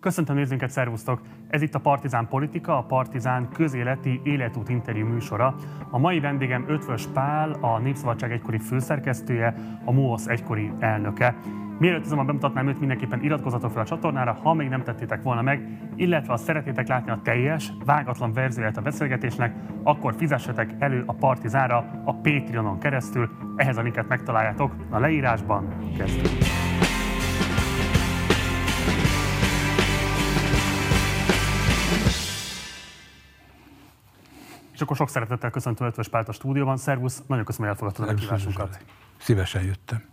Köszöntöm nézőinket, szervusztok! Ez itt a Partizán Politika, a Partizán közéleti életút interjú műsora. A mai vendégem Ötvös Pál, a Népszabadság egykori főszerkesztője, a MOOSZ egykori elnöke. Mielőtt azonban bemutatnám őt, mindenképpen iratkozzatok fel a csatornára, ha még nem tettétek volna meg, illetve ha szeretnétek látni a teljes, vágatlan verzióját a beszélgetésnek, akkor fizessetek elő a Partizára a Patreonon keresztül. Ehhez a linket megtaláljátok a leírásban. Kezdjük! És akkor sok szeretettel köszöntöm Ötvös Pált a stúdióban. Szervusz, nagyon köszönöm, hogy elfogadtad a kívásunkat. Szívesen jöttem.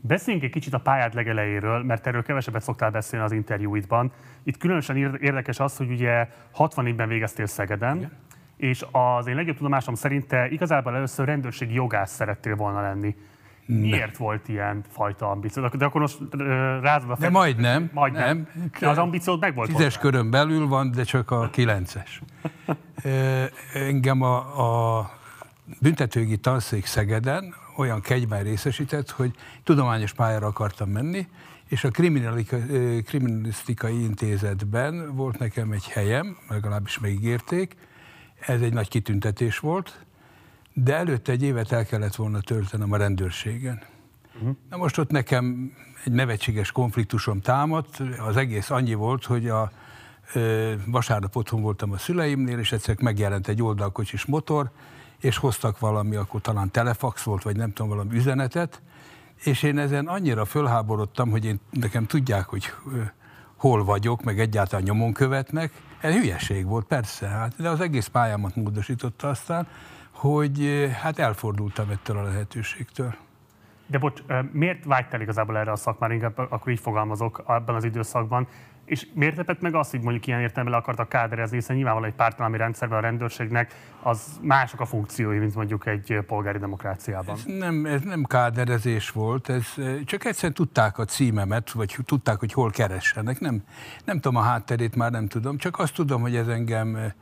Beszéljünk egy kicsit a pályád legelejéről, mert erről kevesebbet szoktál beszélni az interjúidban. Itt különösen érdekes az, hogy ugye 64-ben végeztél Szegeden, Igen. és az én legjobb tudomásom szerint te igazából először rendőrségi jogász szerettél volna lenni. Miért ne. volt ilyen fajta ambíció? De akkor most rázod a fel. De majdnem. Majdnem. Nem. De az ambíciód meg volt Tízes hozzá. körön belül van, de csak a kilences. Engem a, a büntetőgi tanszék Szegeden olyan kegyben részesített, hogy tudományos pályára akartam menni, és a kriminalisztikai intézetben volt nekem egy helyem, legalábbis megígérték, ez egy nagy kitüntetés volt, de előtte egy évet el kellett volna töltenem a rendőrségen. Uh-huh. Na most ott nekem egy nevetséges konfliktusom támadt, az egész annyi volt, hogy a ö, vasárnap otthon voltam a szüleimnél, és egyszer megjelent egy oldalkocsis motor, és hoztak valami, akkor talán telefax volt, vagy nem tudom, valami üzenetet, és én ezen annyira fölháborodtam, hogy én, nekem tudják, hogy ö, hol vagyok, meg egyáltalán nyomon követnek. Ez hülyeség volt, persze, hát, de az egész pályámat módosította aztán, hogy hát elfordultam ettől a lehetőségtől. De bocs, miért vágytál igazából erre a szakmára, inkább akkor így fogalmazok ebben az időszakban, és miért tepett meg azt, hogy mondjuk ilyen értelemben akartak káderezni, hiszen nyilvánvalóan egy pártalami rendszerben a rendőrségnek az mások a funkciói, mint mondjuk egy polgári demokráciában. Ez nem, ez nem káderezés volt, ez csak egyszerűen tudták a címemet, vagy tudták, hogy hol keressenek. Nem, nem tudom a hátterét, már nem tudom, csak azt tudom, hogy ez engem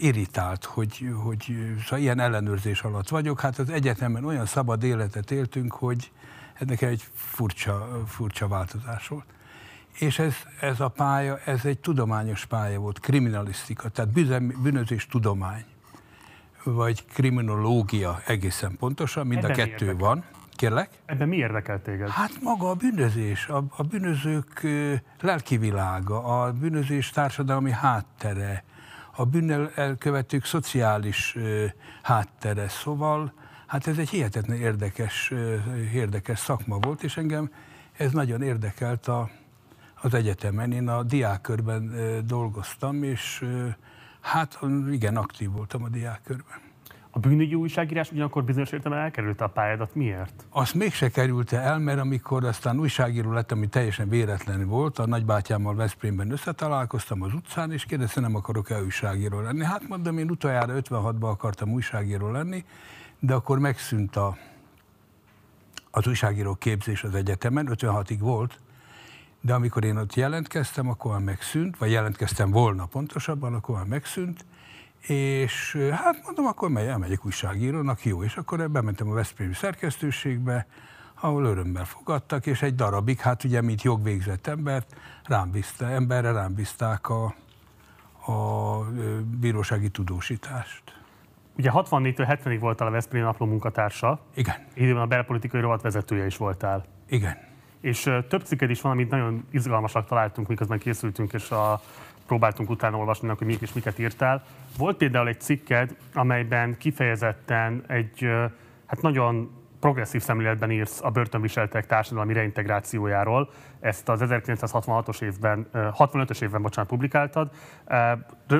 irritált, hogy, hogy szóval ilyen ellenőrzés alatt vagyok. Hát az egyetemen olyan szabad életet éltünk, hogy ez nekem egy furcsa, furcsa változás volt. És ez, ez a pálya, ez egy tudományos pálya volt, kriminalisztika, tehát bűnözés tudomány, vagy kriminológia egészen pontosan, mind Ebben a kettő érdekel? van. Kérlek? Ebben mi érdekel téged? Hát maga a bűnözés, a, a bűnözők lelki világa, a bűnözés társadalmi háttere, a bűnnel elkövetők szociális háttere. Szóval hát ez egy hihetetlen érdekes, érdekes szakma volt, és engem ez nagyon érdekelt a, az egyetemen. Én a diákkörben dolgoztam, és hát igen, aktív voltam a diákkörben. A bűnügyi újságírás ugyanakkor bizonyos értelemben elkerülte a pályádat. Miért? Azt mégse kerülte el, mert amikor aztán újságíró lettem, ami teljesen véletlen volt, a nagybátyámmal Veszprémben összetalálkoztam az utcán, és kérdezte, nem akarok-e újságíró lenni. Hát mondom, én utoljára 56-ban akartam újságíró lenni, de akkor megszűnt a, az újságíró képzés az egyetemen, 56-ig volt, de amikor én ott jelentkeztem, akkor már megszűnt, vagy jelentkeztem volna pontosabban, akkor már megszűnt, és hát mondom, akkor megy, elmegyek újságírónak, jó, és akkor bementem a Veszprémi szerkesztőségbe, ahol örömmel fogadtak, és egy darabig, hát ugye, mint jogvégzett embert, rám bízta, emberre rám bízták a, a bírósági tudósítást. Ugye 64-től 70-ig voltál a Veszprém napló munkatársa. Igen. Időben a belpolitikai rovat vezetője is voltál. Igen. És több cikked is van, amit nagyon izgalmasak találtunk, miközben készültünk, és a próbáltunk utána olvasni, hogy mégis miket írtál. Volt például egy cikked, amelyben kifejezetten egy hát nagyon progresszív szemléletben írsz a börtönviseltek társadalmi reintegrációjáról. Ezt az 1966-os évben, 65-ös évben, bocsánat, publikáltad.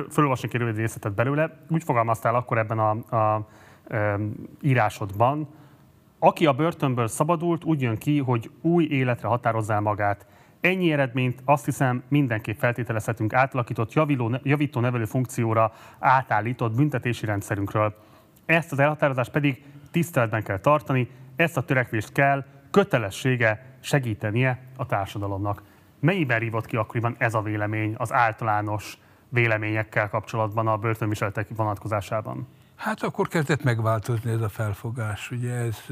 Fölolvasni egy rövid részletet belőle. Úgy fogalmaztál akkor ebben a, a írásodban, aki a börtönből szabadult, úgy jön ki, hogy új életre határozza magát. Ennyi eredményt azt hiszem mindenképp feltételezhetünk átalakított javiló, javító nevelő funkcióra átállított büntetési rendszerünkről. Ezt az elhatározást pedig tiszteletben kell tartani, ezt a törekvést kell kötelessége segítenie a társadalomnak. Mennyiben rívott ki akkoriban ez a vélemény az általános véleményekkel kapcsolatban a börtönviseltek vonatkozásában? Hát akkor kezdett megváltozni ez a felfogás. Ugye ez,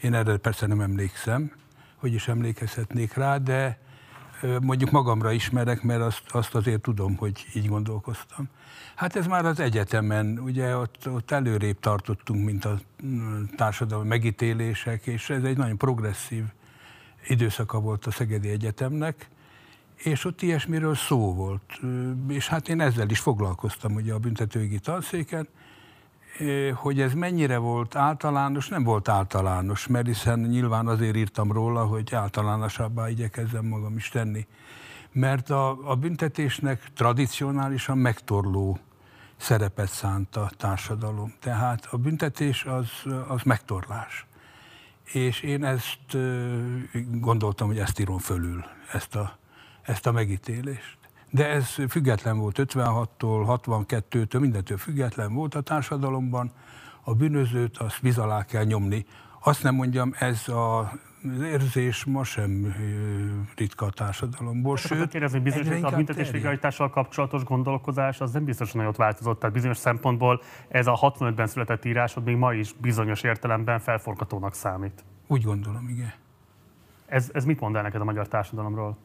én erre persze nem emlékszem, hogy is emlékezhetnék rá, de mondjuk magamra ismerek, mert azt, azt azért tudom, hogy így gondolkoztam. Hát ez már az egyetemen, ugye ott, ott előrébb tartottunk, mint a mm, társadalmi megítélések, és ez egy nagyon progresszív időszaka volt a Szegedi Egyetemnek, és ott ilyesmiről szó volt. És hát én ezzel is foglalkoztam ugye a büntetőjogi tanszéken, hogy ez mennyire volt általános, nem volt általános, mert hiszen nyilván azért írtam róla, hogy általánosabbá igyekezzem magam is tenni. Mert a, a büntetésnek tradicionálisan megtorló szerepet szánt a társadalom. Tehát a büntetés az, az megtorlás. És én ezt gondoltam, hogy ezt írom fölül, ezt a, ezt a megítélést. De ez független volt 56-tól, 62-től, mindentől független volt a társadalomban. A bűnözőt azt víz alá kell nyomni. Azt nem mondjam, ez a az érzés ma sem ritka a társadalomból. Sőt, kérdezni, bizonyos, a büntetésvégrehajtással kapcsolatos gondolkozás az nem biztos, hogy nagyot változott. Tehát bizonyos szempontból ez a 65-ben született írásod még ma is bizonyos értelemben felforgatónak számít. Úgy gondolom, igen. Ez, ez mit mond el neked a magyar társadalomról?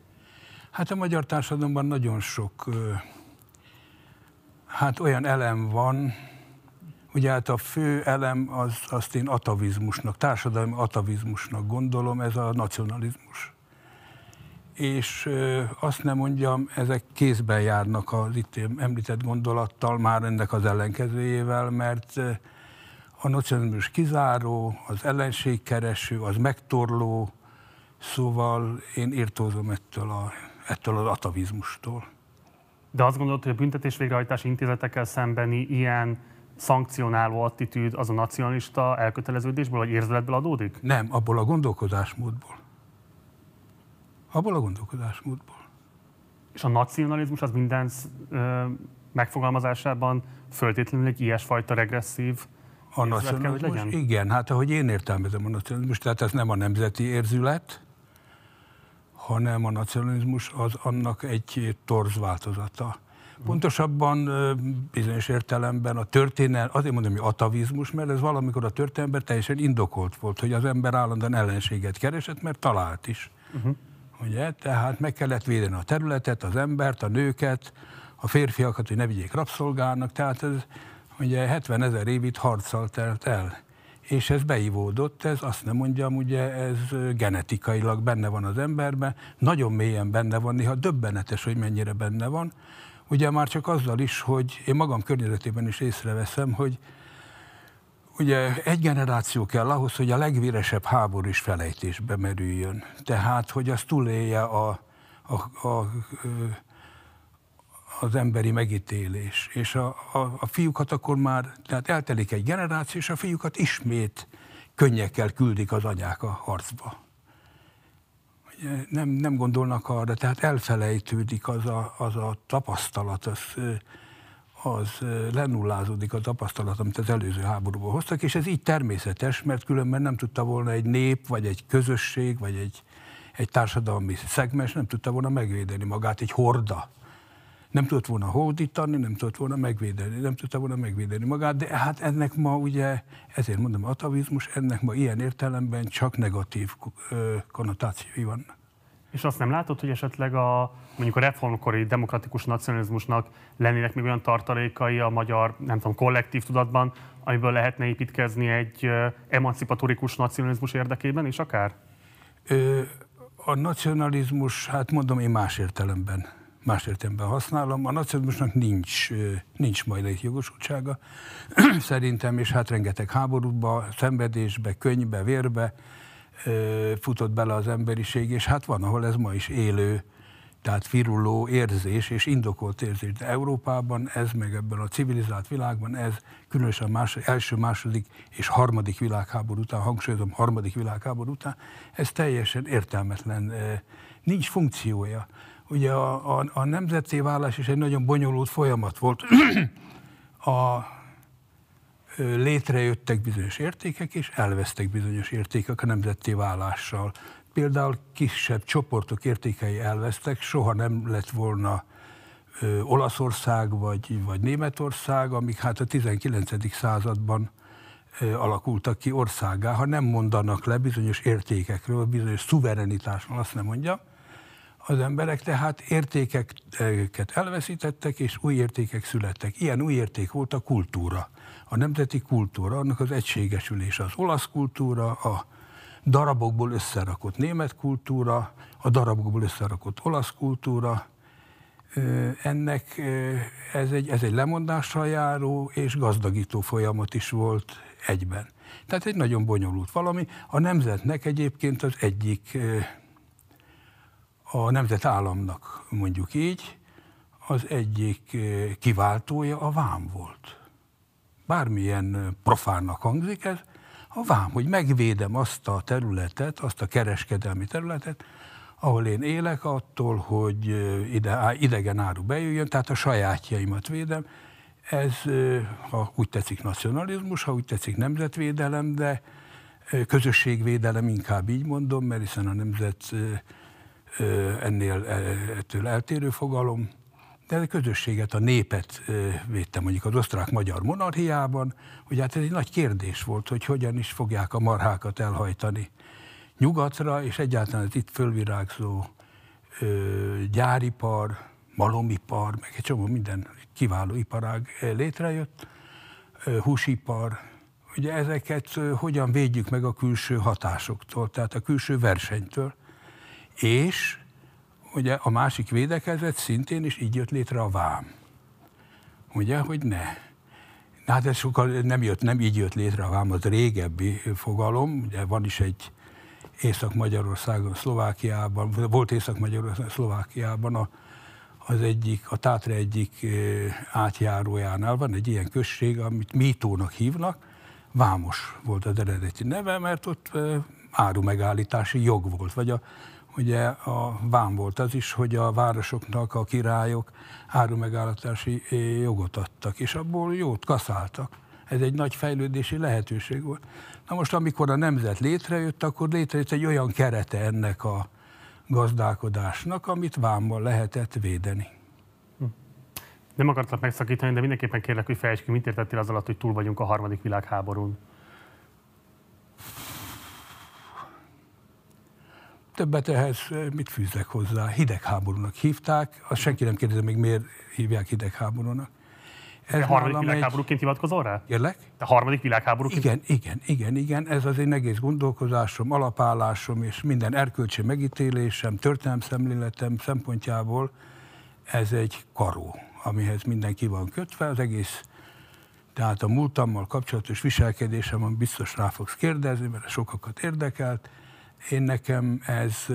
Hát a magyar társadalomban nagyon sok hát olyan elem van, ugye hát a fő elem az, azt én atavizmusnak, társadalmi atavizmusnak gondolom, ez a nacionalizmus. És azt nem mondjam, ezek kézben járnak az itt említett gondolattal, már ennek az ellenkezőjével, mert a nacionalizmus kizáró, az ellenségkereső, az megtorló, szóval én írtózom ettől a ettől az atavizmustól. De azt gondolod, hogy a büntetés végrehajtási intézetekkel szembeni ilyen szankcionáló attitűd az a nacionalista elköteleződésből vagy érzeletből adódik? Nem, abból a gondolkodásmódból. Abból a gondolkodásmódból. És a nacionalizmus az minden ö, megfogalmazásában föltétlenül egy ilyesfajta regresszív a nacionalizmus, kell, igen, hát ahogy én értelmezem a nacionalizmus, tehát ez nem a nemzeti érzület, hanem a nacionalizmus az annak egy torz változata. Pontosabban bizonyos értelemben a történel, azért mondom, hogy atavizmus, mert ez valamikor a történelemben teljesen indokolt volt, hogy az ember állandóan ellenséget keresett, mert talált is. Uh-huh. Ugye? Tehát meg kellett védeni a területet, az embert, a nőket, a férfiakat, hogy ne vigyék rabszolgának, tehát ez ugye 70 ezer évig harccal telt el és ez beivódott, ez azt nem mondjam, ugye ez genetikailag benne van az emberben, nagyon mélyen benne van, néha döbbenetes, hogy mennyire benne van. Ugye már csak azzal is, hogy én magam környezetében is észreveszem, hogy ugye egy generáció kell ahhoz, hogy a legvéresebb háború is felejtésbe merüljön. Tehát, hogy az túlélje a, a, a, a az emberi megítélés. És a, a, a fiúkat akkor már, tehát eltelik egy generáció, és a fiúkat ismét könnyekkel küldik az anyák a harcba. Nem, nem gondolnak arra, tehát elfelejtődik az a, az a tapasztalat, az, az lenullázódik a tapasztalat, amit az előző háborúból hoztak, és ez így természetes, mert különben nem tudta volna egy nép, vagy egy közösség, vagy egy, egy társadalmi szegmens nem tudta volna megvédeni magát, egy horda nem tudott volna hódítani, nem tudott volna megvédeni, nem tudta volna megvédeni magát, de hát ennek ma ugye, ezért mondom atavizmus, ennek ma ilyen értelemben csak negatív konnotációi vannak. És azt nem látod, hogy esetleg a, mondjuk a reformkori demokratikus nacionalizmusnak lennének még olyan tartalékai a magyar, nem tudom, kollektív tudatban, amiből lehetne építkezni egy emancipatorikus nacionalizmus érdekében is akár? Ö, a nacionalizmus, hát mondom én más értelemben más értelemben használom. A nacionalizmusnak nincs, nincs majd egy jogosultsága, szerintem, és hát rengeteg háborúba, szenvedésbe, könyvbe, vérbe futott bele az emberiség, és hát van, ahol ez ma is élő, tehát viruló érzés és indokolt érzés. De Európában ez, meg ebben a civilizált világban ez, különösen más, első, második és harmadik világháború után, hangsúlyozom, harmadik világháború után, ez teljesen értelmetlen, nincs funkciója. Ugye a, a, a nemzeti vállás is egy nagyon bonyolult folyamat volt. a, létrejöttek bizonyos értékek, és elvesztek bizonyos értékek a nemzeti vállással. Például kisebb csoportok értékei elvesztek, soha nem lett volna ö, Olaszország vagy, vagy Németország, amik hát a 19. században ö, alakultak ki országá, ha nem mondanak le bizonyos értékekről, bizonyos szuverenitásról, azt nem mondja az emberek tehát értékeket elveszítettek, és új értékek születtek. Ilyen új érték volt a kultúra, a nemzeti kultúra, annak az egységesülése, az olasz kultúra, a darabokból összerakott német kultúra, a darabokból összerakott olasz kultúra, ennek ez egy, ez egy lemondással járó és gazdagító folyamat is volt egyben. Tehát egy nagyon bonyolult valami. A nemzetnek egyébként az egyik, a nemzetállamnak mondjuk így, az egyik kiváltója a vám volt. Bármilyen profánnak hangzik ez, a vám, hogy megvédem azt a területet, azt a kereskedelmi területet, ahol én élek, attól, hogy ide, idegen áru bejöjjön, tehát a sajátjaimat védem. Ez, ha úgy tetszik, nacionalizmus, ha úgy tetszik, nemzetvédelem, de közösségvédelem inkább így mondom, mert hiszen a nemzet ennél ettől eltérő fogalom, de a közösséget, a népet védtem mondjuk az osztrák-magyar monarchiában, hogy hát ez egy nagy kérdés volt, hogy hogyan is fogják a marhákat elhajtani nyugatra, és egyáltalán az itt fölvirágzó gyáripar, malomipar, meg egy csomó minden kiváló iparág létrejött, húsipar, ugye ezeket hogyan védjük meg a külső hatásoktól, tehát a külső versenytől, és ugye a másik védekezet szintén is így jött létre a vám. Ugye, hogy ne. Hát ez sokkal nem, jött, nem így jött létre a vám, az régebbi fogalom, ugye van is egy Észak-Magyarországon, Szlovákiában, volt Észak-Magyarországon, Szlovákiában a, az egyik, a Tátra egyik átjárójánál van egy ilyen község, amit Mítónak hívnak, Vámos volt az eredeti neve, mert ott áru megállítási jog volt, vagy a, ugye a vám volt az is, hogy a városoknak a királyok áru megállítási jogot adtak, és abból jót kaszáltak. Ez egy nagy fejlődési lehetőség volt. Na most, amikor a nemzet létrejött, akkor létrejött egy olyan kerete ennek a gazdálkodásnak, amit vámmal lehetett védeni. Hm. Nem akartak megszakítani, de mindenképpen kérlek, hogy fejtsd ki, mit értettél az alatt, hogy túl vagyunk a harmadik világháborún. Többet ehhez mit fűzek hozzá? Hidegháborúnak hívták, azt senki nem kérdezi még, miért hívják hidegháborúnak. Ez a harmadik világháborúként egy... hivatkozol rá? Kérlek? A harmadik világháborúként? Igen, igen, igen, igen. Ez az én egész gondolkozásom, alapállásom és minden erkölcsi megítélésem, történelmszemléletem szempontjából ez egy karó, amihez mindenki van kötve, az egész tehát a múltammal kapcsolatos viselkedésem, amit biztos rá fogsz kérdezni, mert sokakat érdekelt. Én nekem ez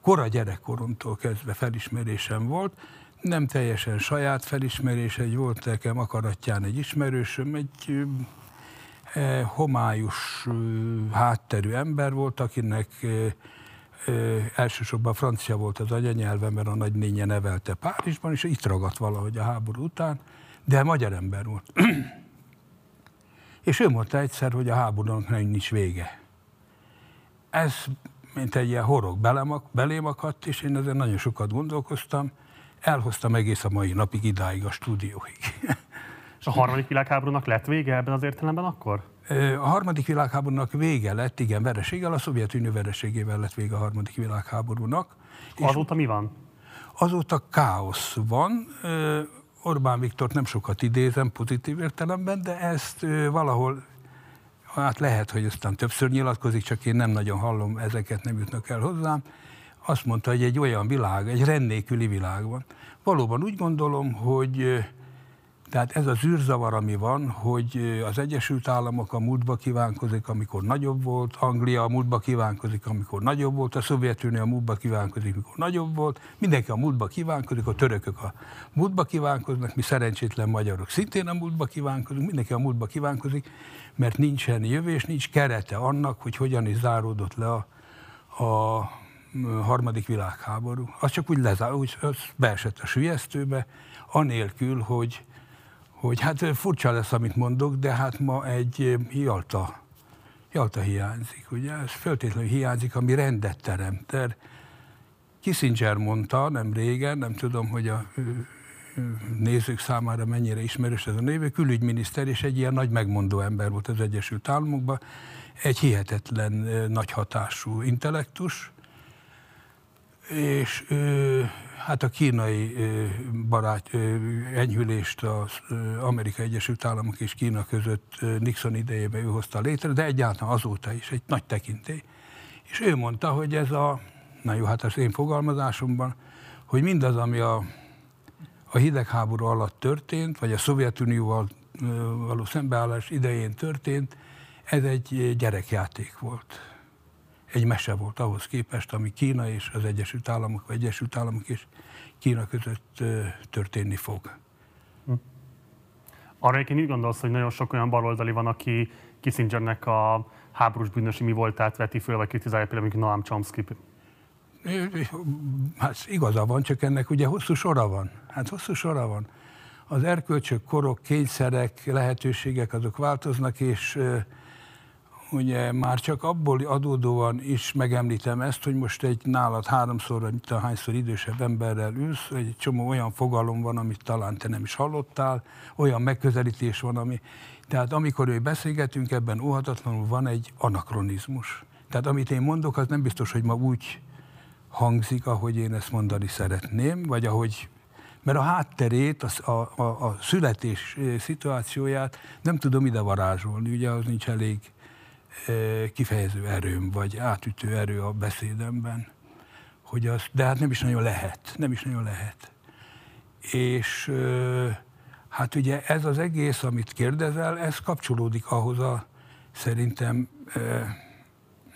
kora gyerekkoromtól kezdve felismerésem volt, nem teljesen saját felismerés, egy volt nekem akaratján egy ismerősöm, egy e, homályos hátterű ember volt, akinek elsősorban francia volt az anyanyelve, mert a nagynénye nevelte Párizsban, és itt ragadt valahogy a háború után, de magyar ember volt. és ő mondta egyszer, hogy a háborúnak nem nincs vége. Ez, mint egy ilyen horog belém, belém akadt, és én ezen nagyon sokat gondolkoztam, elhoztam egész a mai napig idáig a stúdióig. És a harmadik világháborúnak lett vége ebben az értelemben akkor? A harmadik világháborúnak vége lett, igen, vereséggel, a Szovjetunió vereségével lett vége a harmadik világháborúnak. Azóta mi van? Azóta káosz van. Orbán Viktor nem sokat idézem pozitív értelemben, de ezt valahol, hát lehet, hogy aztán többször nyilatkozik, csak én nem nagyon hallom, ezeket nem jutnak el hozzám. Azt mondta, hogy egy olyan világ, egy rendnéküli világ van. Valóban úgy gondolom, hogy tehát ez az űrzavar, ami van, hogy az Egyesült Államok a múltba kívánkozik, amikor nagyobb volt, Anglia a múltba kívánkozik, amikor nagyobb volt, a Szovjetunió a múltba kívánkozik, amikor nagyobb volt, mindenki a múltba kívánkozik, a törökök a múltba kívánkoznak, mi szerencsétlen magyarok szintén a múltba kívánkozunk, mindenki a múltba kívánkozik, mert nincsen jövés, nincs kerete annak, hogy hogyan is záródott le a, a harmadik világháború. Az csak úgy lezár, úgy az beesett a sülyeztőbe, anélkül, hogy, hogy hát furcsa lesz, amit mondok, de hát ma egy Jalta, Jalta hiányzik, ugye? Ez föltétlenül hiányzik, ami rendet teremt. Kissinger mondta nem régen, nem tudom, hogy a nézők számára mennyire ismerős ez a név, külügyminiszter és egy ilyen nagy megmondó ember volt az Egyesült Államokban, egy hihetetlen nagy hatású intellektus, és hát a kínai barát enyhülést az Amerika Egyesült Államok és Kína között Nixon idejében ő hozta létre, de egyáltalán azóta is egy nagy tekintély. És ő mondta, hogy ez a, na jó, hát az én fogalmazásomban, hogy mindaz, ami a, a hidegháború alatt történt, vagy a Szovjetunióval való szembeállás idején történt, ez egy gyerekjáték volt egy mese volt ahhoz képest, ami Kína és az Egyesült Államok, vagy Egyesült Államok és Kína között történni fog. Hm. Arra egyébként így gondolsz, hogy nagyon sok olyan baloldali van, aki Kissingernek a háborús bűnösi mi voltát veti föl, vagy kritizálja például, Noam Chomsky. Hát igaza van, csak ennek ugye hosszú sora van. Hát hosszú sora van. Az erkölcsök, korok, kényszerek, lehetőségek azok változnak, és ugye már csak abból adódóan is megemlítem ezt, hogy most egy nálad háromszor, vagy hányszor idősebb emberrel ülsz, egy csomó olyan fogalom van, amit talán te nem is hallottál, olyan megközelítés van, ami... Tehát amikor ő beszélgetünk, ebben óhatatlanul van egy anakronizmus. Tehát amit én mondok, az nem biztos, hogy ma úgy hangzik, ahogy én ezt mondani szeretném, vagy ahogy mert a hátterét, a, a, a, születés szituációját nem tudom ide varázsolni, ugye az nincs elég kifejező erőm, vagy átütő erő a beszédemben, hogy az, de hát nem is nagyon lehet, nem is nagyon lehet. És hát ugye ez az egész, amit kérdezel, ez kapcsolódik ahhoz a szerintem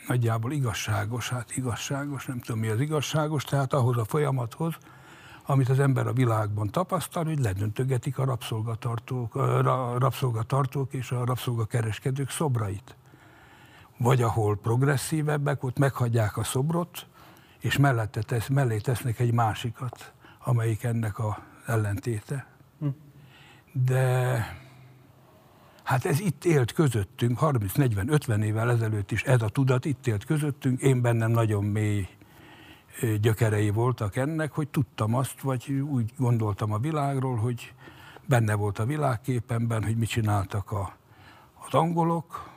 nagyjából igazságos, hát igazságos, nem tudom mi az igazságos, tehát ahhoz a folyamathoz, amit az ember a világban tapasztal, hogy ledöntögetik a rabszolgatartók, a rabszolgatartók és a rabszolgakereskedők szobrait vagy ahol progresszívebbek, ott meghagyják a szobrot, és mellette tesz, mellé tesznek egy másikat, amelyik ennek a ellentéte. Hm. De hát ez itt élt közöttünk, 30, 40, 50 évvel ezelőtt is ez a tudat itt élt közöttünk, én bennem nagyon mély gyökerei voltak ennek, hogy tudtam azt, vagy úgy gondoltam a világról, hogy benne volt a világképemben, hogy mit csináltak a, az angolok,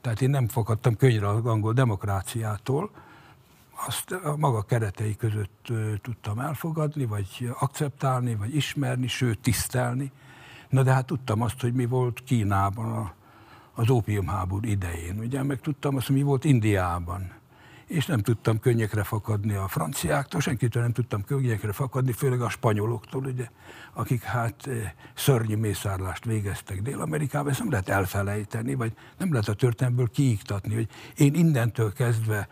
tehát én nem fogadtam könnyre az angol demokráciától, azt a maga keretei között tudtam elfogadni, vagy akceptálni, vagy ismerni, sőt tisztelni. Na de hát tudtam azt, hogy mi volt Kínában a, az ópiumháború idején, ugye, meg tudtam azt, hogy mi volt Indiában. És nem tudtam könnyekre fakadni a franciáktól, senkitől nem tudtam könnyekre fakadni, főleg a spanyoloktól, ugye, akik hát eh, szörnyű mészárlást végeztek Dél-Amerikában, ezt nem lehet elfelejteni, vagy nem lehet a történelmből kiiktatni, hogy én innentől kezdve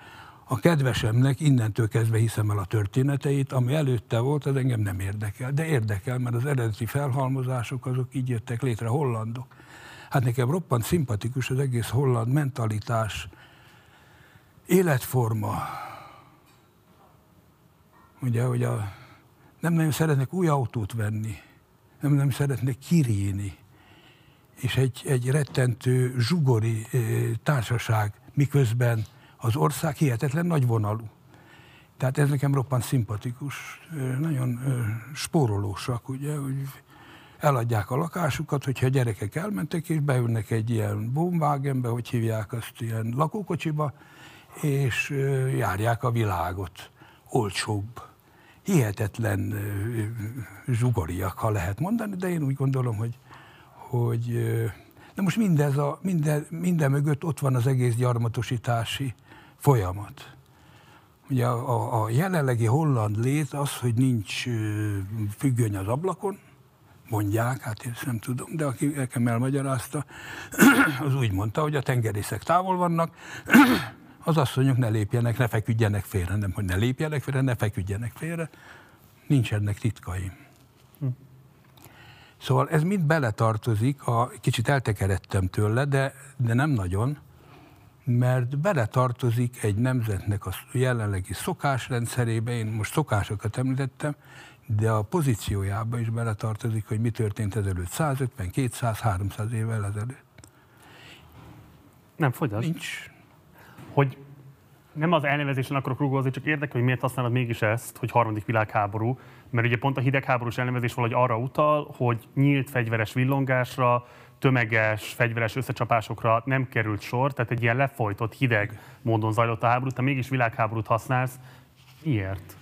a kedvesemnek innentől kezdve hiszem el a történeteit, ami előtte volt, az engem nem érdekel. De érdekel, mert az eredeti felhalmozások azok így jöttek létre, hollandok. Hát nekem roppant szimpatikus az egész holland mentalitás, életforma. Ugye, hogy a, nem nagyon szeretnek új autót venni, nem nem szeretnek kiréni, és egy, egy rettentő zsugori társaság, miközben az ország hihetetlen nagy vonalú. Tehát ez nekem roppant szimpatikus, nagyon spórolósak, ugye, hogy eladják a lakásukat, hogyha a gyerekek elmentek, és beülnek egy ilyen bombágenbe, hogy hívják azt, ilyen lakókocsiba, és járják a világot. Olcsóbb. Hihetetlen zsugoriak, ha lehet mondani, de én úgy gondolom, hogy, hogy de most mindez a, minden, minden mögött ott van az egész gyarmatosítási folyamat. Ugye a, a, a jelenlegi holland lét az, hogy nincs függöny az ablakon, mondják, hát én ezt nem tudom, de aki nekem elmagyarázta, az úgy mondta, hogy a tengerészek távol vannak, az asszonyok ne lépjenek, ne feküdjenek félre, nem, hogy ne lépjenek félre, ne feküdjenek félre, nincsenek titkaim. Hm. Szóval ez mind beletartozik, a, kicsit eltekeredtem tőle, de, de nem nagyon, mert beletartozik egy nemzetnek a jelenlegi szokásrendszerébe, én most szokásokat említettem, de a pozíciójába is beletartozik, hogy mi történt ezelőtt 150, 200, 300 évvel ezelőtt. Nem fogyaszt. Nincs, hogy nem az elnevezésen akarok rugózni, csak érdekel, hogy miért használod mégis ezt, hogy harmadik világháború, mert ugye pont a hidegháborús elnevezés valahogy arra utal, hogy nyílt fegyveres villongásra, tömeges fegyveres összecsapásokra nem került sor, tehát egy ilyen lefolytott, hideg módon zajlott a háború, te mégis világháborút használsz. Miért?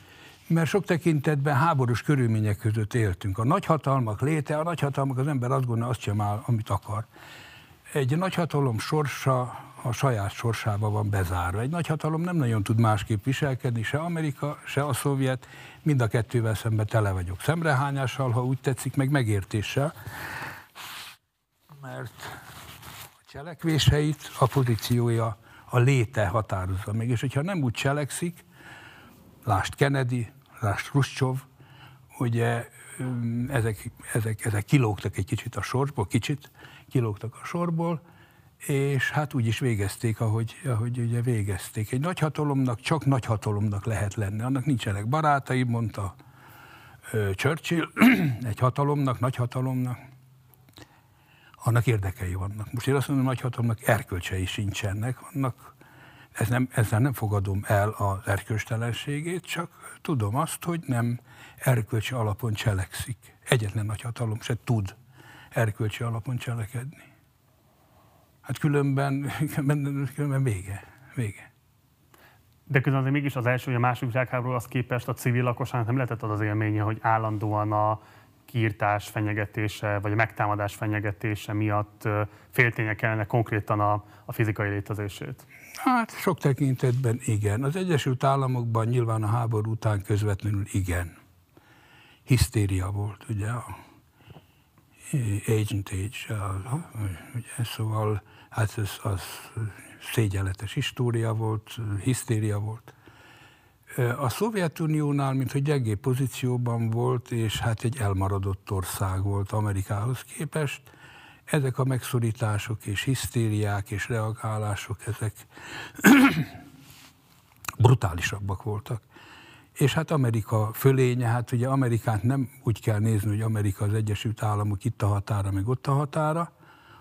Mert sok tekintetben háborús körülmények között éltünk. A nagyhatalmak léte, a nagyhatalmak az ember azt gondolja, azt csinál, amit akar. Egy nagyhatalom sorsa a saját sorsába van bezárva. Egy nagyhatalom nem nagyon tud másképp viselkedni, se Amerika, se a szovjet, mind a kettővel szemben tele vagyok. Szemrehányással, ha úgy tetszik, meg megértéssel, mert a cselekvéseit, a pozíciója, a léte határozza meg. És hogyha nem úgy cselekszik, lást Kennedy, lást Khrushchev, ugye ezek, ezek, ezek kilógtak egy kicsit a sorból, kicsit kilógtak a sorból, és hát úgy is végezték, ahogy, ahogy ugye végezték. Egy nagyhatalomnak csak nagyhatalomnak lehet lenni. Annak nincsenek barátai, mondta Churchill, egy hatalomnak, nagyhatalomnak, annak érdekei vannak. Most én azt mondom, hogy nagyhatalomnak erkölcsei sincsenek, annak ez nem, ezzel nem fogadom el az erkölcstelenségét, csak tudom azt, hogy nem erkölcsi alapon cselekszik. Egyetlen nagyhatalom se tud erkölcsi alapon cselekedni. Hát különben, különben vége. Vége. De közben azért mégis az első, vagy a második világháború az képest a civil lakosságnak nem lehetett az az élménye, hogy állandóan a kiirtás fenyegetése, vagy a megtámadás fenyegetése miatt féltények kellene konkrétan a, a fizikai létezését. Hát sok tekintetben igen. Az Egyesült Államokban nyilván a háború után közvetlenül igen. Hisztéria volt, ugye, a Agent Age, ugye, szóval hát ez az szégyenletes história volt, hisztéria volt. A Szovjetuniónál, mint hogy gyengébb pozícióban volt, és hát egy elmaradott ország volt Amerikához képest, ezek a megszorítások és hisztériák és reagálások, ezek brutálisabbak voltak. És hát Amerika fölénye, hát ugye Amerikát nem úgy kell nézni, hogy Amerika az Egyesült Államok itt a határa, meg ott a határa,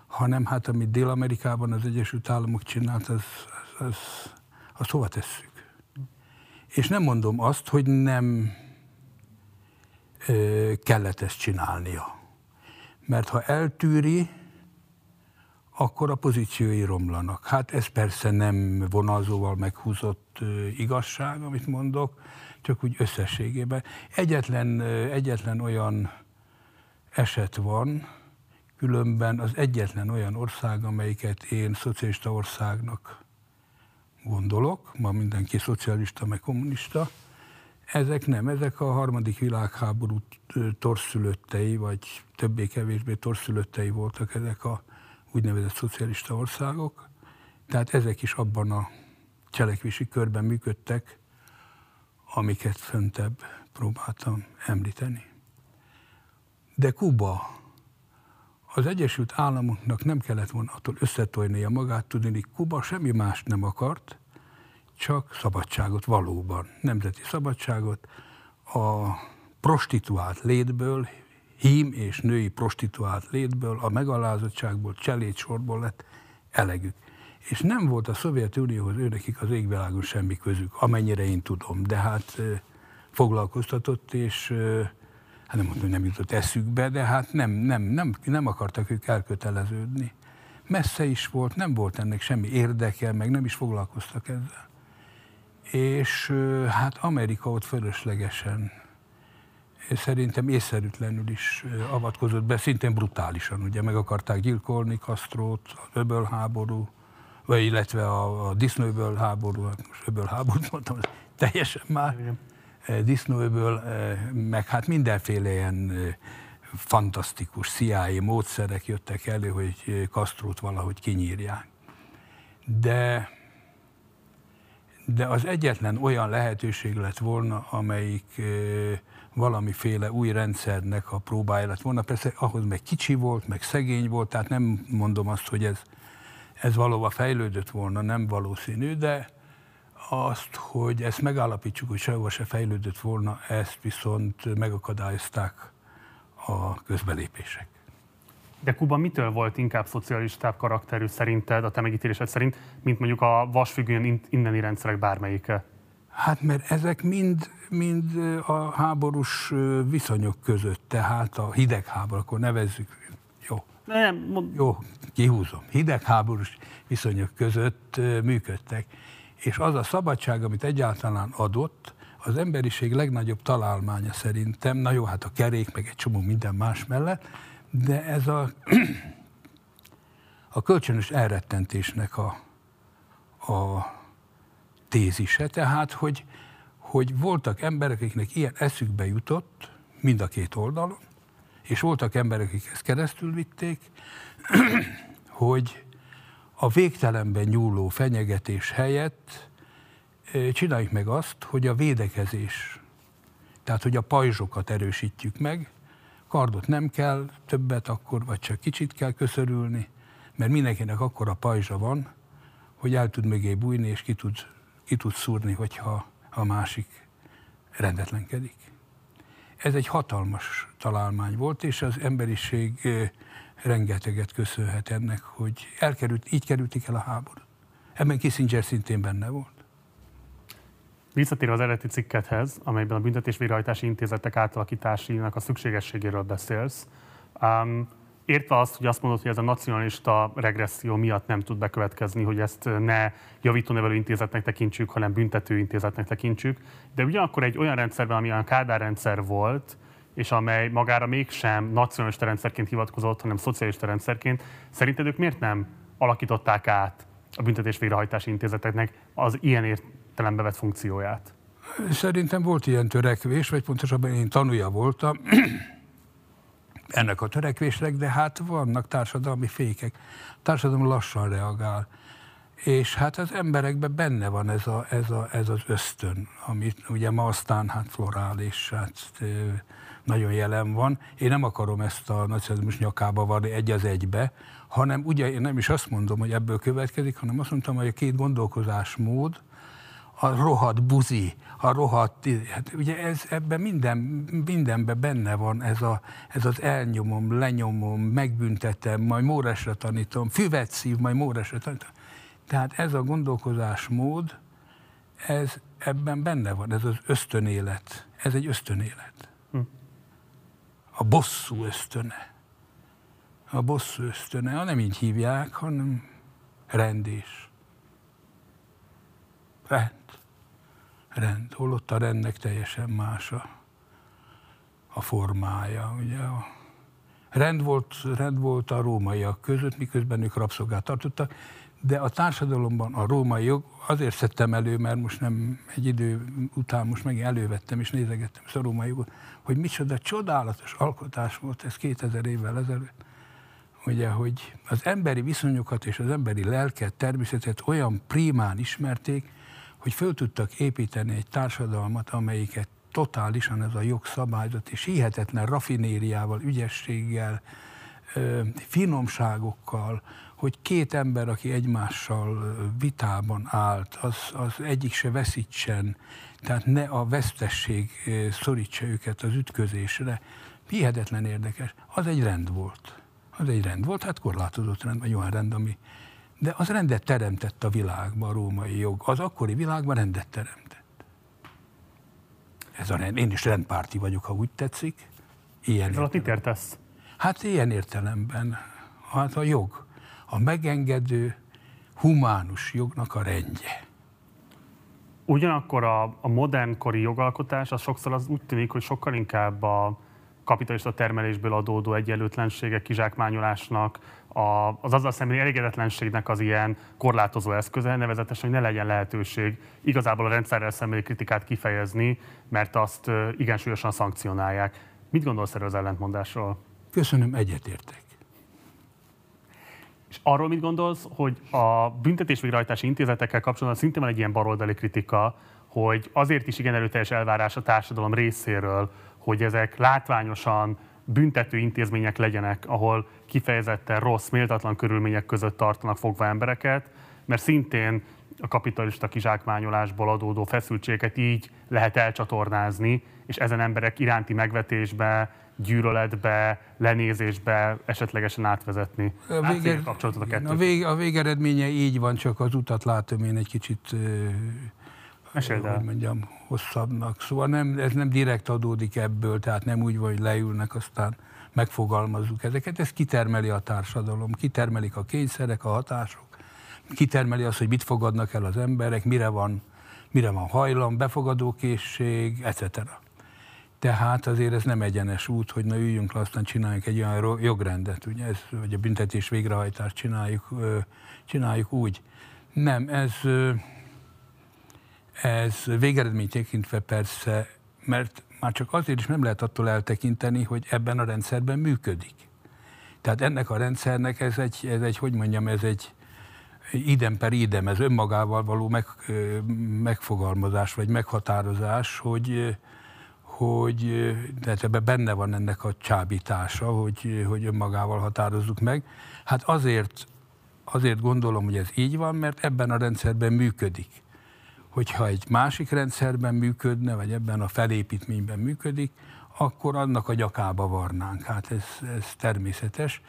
hanem hát amit Dél-Amerikában az Egyesült Államok csinált, az, az, az, az hova tesszük. És nem mondom azt, hogy nem ö, kellett ezt csinálnia. Mert ha eltűri, akkor a pozíciói romlanak. Hát ez persze nem vonalzóval meghúzott igazság, amit mondok, csak úgy összességében. Egyetlen, egyetlen olyan eset van, különben az egyetlen olyan ország, amelyiket én szocialista országnak gondolok, ma mindenki szocialista, meg kommunista, ezek nem, ezek a harmadik világháború torszülöttei, vagy többé-kevésbé torszülöttei voltak ezek a úgynevezett szocialista országok. Tehát ezek is abban a cselekvési körben működtek, amiket föntebb próbáltam említeni. De Kuba az Egyesült Államoknak nem kellett volna attól összetolnia magát, tudni, Kuba semmi más nem akart, csak szabadságot valóban, nemzeti szabadságot, a prostituált létből, hím és női prostituált létből, a megalázottságból, cselédsorból lett elegük. És nem volt a Szovjetunióhoz őnekik az égvilágon semmi közük, amennyire én tudom, de hát foglalkoztatott, és hát nem mondom, nem jutott eszükbe, de hát nem, nem, nem, nem akartak ők elköteleződni. Messze is volt, nem volt ennek semmi érdeke, meg nem is foglalkoztak ezzel. És hát Amerika ott fölöslegesen szerintem észszerűtlenül is avatkozott be, szintén brutálisan, ugye meg akarták gyilkolni Kastrót, az öbölháború, vagy illetve a, a disznőből háború, hát most öbölháborút mondtam, teljesen már. Igen disznóöböl, meg hát mindenféle ilyen fantasztikus CIA módszerek jöttek elő, hogy Kastrót valahogy kinyírják. De, de az egyetlen olyan lehetőség lett volna, amelyik valamiféle új rendszernek a próbája lett volna. Persze ahhoz meg kicsi volt, meg szegény volt, tehát nem mondom azt, hogy ez, ez valóban fejlődött volna, nem valószínű, de, azt, hogy ezt megállapítsuk, hogy sehova se fejlődött volna, ezt viszont megakadályozták a közbelépések. De Kuba mitől volt inkább szocialistább karakterű szerinted, a te megítélésed szerint, mint mondjuk a vasfüggőn inneni rendszerek bármelyike? Hát mert ezek mind, mind a háborús viszonyok között, tehát a hidegháború, akkor nevezzük, jó, nem, mond... jó, kihúzom, hidegháborús viszonyok között működtek és az a szabadság, amit egyáltalán adott, az emberiség legnagyobb találmánya szerintem, na jó, hát a kerék, meg egy csomó minden más mellett, de ez a, a kölcsönös elrettentésnek a, a tézise, tehát, hogy, hogy voltak emberek, akiknek ilyen eszükbe jutott, mind a két oldalon, és voltak emberek, akik ezt keresztül vitték, hogy a végtelenben nyúló fenyegetés helyett csináljuk meg azt, hogy a védekezés, tehát hogy a pajzsokat erősítjük meg, kardot nem kell, többet akkor, vagy csak kicsit kell köszörülni, mert mindenkinek akkor a pajzsa van, hogy el tud mögé bújni, és ki tud, ki tud szúrni, hogyha a másik rendetlenkedik. Ez egy hatalmas találmány volt, és az emberiség rengeteget köszönhet ennek, hogy elkerült, így kerültik el a háborút. Ebben Kissinger szintén benne volt. Visszatér az eredeti cikkethez, amelyben a büntetés végrehajtási intézetek átalakításának a szükségességéről beszélsz. Um, értve azt, hogy azt mondod, hogy ez a nacionalista regresszió miatt nem tud bekövetkezni, hogy ezt ne javítónevelő intézetnek tekintsük, hanem büntető intézetnek tekintsük, de ugyanakkor egy olyan rendszerben, ami a Kádár rendszer volt, és amely magára mégsem nacionalista rendszerként hivatkozott, hanem szocialista rendszerként, szerinted ők miért nem alakították át a büntetés végrehajtási intézeteknek az ilyen értelembe vett funkcióját? Szerintem volt ilyen törekvés, vagy pontosabban én tanúja voltam ennek a törekvésnek, de hát vannak társadalmi fékek. A társadalom lassan reagál. És hát az emberekben benne van ez, a, ez, a, ez az ösztön, amit ugye ma aztán hát florális, hát nagyon jelen van. Én nem akarom ezt a nacionalizmus nyakába varni egy az egybe, hanem ugye én nem is azt mondom, hogy ebből következik, hanem azt mondtam, hogy a két gondolkozásmód, a rohadt buzi, a rohadt, hát ugye ez, ebben minden, mindenben benne van ez, a, ez az elnyomom, lenyomom, megbüntetem, majd móresre tanítom, füvet szív, majd móresre tanítom. Tehát ez a gondolkozásmód, ez ebben benne van, ez az ösztönélet. Ez egy ösztönélet. A bosszú ösztöne. A bosszú ösztöne, nem így hívják, hanem rendés. Rend. Rend. Holott a rendnek teljesen más a, a formája. Ugye a rend volt, rend volt a rómaiak között, miközben ők rabszolgát tartottak, de a társadalomban a római jog, azért szedtem elő, mert most nem egy idő után most meg elővettem és nézegettem ezt a római jogot, hogy micsoda csodálatos alkotás volt ez 2000 évvel ezelőtt. Ugye, hogy az emberi viszonyokat és az emberi lelket, természetet olyan primán ismerték, hogy föl tudtak építeni egy társadalmat, amelyiket totálisan ez a jogszabályzat és hihetetlen rafinériával, ügyességgel, finomságokkal, hogy két ember, aki egymással vitában állt, az, az egyik se veszítsen, tehát ne a vesztesség szorítsa őket az ütközésre. Hihetetlen érdekes. Az egy rend volt. Az egy rend volt, hát korlátozott rend, vagy olyan rend, ami... De az rendet teremtett a világban, a római jog. Az akkori világban rendet teremtett. Ez a rend. Én is rendpárti vagyok, ha úgy tetszik. Ilyen Ez alatt mit értesz? Hát ilyen értelemben. Hát a jog a megengedő, humánus jognak a rendje. Ugyanakkor a, a modernkori jogalkotás az sokszor az úgy tűnik, hogy sokkal inkább a kapitalista termelésből adódó egyenlőtlenségek, kizsákmányolásnak, a, az azzal szembeni elégedetlenségnek az ilyen korlátozó eszköze, nevezetesen, hogy ne legyen lehetőség igazából a rendszerrel szembeni kritikát kifejezni, mert azt igen súlyosan szankcionálják. Mit gondolsz erről az ellentmondásról? Köszönöm, egyetértek. És arról mit gondolsz, hogy a büntetésvégrehajtási intézetekkel kapcsolatban szintén van egy ilyen baloldali kritika, hogy azért is igen erőteljes elvárás a társadalom részéről, hogy ezek látványosan büntető intézmények legyenek, ahol kifejezetten rossz, méltatlan körülmények között tartanak fogva embereket, mert szintén a kapitalista kizsákmányolásból adódó feszültségeket így lehet elcsatornázni, és ezen emberek iránti megvetésbe, gyűlöletbe, lenézésbe esetlegesen átvezetni. A, vége, a, a, vég, a végeredménye így van, csak az utat látom én egy kicsit Meséld el. hogy mondjam, hosszabbnak. Szóval nem, ez nem direkt adódik ebből, tehát nem úgy van, hogy leülnek, aztán megfogalmazzuk ezeket. Ez kitermeli a társadalom, kitermelik a kényszerek, a hatások, kitermeli azt, hogy mit fogadnak el az emberek, mire van mire van hajlam, befogadókészség, etc. Tehát azért ez nem egyenes út, hogy na üljünk le, aztán csináljunk egy olyan jogrendet, ugye ez, vagy a büntetés végrehajtást csináljuk, csináljuk úgy. Nem, ez, ez végeredmény tekintve persze, mert már csak azért is nem lehet attól eltekinteni, hogy ebben a rendszerben működik. Tehát ennek a rendszernek ez egy, ez egy hogy mondjam, ez egy idem per idem, ez önmagával való meg, megfogalmazás vagy meghatározás, hogy, hogy tehát ebben benne van ennek a csábítása, hogy, hogy önmagával határozzuk meg. Hát azért, azért gondolom, hogy ez így van, mert ebben a rendszerben működik. Hogyha egy másik rendszerben működne, vagy ebben a felépítményben működik, akkor annak a gyakába varnánk. Hát ez, ez természetes.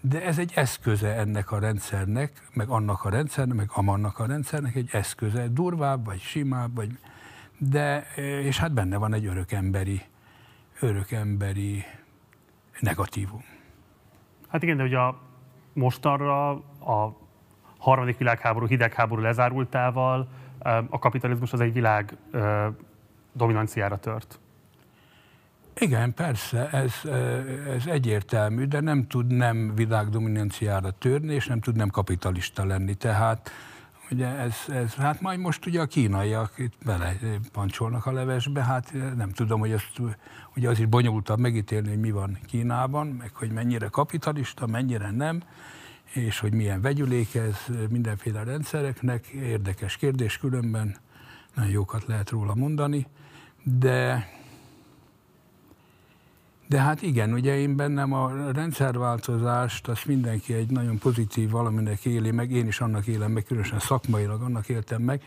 De ez egy eszköze ennek a rendszernek, meg annak a rendszernek, meg amannak a rendszernek egy eszköze, durvább, vagy simább, vagy de, és hát benne van egy örökemberi, örökemberi negatívum. Hát igen, de ugye a, mostanra a harmadik világháború, hidegháború lezárultával a kapitalizmus az egy világ dominanciára tört. Igen, persze, ez, ez egyértelmű, de nem tud nem világdominanciára törni, és nem tud nem kapitalista lenni. Tehát ugye ez, ez, hát majd most ugye a kínaiak itt bele pancsolnak a levesbe, hát nem tudom, hogy ezt, ugye azért bonyolultabb megítélni, hogy mi van Kínában, meg hogy mennyire kapitalista, mennyire nem, és hogy milyen vegyülék ez mindenféle rendszereknek. Érdekes kérdés különben, nagyon jókat lehet róla mondani, de de hát igen, ugye én bennem a rendszerváltozást, azt mindenki egy nagyon pozitív valaminek éli meg, én is annak élem meg, különösen szakmailag annak éltem meg,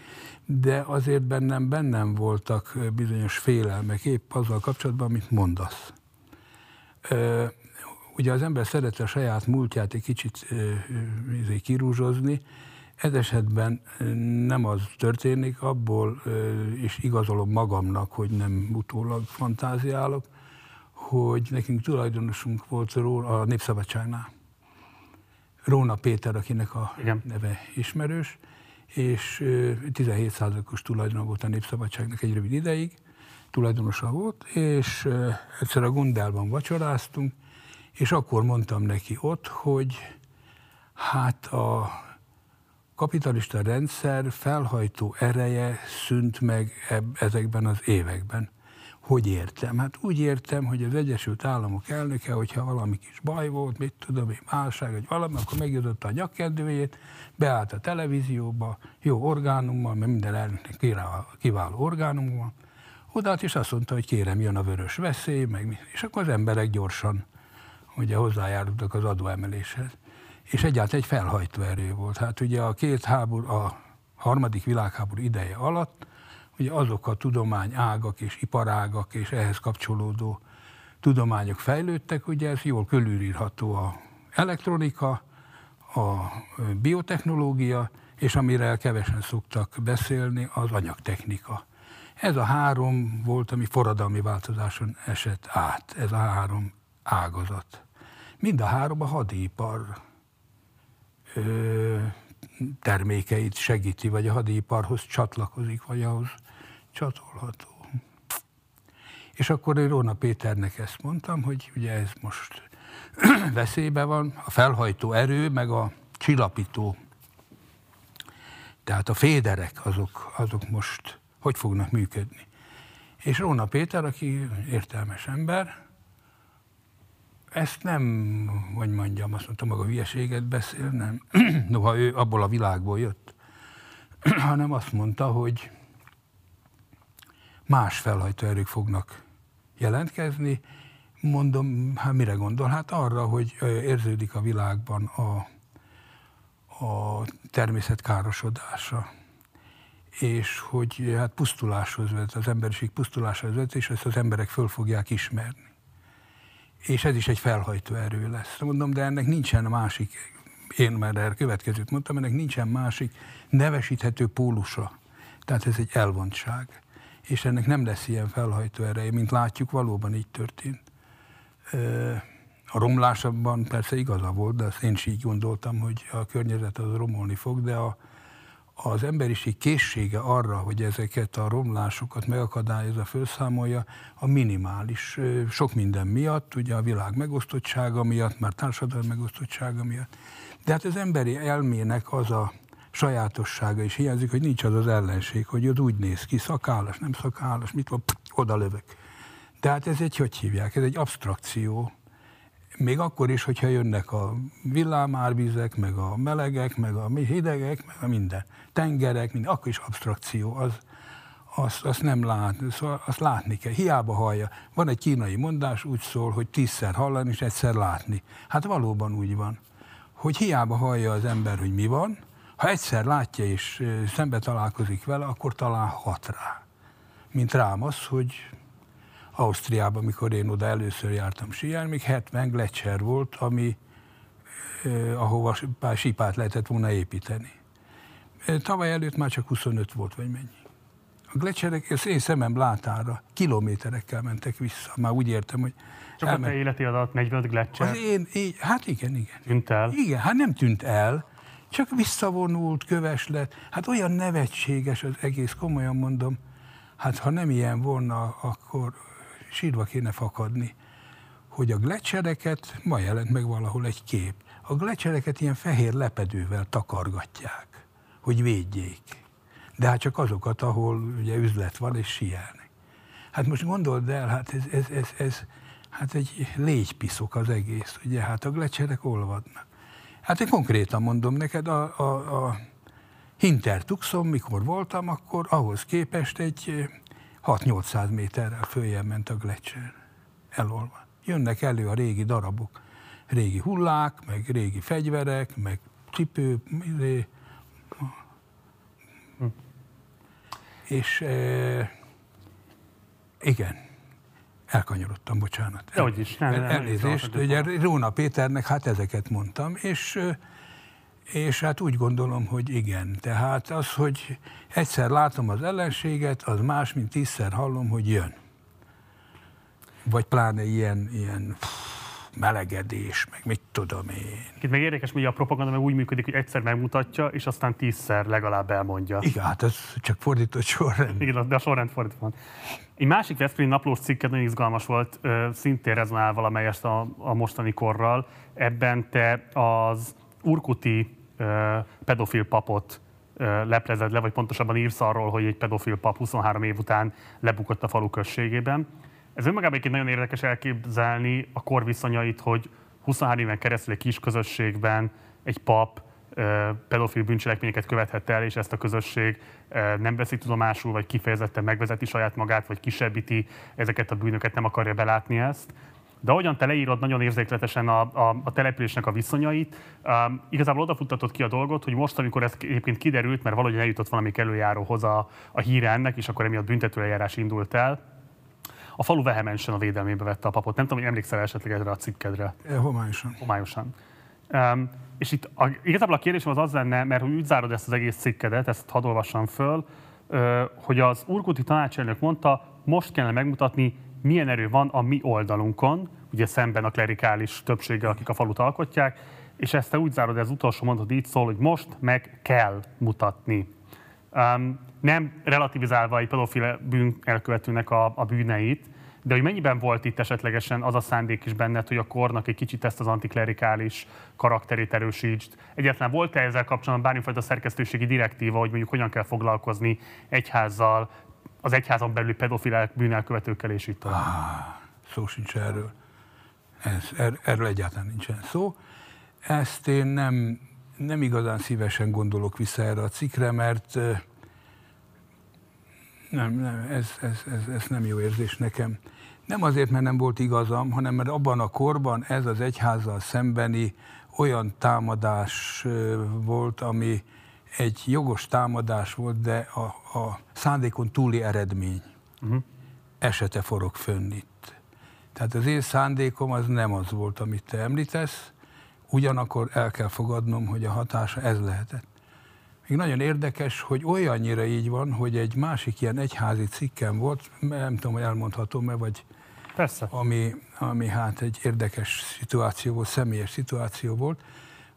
de azért bennem bennem voltak bizonyos félelmek épp azzal kapcsolatban, amit mondasz. Ugye az ember szereti a saját múltját egy kicsit izé, kirúzsozni, ez esetben nem az történik, abból is igazolom magamnak, hogy nem utólag fantáziálok, hogy nekünk tulajdonosunk volt a Népszabadságnál. Róna Péter, akinek a Igen. neve ismerős, és 17%-os tulajdona volt a Népszabadságnak egy rövid ideig, tulajdonosa volt, és egyszer a Gundálban vacsoráztunk, és akkor mondtam neki ott, hogy hát a kapitalista rendszer felhajtó ereje szűnt meg ezekben az években. Hogy értem? Hát úgy értem, hogy az Egyesült Államok elnöke, hogyha valami kis baj volt, mit tudom én, válság, vagy valami, akkor megjutott a nyakkendőjét, beállt a televízióba, jó orgánummal, mert minden elnöknek kiváló orgánum van, odaállt és azt mondta, hogy kérem, jön a vörös veszély, meg, és akkor az emberek gyorsan ugye hozzájárultak az adóemeléshez. És egyáltalán egy felhajtó erő volt. Hát ugye a két háború, a harmadik világháború ideje alatt ugye azok a tudományágak és iparágak és ehhez kapcsolódó tudományok fejlődtek, ugye ez jól körülírható a elektronika, a biotechnológia, és amire kevesen szoktak beszélni, az anyagtechnika. Ez a három volt, ami forradalmi változáson esett át, ez a három ágazat. Mind a három a hadipar termékeit segíti, vagy a hadiparhoz csatlakozik, vagy ahhoz csatolható. És akkor én Róna Péternek ezt mondtam, hogy ugye ez most veszélybe van, a felhajtó erő, meg a csillapító, tehát a féderek, azok, azok most hogy fognak működni. És Róna Péter, aki értelmes ember, ezt nem, hogy mondjam, azt mondtam, maga hülyeséget beszél, nem. Noha ő abból a világból jött, hanem azt mondta, hogy más felhajtóerők fognak jelentkezni. Mondom, hát mire gondol? Hát arra, hogy érződik a világban a, a természet károsodása és hogy hát pusztuláshoz vezet, az emberiség pusztuláshoz vezet, és ezt az emberek föl fogják ismerni. És ez is egy felhajtó erő lesz. Mondom, de ennek nincsen másik, én már erre következőt mondtam, ennek nincsen másik nevesíthető pólusa. Tehát ez egy elvontság és ennek nem lesz ilyen felhajtó ereje, mint látjuk, valóban így történt. A romlásabban persze igaza volt, de azt én is így gondoltam, hogy a környezet az romolni fog, de a, az emberiség készsége arra, hogy ezeket a romlásokat megakadályozza, felszámolja, a minimális. Sok minden miatt, ugye a világ megosztottsága miatt, már társadalmi megosztottsága miatt. De hát az emberi elmének az a sajátossága is hiányzik, hogy nincs az az ellenség, hogy ott úgy néz ki, szakállas, nem szakállas, mit van, oda lövök. De hát ez egy, hogy hívják, ez egy abstrakció, még akkor is, hogyha jönnek a villámárvizek, meg a melegek, meg a hidegek, meg a minden, tengerek, minden, akkor is abstrakció, az, azt, azt nem lát, szóval azt látni kell. Hiába hallja. Van egy kínai mondás, úgy szól, hogy tízszer hallani és egyszer látni. Hát valóban úgy van, hogy hiába hallja az ember, hogy mi van, ha egyszer látja és szembe találkozik vele, akkor talán hat rá. Mint rám az, hogy Ausztriában, mikor én oda először jártam síján, még 70 gletszer volt, ami, eh, ahova pár sípát lehetett volna építeni. Tavaly előtt már csak 25 volt, vagy mennyi. A gletszerek, az én szemem látára kilométerekkel mentek vissza. Már úgy értem, hogy csak elment. a te életi adat 45 gletszer? Az én, én, hát igen, igen. Tűnt el? Igen, hát nem tűnt el, csak visszavonult, köves lett. Hát olyan nevetséges az egész, komolyan mondom. Hát ha nem ilyen volna, akkor sírva kéne fakadni, hogy a gletszereket, ma jelent meg valahol egy kép, a gletszereket ilyen fehér lepedővel takargatják, hogy védjék. De hát csak azokat, ahol ugye üzlet van és sielni. Hát most gondold el, hát ez, ez, ez, ez hát egy légypiszok az egész, ugye, hát a gletszerek olvadnak. Hát én konkrétan mondom neked, a, a, a Hintertuxon, mikor voltam, akkor ahhoz képest egy 6-800 méterrel följebb ment a Gletscher. Elolva. Jönnek elő a régi darabok. Régi hullák, meg régi fegyverek, meg cipő, izé. hm. és e, igen, elkanyarodtam, bocsánat. Hogy is, nem, nem, Elnézést, ugye Róna Péternek hát ezeket mondtam, és és hát úgy gondolom, hogy igen. Tehát az, hogy egyszer látom az ellenséget, az más, mint tízszer hallom, hogy jön. Vagy pláne ilyen, ilyen melegedés, meg mit tudom én. Itt meg érdekes, hogy a propaganda meg úgy működik, hogy egyszer megmutatja, és aztán tízszer legalább elmondja. Igen, hát ez csak fordított sorrend. Igen, de a sorrend fordítva van. Egy másik Veszprém naplós cikket nagyon izgalmas volt, szintén rezonál valamelyest a, a mostani korral. Ebben te az Urkuti pedofil papot leplezed le, vagy pontosabban írsz arról, hogy egy pedofil pap 23 év után lebukott a falu községében. Ez önmagában egy nagyon érdekes elképzelni a kor viszonyait, hogy 23 éven keresztül egy kis közösségben egy pap pedofil bűncselekményeket követhet el, és ezt a közösség nem veszi tudomásul, vagy kifejezetten megvezeti saját magát, vagy kisebbíti ezeket a bűnöket, nem akarja belátni ezt. De ahogyan te leírod nagyon érzékletesen a, a, a településnek a viszonyait, um, igazából odafuttatott ki a dolgot, hogy most, amikor ez egyébként kiderült, mert valahogy eljutott valami előjáróhoz a, a híre ennek, és akkor emiatt büntetőeljárás indult el, a falu vehemensen a védelmébe vette a papot. Nem tudom, hogy emlékszel esetleg erre a cikkedre. Homályosan. Homályosan. Um, és itt a, igazából a kérdésem az az lenne, mert úgy zárod ezt az egész cikkedet, ezt hadd olvassam föl, uh, hogy az urkuti tanácselnök mondta, most kellene megmutatni, milyen erő van a mi oldalunkon, ugye szemben a klerikális többséggel, akik a falut alkotják, és ezt te úgy zárod, ez utolsó mondat így szól, hogy most meg kell mutatni. Um, nem relativizálva egy pedofil bűn elkövetőnek a, a bűneit, de hogy mennyiben volt itt esetlegesen az a szándék is benned, hogy a kornak egy kicsit ezt az antiklerikális karakterét erősítsd? Egyáltalán volt-e ezzel kapcsolatban bármifajta szerkesztőségi direktíva, hogy mondjuk hogyan kell foglalkozni egyházzal, az egyházon belül pedofilák, bűnelkövetőkkel és itt. Ah, szó sincs erről. Ez, er, erről egyáltalán nincsen szó. Ezt én nem, nem igazán szívesen gondolok vissza erre a cikkre, mert nem, nem ez, ez, ez, ez nem jó érzés nekem. Nem azért, mert nem volt igazam, hanem mert abban a korban ez az egyházzal szembeni olyan támadás volt, ami, egy jogos támadás volt, de a, a szándékon túli eredmény uh-huh. esete forog fönn itt. Tehát az én szándékom az nem az volt, amit te említesz, ugyanakkor el kell fogadnom, hogy a hatása ez lehetett. Még nagyon érdekes, hogy olyannyira így van, hogy egy másik ilyen egyházi cikkem volt, nem tudom, hogy elmondhatom-e, vagy Persze. Ami, ami hát egy érdekes szituáció volt, személyes szituáció volt,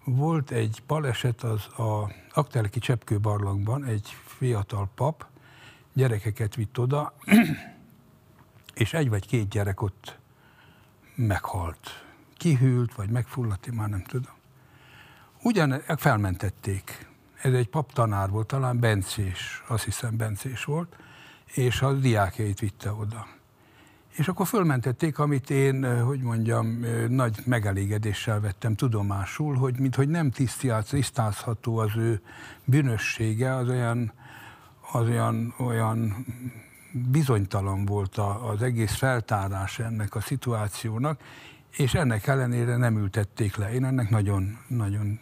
volt egy baleset az a Akteleki Cseppkőbarlangban, egy fiatal pap gyerekeket vitt oda, és egy vagy két gyerek ott meghalt. Kihűlt, vagy megfulladt, én már nem tudom. Ugyan felmentették. Ez egy pap tanár volt, talán Bencés, azt hiszem Bencés volt, és a diákjait vitte oda. És akkor fölmentették, amit én, hogy mondjam, nagy megelégedéssel vettem tudomásul, hogy minthogy nem tisztázható az ő bűnössége, az olyan, az olyan, olyan bizonytalan volt az egész feltárás ennek a szituációnak, és ennek ellenére nem ültették le. Én ennek nagyon, nagyon,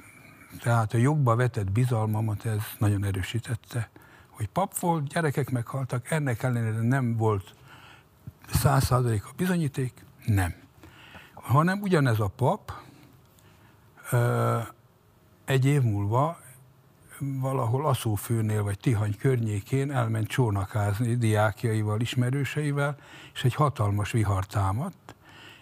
tehát a jogba vetett bizalmamat ez nagyon erősítette. Hogy pap volt, gyerekek meghaltak, ennek ellenére nem volt száz százalék a bizonyíték, nem. Hanem ugyanez a pap egy év múlva valahol Aszófőnél vagy Tihany környékén elment csónakázni diákjaival, ismerőseivel, és egy hatalmas vihar támadt,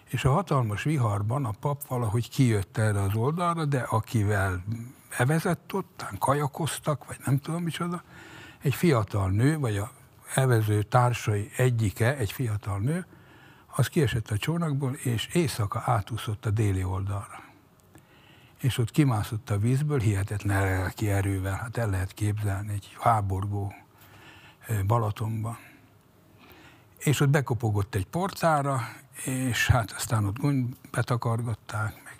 és a hatalmas viharban a pap valahogy kijött erre az oldalra, de akivel evezett ott, kajakoztak, vagy nem tudom micsoda, egy fiatal nő, vagy a evező társai egyike, egy fiatal nő, az kiesett a csónakból, és éjszaka átúszott a déli oldalra. És ott kimászott a vízből, hihetetlen lelki erővel, hát el lehet képzelni egy háborgó Balatonban. És ott bekopogott egy porcára, és hát aztán ott betakargatták, meg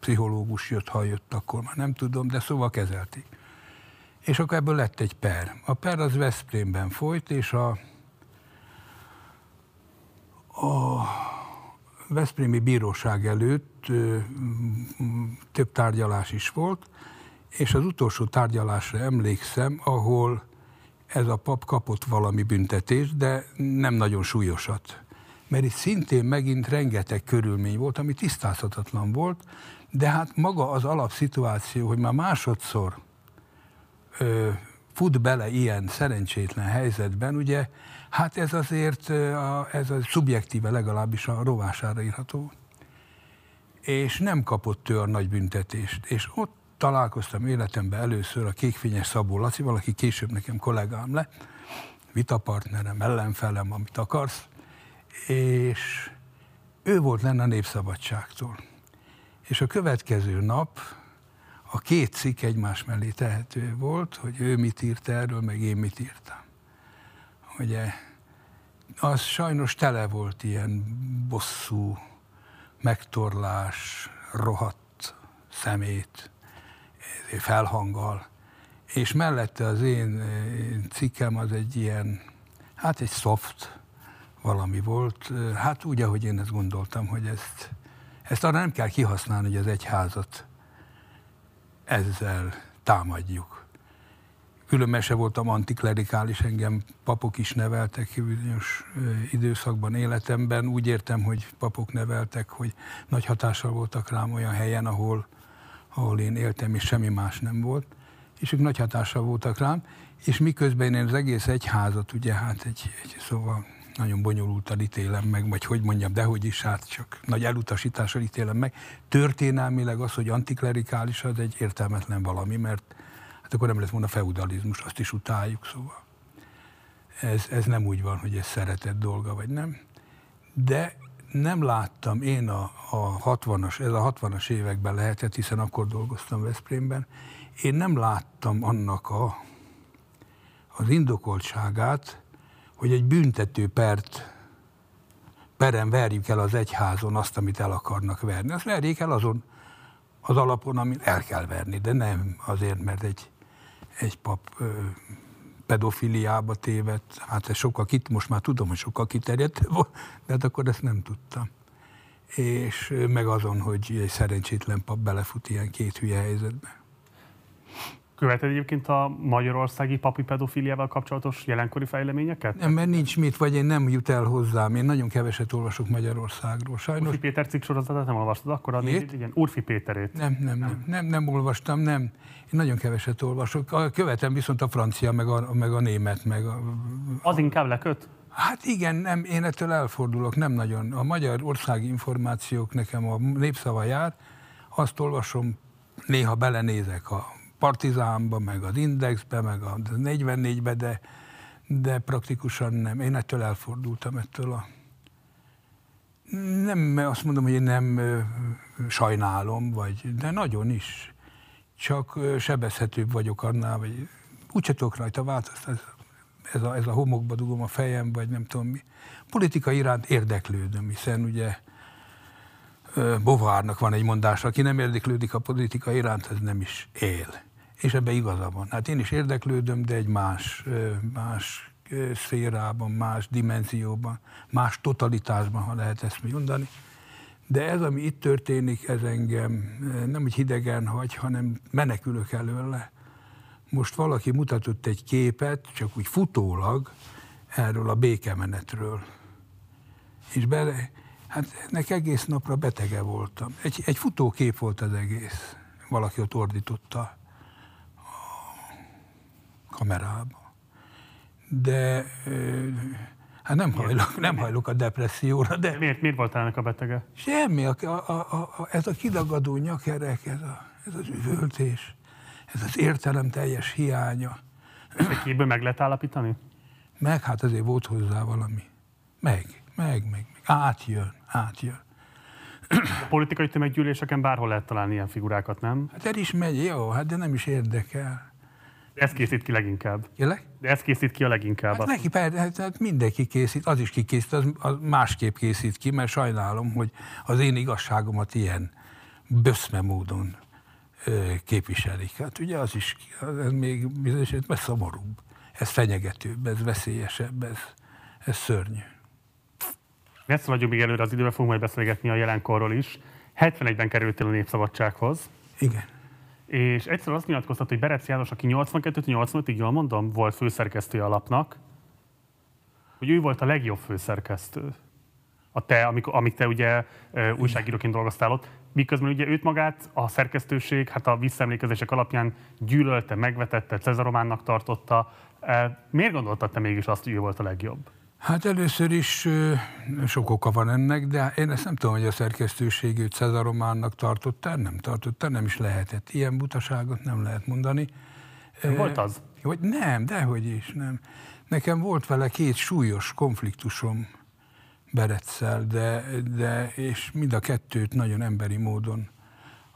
pszichológus jött, ha jött, akkor már nem tudom, de szóval kezelték. És akkor ebből lett egy per. A per az Veszprémben folyt, és a, a Veszprémi Bíróság előtt ö, több tárgyalás is volt, és az utolsó tárgyalásra emlékszem, ahol ez a pap kapott valami büntetést, de nem nagyon súlyosat. Mert itt szintén megint rengeteg körülmény volt, ami tisztázhatatlan volt, de hát maga az alapszituáció, hogy már másodszor ö, fut bele ilyen szerencsétlen helyzetben, ugye, hát ez azért, a, ez a szubjektíve legalábbis a rovására írható. És nem kapott a nagy büntetést. És ott találkoztam életemben először a kékfényes Szabó Laci, valaki később nekem kollégám lett, vitapartnerem, ellenfelem, amit akarsz, és ő volt lenne a Népszabadságtól. És a következő nap a két cikk egymás mellé tehető volt, hogy ő mit írt erről, meg én mit írtam. Ugye, az sajnos tele volt ilyen bosszú, megtorlás, rohadt szemét, felhanggal. És mellette az én cikkem az egy ilyen, hát egy soft valami volt. Hát úgy, ahogy én ezt gondoltam, hogy ezt, ezt arra nem kell kihasználni, hogy az egyházat ezzel támadjuk. Különben se voltam antiklerikális, engem papok is neveltek bizonyos időszakban életemben. Úgy értem, hogy papok neveltek, hogy nagy hatással voltak rám olyan helyen, ahol, ahol én éltem, és semmi más nem volt. És ők nagy hatással voltak rám, és miközben én az egész egyházat, ugye hát egy, egy szóval nagyon bonyolultan ítélem meg, vagy hogy mondjam, dehogy is, hát csak nagy elutasítással ítélem meg. Történelmileg az, hogy antiklerikális, az egy értelmetlen valami, mert hát akkor nem lesz volna feudalizmus, azt is utáljuk, szóval. Ez, ez nem úgy van, hogy ez szeretett dolga, vagy nem. De nem láttam én a, a 60-as, ez a 60-as években lehetett, hiszen akkor dolgoztam Veszprémben, én nem láttam annak a, az indokoltságát, hogy egy büntető pert peren verjük el az egyházon azt, amit el akarnak verni. Azt verjék el azon az alapon, amit el kell verni, de nem azért, mert egy, egy pap ö, pedofiliába tévedt. Hát ez sokkal kit, most már tudom, hogy sokkal kiterjedt volt, de hát akkor ezt nem tudtam. És meg azon, hogy egy szerencsétlen pap belefut ilyen két hülye helyzetbe. Követed egyébként a magyarországi papi pedofiliával kapcsolatos jelenkori fejleményeket? Nem, mert nincs mit, vagy én nem jut el hozzám. Én nagyon keveset olvasok Magyarországról, sajnos. Urfi Péter cikk sorozatát nem olvastad akkor? A négy, igen, Urfi Péterét. Nem, nem, nem, nem, nem, nem olvastam, nem. Én nagyon keveset olvasok. Követem viszont a francia, meg a, meg a német, meg a... Az inkább leköt? Hát igen, nem, én ettől elfordulok, nem nagyon. A magyar országi információk nekem a népszava jár, azt olvasom néha belenézek a Partizánba, meg az Indexbe, meg a 44-be, de, de praktikusan nem. Én ettől elfordultam, ettől a... Nem azt mondom, hogy én nem sajnálom, vagy, de nagyon is. Csak sebezhetőbb vagyok annál, vagy úgyse tudok rajta változtatni. Ez a, ez a homokba dugom a fejem, vagy nem tudom mi. Politika iránt érdeklődöm, hiszen ugye Bovárnak van egy mondása, aki nem érdeklődik a politika iránt, az nem is él. És ebbe igaza van. Hát én is érdeklődöm, de egy más, más szférában, más dimenzióban, más totalitásban, ha lehet ezt mondani. De ez, ami itt történik, ez engem nem úgy hidegen hagy, hanem menekülök előle. Most valaki mutatott egy képet, csak úgy futólag, erről a békemenetről. És bele, hát ennek egész napra betege voltam. Egy, egy futókép volt az egész. Valaki ott ordította kamerába. De hát nem hajlok, nem hajlok a depresszióra, de... Miért, miért volt ennek a betege? Semmi, a, a, a, a, ez a kidagadó nyakerek, ez, a, ez az üvöltés, ez az értelem teljes hiánya. Ezt képből meg lehet állapítani? Meg, hát azért volt hozzá valami. Meg, meg, meg, meg. Átjön, átjön. A politikai tömeggyűléseken bárhol lehet találni ilyen figurákat, nem? Hát el is megy, jó, hát de nem is érdekel. Ez készít ki leginkább. Kérlek? De ez készít ki a leginkább. Hát neki persze, hát, hát mindenki készít, az is kikészít, az, az másképp készít ki, mert sajnálom, hogy az én igazságomat ilyen böszme módon ö, képviselik. Hát ugye az is, ez még bizonyos, ez szomorúbb, ez fenyegetőbb, ez veszélyesebb, ez, ez szörnyű. Messze vagyunk még előre az időben, fogunk majd beszélgetni a jelenkorról is. 71-ben kerültél a Népszabadsághoz. Igen. És egyszer azt nyilatkoztat, hogy Berec János, aki 82-85-ig, jól mondom, volt főszerkesztő a lapnak, hogy ő volt a legjobb főszerkesztő. A te, amikor, amíg te ugye újságíróként dolgoztál ott, miközben ugye őt magát a szerkesztőség, hát a visszaemlékezések alapján gyűlölte, megvetette, Cezarománnak tartotta. Miért gondoltad te mégis azt, hogy ő volt a legjobb? Hát először is sok oka van ennek, de én ezt nem tudom, hogy a szerkesztőség őt Cezarománnak tartotta, nem tartotta, nem is lehetett. Ilyen butaságot nem lehet mondani. Volt az? Hogy nem, dehogy is, nem. Nekem volt vele két súlyos konfliktusom Bereccel, de, de, és mind a kettőt nagyon emberi módon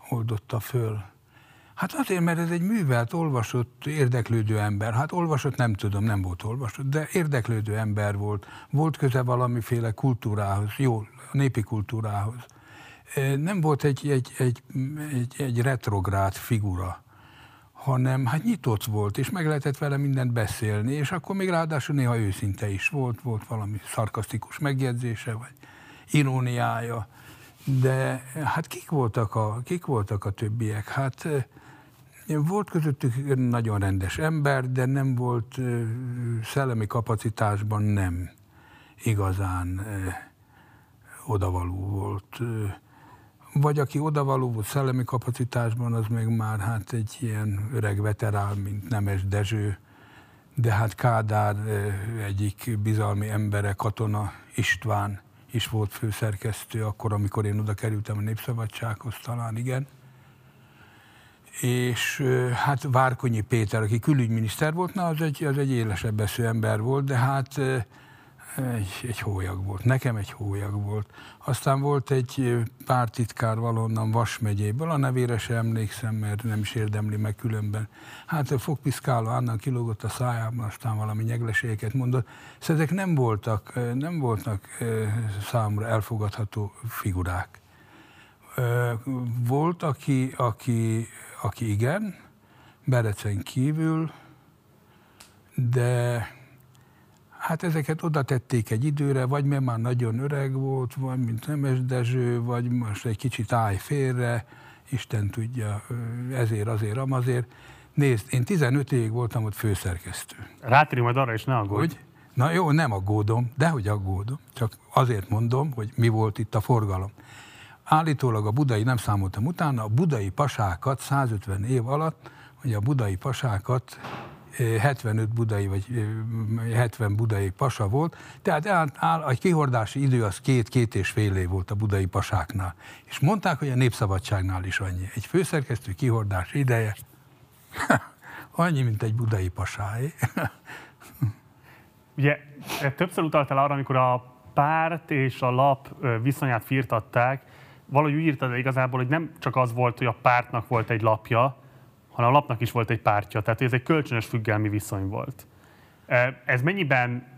oldotta föl. Hát azért, mert ez egy művelt, olvasott, érdeklődő ember. Hát olvasott, nem tudom, nem volt olvasott, de érdeklődő ember volt. Volt köze valamiféle kultúrához, jó, népi kultúrához. Nem volt egy, egy, egy, egy, egy retrográd figura, hanem hát nyitott volt, és meg lehetett vele mindent beszélni, és akkor még ráadásul néha őszinte is volt, volt valami szarkasztikus megjegyzése, vagy iróniája. De hát kik voltak a, kik voltak a többiek? Hát volt közöttük nagyon rendes ember, de nem volt szellemi kapacitásban nem igazán odavaló volt. Vagy aki odavaló volt szellemi kapacitásban, az még már hát egy ilyen öreg veterán, mint Nemes Dezső, de hát Kádár egyik bizalmi embere, katona István is volt főszerkesztő akkor, amikor én oda kerültem a Népszabadsághoz, talán igen és hát Várkonyi Péter, aki külügyminiszter volt, na az egy, az egy élesebb besző ember volt, de hát egy, egy hólyag volt. Nekem egy hólyag volt. Aztán volt egy pártitkár valonnan Vas megyéből, a nevére sem emlékszem, mert nem is érdemli meg különben. Hát a fogpiszkáló annak kilógott a szájában, aztán valami nyegleségeket mondott. Szóval ezek nem voltak, nem voltak számomra elfogadható figurák. Volt, aki, aki aki igen, Berecen kívül, de hát ezeket oda tették egy időre, vagy mert már nagyon öreg volt, vagy mint Nemes Dezső, vagy most egy kicsit állj félre, Isten tudja, ezért, azért, amazért. Nézd, én 15 évig voltam ott főszerkesztő. Rátérünk majd arra is, ne aggódj. Hogy? Na jó, nem aggódom, de hogy aggódom. Csak azért mondom, hogy mi volt itt a forgalom. Állítólag a budai, nem számoltam utána, a budai pasákat 150 év alatt, hogy a budai pasákat 75 budai, vagy 70 budai pasa volt, tehát áll, a kihordási idő az két-két és fél év volt a budai pasáknál. És mondták, hogy a Népszabadságnál is annyi. Egy főszerkesztő kihordási ideje annyi, mint egy budai pasáé. Ugye többször utaltál arra, amikor a párt és a lap viszonyát firtatták, valahogy úgy írtad igazából, hogy nem csak az volt, hogy a pártnak volt egy lapja, hanem a lapnak is volt egy pártja. Tehát ez egy kölcsönös függelmi viszony volt. Ez mennyiben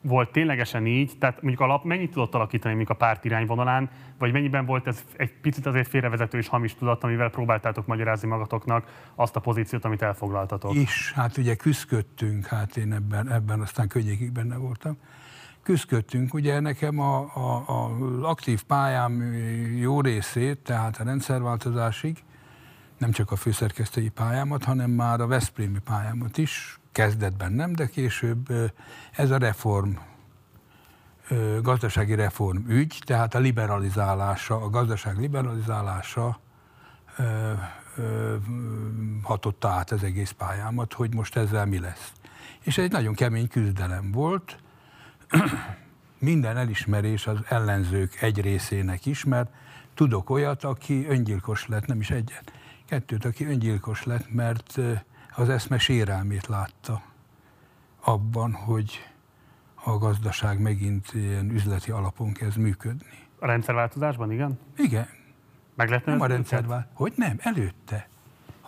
volt ténylegesen így, tehát mondjuk a lap mennyit tudott alakítani mondjuk a párt irányvonalán, vagy mennyiben volt ez egy picit azért félrevezető és hamis tudat, amivel próbáltátok magyarázni magatoknak azt a pozíciót, amit elfoglaltatok? Is, hát ugye küzdködtünk, hát én ebben, ebben aztán könnyékig benne voltam. Küzdködtünk, ugye nekem a, a, a aktív pályám jó részét, tehát a rendszerváltozásig, nem csak a főszerkesztői pályámat, hanem már a Veszprémi pályámat is, kezdetben nem, de később ez a reform, gazdasági reform ügy, tehát a liberalizálása, a gazdaság liberalizálása hatotta át az egész pályámat, hogy most ezzel mi lesz. És egy nagyon kemény küzdelem volt, minden elismerés az ellenzők egy részének is, mert tudok olyat, aki öngyilkos lett, nem is egyet, kettőt, aki öngyilkos lett, mert az eszme sérelmét látta abban, hogy a gazdaság megint ilyen üzleti alapon kezd működni. A rendszerváltozásban, igen? Igen. Meg lehet nem a rendszerváltozás. Hogy nem, előtte.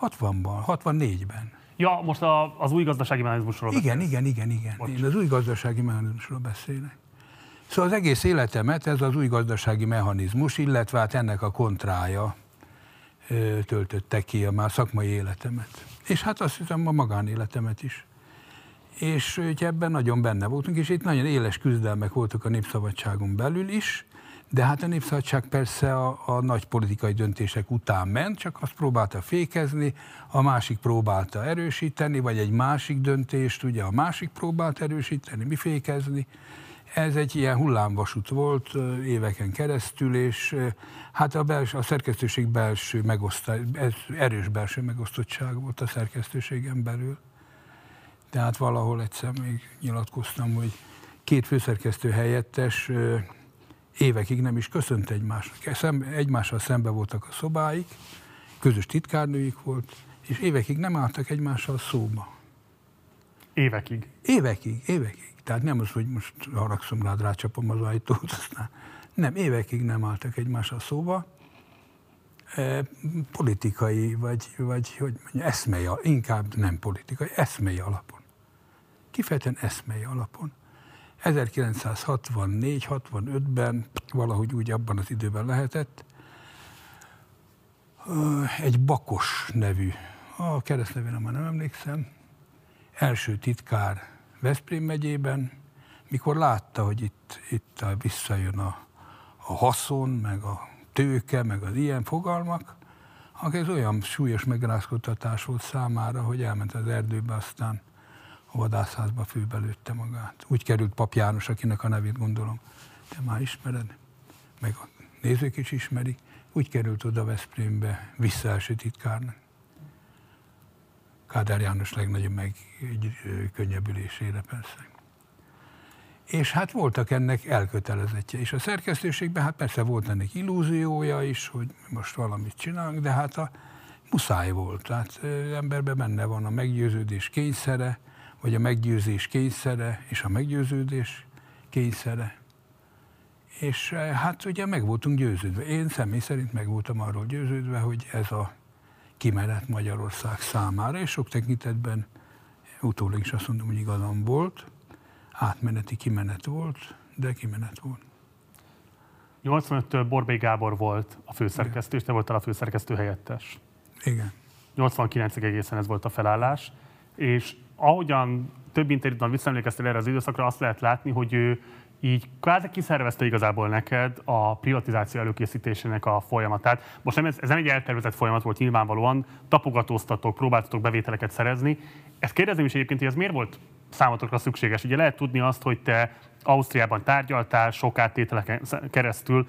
60-ban, 64-ben. Ja, most a, az új gazdasági mechanizmusról Igen, beszélsz. igen, igen, igen. Bocs. Én az új gazdasági mechanizmusról beszélek. Szóval az egész életemet ez az új gazdasági mechanizmus, illetve hát ennek a kontrája töltötte ki a már szakmai életemet. És hát azt hiszem a magánéletemet is. És ebben nagyon benne voltunk, és itt nagyon éles küzdelmek voltak a Népszabadságon belül is, de hát a Népszabadság persze a, a nagy politikai döntések után ment, csak azt próbálta fékezni, a másik próbálta erősíteni, vagy egy másik döntést, ugye a másik próbált erősíteni, mi fékezni. Ez egy ilyen hullámvasút volt éveken keresztül, és hát a, belső, a szerkesztőség belső megosztás, ez erős belső megosztottság volt a szerkesztőségen belül. Tehát valahol egyszer még nyilatkoztam, hogy két főszerkesztő helyettes évekig nem is köszönt egymásnak. Egymással szembe voltak a szobáik, közös titkárnőik volt, és évekig nem álltak egymással szóba. Évekig? Évekig, évekig. Tehát nem az, hogy most haragszom rád, rácsapom az ajtót, aztán nem, évekig nem álltak egymással szóba. E, politikai, vagy, vagy hogy mondja, eszmei, inkább nem politikai, eszmei alapon. Kifejezetten eszmei alapon. 1964-65-ben, valahogy úgy abban az időben lehetett, egy Bakos nevű, a keresztnevére már nem emlékszem, első titkár Veszprém megyében, mikor látta, hogy itt, itt visszajön a, a haszon, meg a tőke, meg az ilyen fogalmak, akkor ez olyan súlyos megrázkodtatás volt számára, hogy elment az erdőbe, aztán a vadászházba főbe lőtte magát. Úgy került Pap János, akinek a nevét gondolom, te már ismered, meg a nézők is ismerik, úgy került oda Veszprémbe visszaelső titkárnak. Kádár János legnagyobb meg könnyebbülésére persze. És hát voltak ennek elkötelezettje. És a szerkesztőségben hát persze volt ennek illúziója is, hogy most valamit csinálunk, de hát a muszáj volt. Tehát emberben benne van a meggyőződés kényszere, vagy a meggyőzés kényszere, és a meggyőződés kényszere. És hát ugye meg voltunk győződve. Én személy szerint meg voltam arról győződve, hogy ez a kimenet Magyarország számára, és sok tekintetben utólag is azt mondom, hogy igazam volt, átmeneti kimenet volt, de kimenet volt. 85-től Borbély Gábor volt a főszerkesztő, és te voltál a főszerkesztő helyettes. Igen. 89-ig egészen ez volt a felállás, és ahogyan több interjúban visszaemlékeztél erre az időszakra, azt lehet látni, hogy ő így kvázi kiszervezte igazából neked a privatizáció előkészítésének a folyamatát. Most nem, ez, ez nem egy eltervezett folyamat volt nyilvánvalóan, tapogatóztatok, próbáltatok bevételeket szerezni. Ezt kérdezem is egyébként, hogy ez miért volt számotokra szükséges? Ugye lehet tudni azt, hogy te Ausztriában tárgyaltál sok áttételeken keresztül,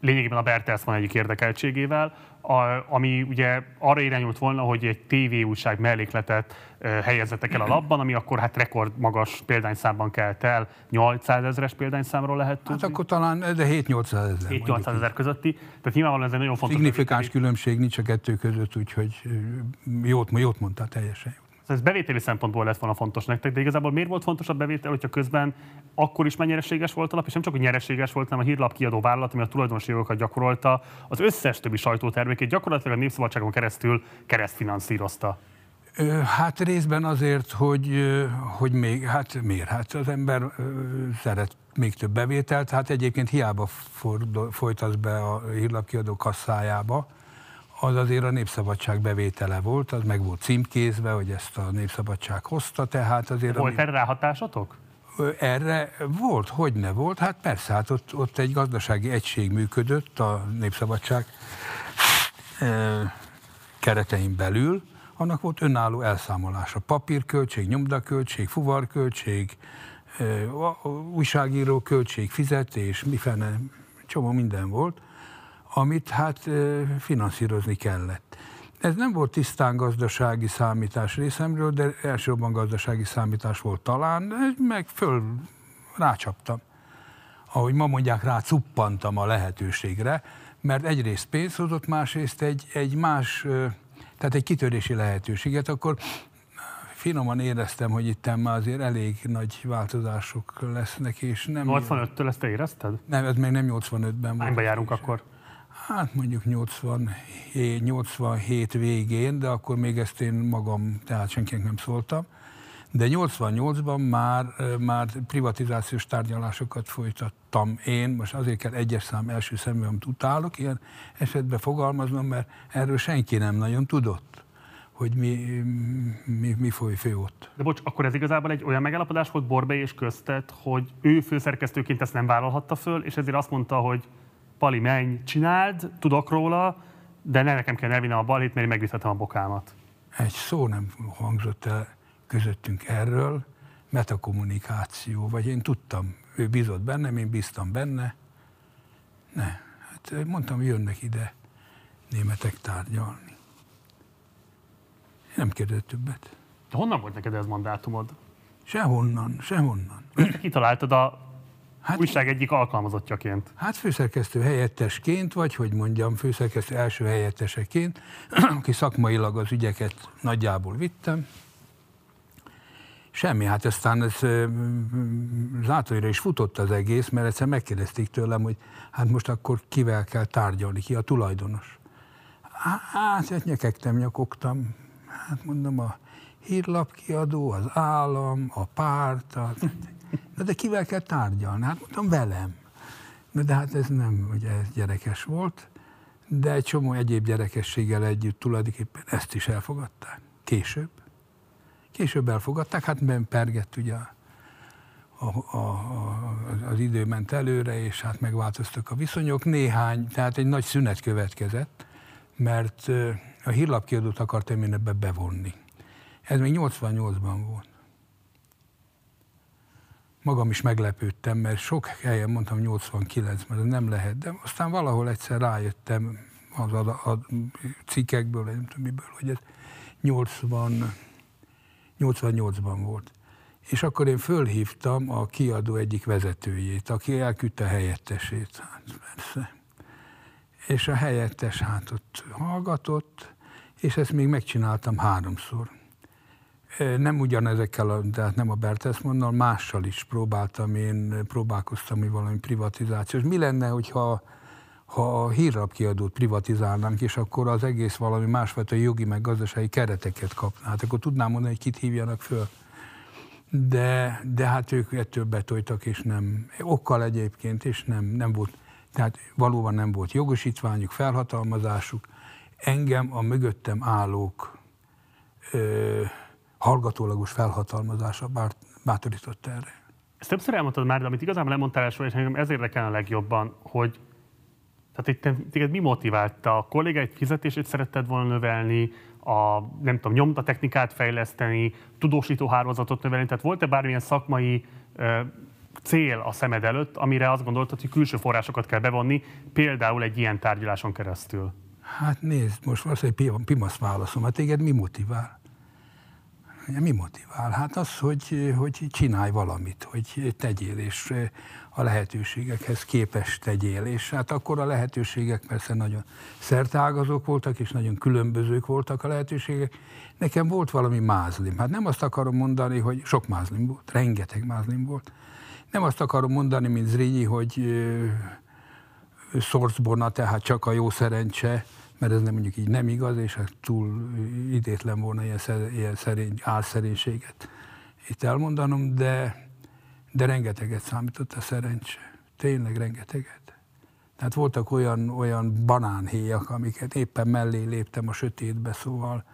lényegében a Bertelsmann egyik érdekeltségével, a, ami ugye arra irányult volna, hogy egy TV újság mellékletet helyezzetek el a labban, ami akkor hát rekord magas példányszámban kelt el, 800 ezeres példányszámról lehet tudni. Hát akkor talán, de 7-800 ezer. 7-800 ezer közötti, tehát nyilvánvalóan ez egy nagyon fontos. Signifikáns különbség nincs a kettő között, úgyhogy jót, jót mondtál teljesen jó. Ez bevételi szempontból lett volna fontos nektek, de igazából miért volt fontos a bevétel, hogyha közben akkor is már nyereséges volt a lap, és nem csak, hogy nyereséges volt, hanem a hírlap kiadó vállalat, ami a tulajdonosi jogokat gyakorolta, az összes többi sajtótermékét gyakorlatilag a Népszabadságon keresztül keresztfinanszírozta. Hát részben azért, hogy, hogy még, hát miért? Hát az ember szeret még több bevételt, hát egyébként hiába folytasz be a hírlapkiadó kasszájába, az azért a Népszabadság bevétele volt, az meg volt címkézve, hogy ezt a Népszabadság hozta, tehát azért... Volt ami... erre ráhatásotok? Erre volt, hogy ne volt, hát persze, hát ott, ott egy gazdasági egység működött a Népszabadság keretein belül, annak volt önálló elszámolása. Papírköltség, nyomdaköltség, fuvarköltség, újságíró költség, fizetés, mifene, csomó minden volt amit hát finanszírozni kellett. Ez nem volt tisztán gazdasági számítás részemről, de elsősorban gazdasági számítás volt talán, meg föl rácsaptam. Ahogy ma mondják, rá cuppantam a lehetőségre, mert egyrészt pénz hozott, másrészt egy, egy más, tehát egy kitörési lehetőséget, akkor finoman éreztem, hogy itt már azért elég nagy változások lesznek, és nem... 85-től ezt te érezted? Nem, ez még nem 85-ben volt. Hányba járunk akkor? Hát mondjuk 87, 87 végén, de akkor még ezt én magam, tehát senkinek nem szóltam. De 88-ban már, már privatizációs tárgyalásokat folytattam én, most azért kell egyes szám első szemben, amit utálok, ilyen esetben fogalmaznom, mert erről senki nem nagyon tudott hogy mi, mi, mi foly fő ott. De bocs, akkor ez igazából egy olyan megállapodás volt Borbe és köztet, hogy ő főszerkesztőként ezt nem vállalhatta föl, és ezért azt mondta, hogy Pali, menj, csináld, tudok róla, de ne nekem kell elvinnem a balhét, mert én megvithetem a bokámat. Egy szó nem hangzott el közöttünk erről, metakommunikáció, vagy én tudtam, ő bízott bennem, én bíztam benne. Ne, hát mondtam, jönnek ide németek tárgyalni. Nem kérdezett többet. De honnan volt neked ez mandátumod? Sehonnan, sehonnan. Kitaláltad a Hát, újság egyik alkalmazottjaként. Hát főszerkesztő helyettesként, vagy hogy mondjam, főszerkesztő első helyetteseként, aki szakmailag az ügyeket nagyjából vittem. Semmi, hát aztán ez zátóira is futott az egész, mert egyszer megkérdezték tőlem, hogy hát most akkor kivel kell tárgyalni, ki a tulajdonos. Hát, hát nyekegtem, nyakogtam. Hát mondom, a hírlapkiadó, az állam, a párt, a de kivel kell tárgyalni? Hát mondtam, velem. Na de hát ez nem, ugye ez gyerekes volt, de egy csomó egyéb gyerekességgel együtt tulajdonképpen ezt is elfogadták. Később. Később elfogadták, hát ben pergett ugye a, a, a, az idő ment előre, és hát megváltoztak a viszonyok. Néhány, tehát egy nagy szünet következett, mert a hírlapkiadót akartam én ebbe bevonni. Ez még 88-ban volt magam is meglepődtem, mert sok helyen mondtam 89, mert nem lehet, de aztán valahol egyszer rájöttem az a, a cikkekből, nem tudom miből, hogy ez 80, 88-ban volt. És akkor én fölhívtam a kiadó egyik vezetőjét, aki elküldte a helyettesét. Hát persze. És a helyettes hát ott hallgatott, és ezt még megcsináltam háromszor nem ugyanezekkel, tehát nem a Bertelsmannnal, mással is próbáltam, én próbálkoztam, hogy valami privatizációs. Mi lenne, hogyha ha a hírlapkiadót privatizálnánk, és akkor az egész valami másfajta jogi meg gazdasági kereteket kapná. Hát akkor tudnám mondani, hogy kit hívjanak föl. De, de hát ők ettől betoltak, és nem, okkal egyébként, és nem, nem volt, tehát valóban nem volt jogosítványuk, felhatalmazásuk. Engem a mögöttem állók ö, hallgatólagos felhatalmazása bátorított erre. Ezt többször elmondtad már, de amit igazából lemondtál első, és engem ez érdekel a legjobban, hogy tehát itt téged mi motiválta? A kollégáid fizetését szeretted volna növelni, a, nem tudom, nyomtatechnikát fejleszteni, tudósító hálózatot növelni, tehát volt-e bármilyen szakmai ö, cél a szemed előtt, amire azt gondoltad, hogy külső forrásokat kell bevonni, például egy ilyen tárgyaláson keresztül? Hát nézd, most valószínűleg pimasz válaszom, hát téged mi motivál? Mi motivál? Hát az, hogy, hogy csinálj valamit, hogy tegyél, és a lehetőségekhez képes tegyél. És hát akkor a lehetőségek persze nagyon szertágazók voltak, és nagyon különbözők voltak a lehetőségek. Nekem volt valami mázlim. Hát nem azt akarom mondani, hogy sok mázlim volt, rengeteg mázlim volt. Nem azt akarom mondani, mint Zrínyi, hogy szorcbona, tehát csak a jó szerencse, mert ez nem mondjuk így nem igaz, és hát túl idétlen volna ilyen, szer, ilyen szerény, álszerénységet itt elmondanom, de, de rengeteget számított a szerencse. Tényleg rengeteget. Tehát voltak olyan, olyan banánhéjak, amiket éppen mellé léptem a sötétbe, szóval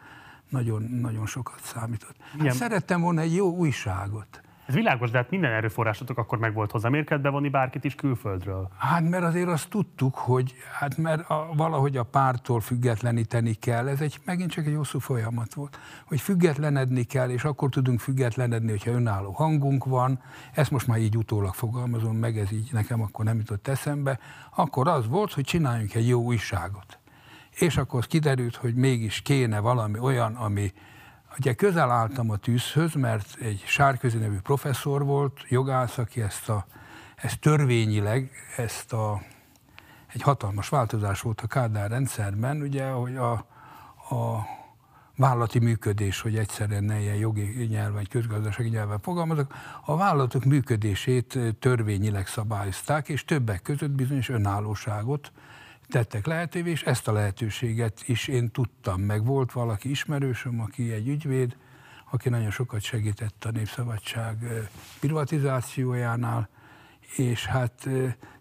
nagyon, nagyon sokat számított. Hát szerettem volna egy jó újságot. Ez világos, de hát minden erőforrásotok akkor meg volt hozzá. Miért kellett bevonni bárkit is külföldről? Hát mert azért azt tudtuk, hogy hát mert a, valahogy a pártól függetleníteni kell. Ez egy megint csak egy hosszú folyamat volt. Hogy függetlenedni kell, és akkor tudunk függetlenedni, hogyha önálló hangunk van. Ezt most már így utólag fogalmazom meg, ez így nekem akkor nem jutott eszembe. Akkor az volt, hogy csináljunk egy jó újságot. És akkor az kiderült, hogy mégis kéne valami olyan, ami Ugye közel álltam a tűzhöz, mert egy Sárközi nevű professzor volt, jogász, aki ezt, a, ezt törvényileg, ezt a, egy hatalmas változás volt a Kádár rendszerben, ugye, hogy a, a vállalati működés, hogy egyszerűen ne ilyen jogi nyelven, közgazdasági nyelven fogalmazok, a vállalatok működését törvényileg szabályozták, és többek között bizonyos önállóságot tettek lehetővé, és ezt a lehetőséget is én tudtam. Meg volt valaki ismerősöm, aki egy ügyvéd, aki nagyon sokat segített a Népszabadság privatizációjánál, és hát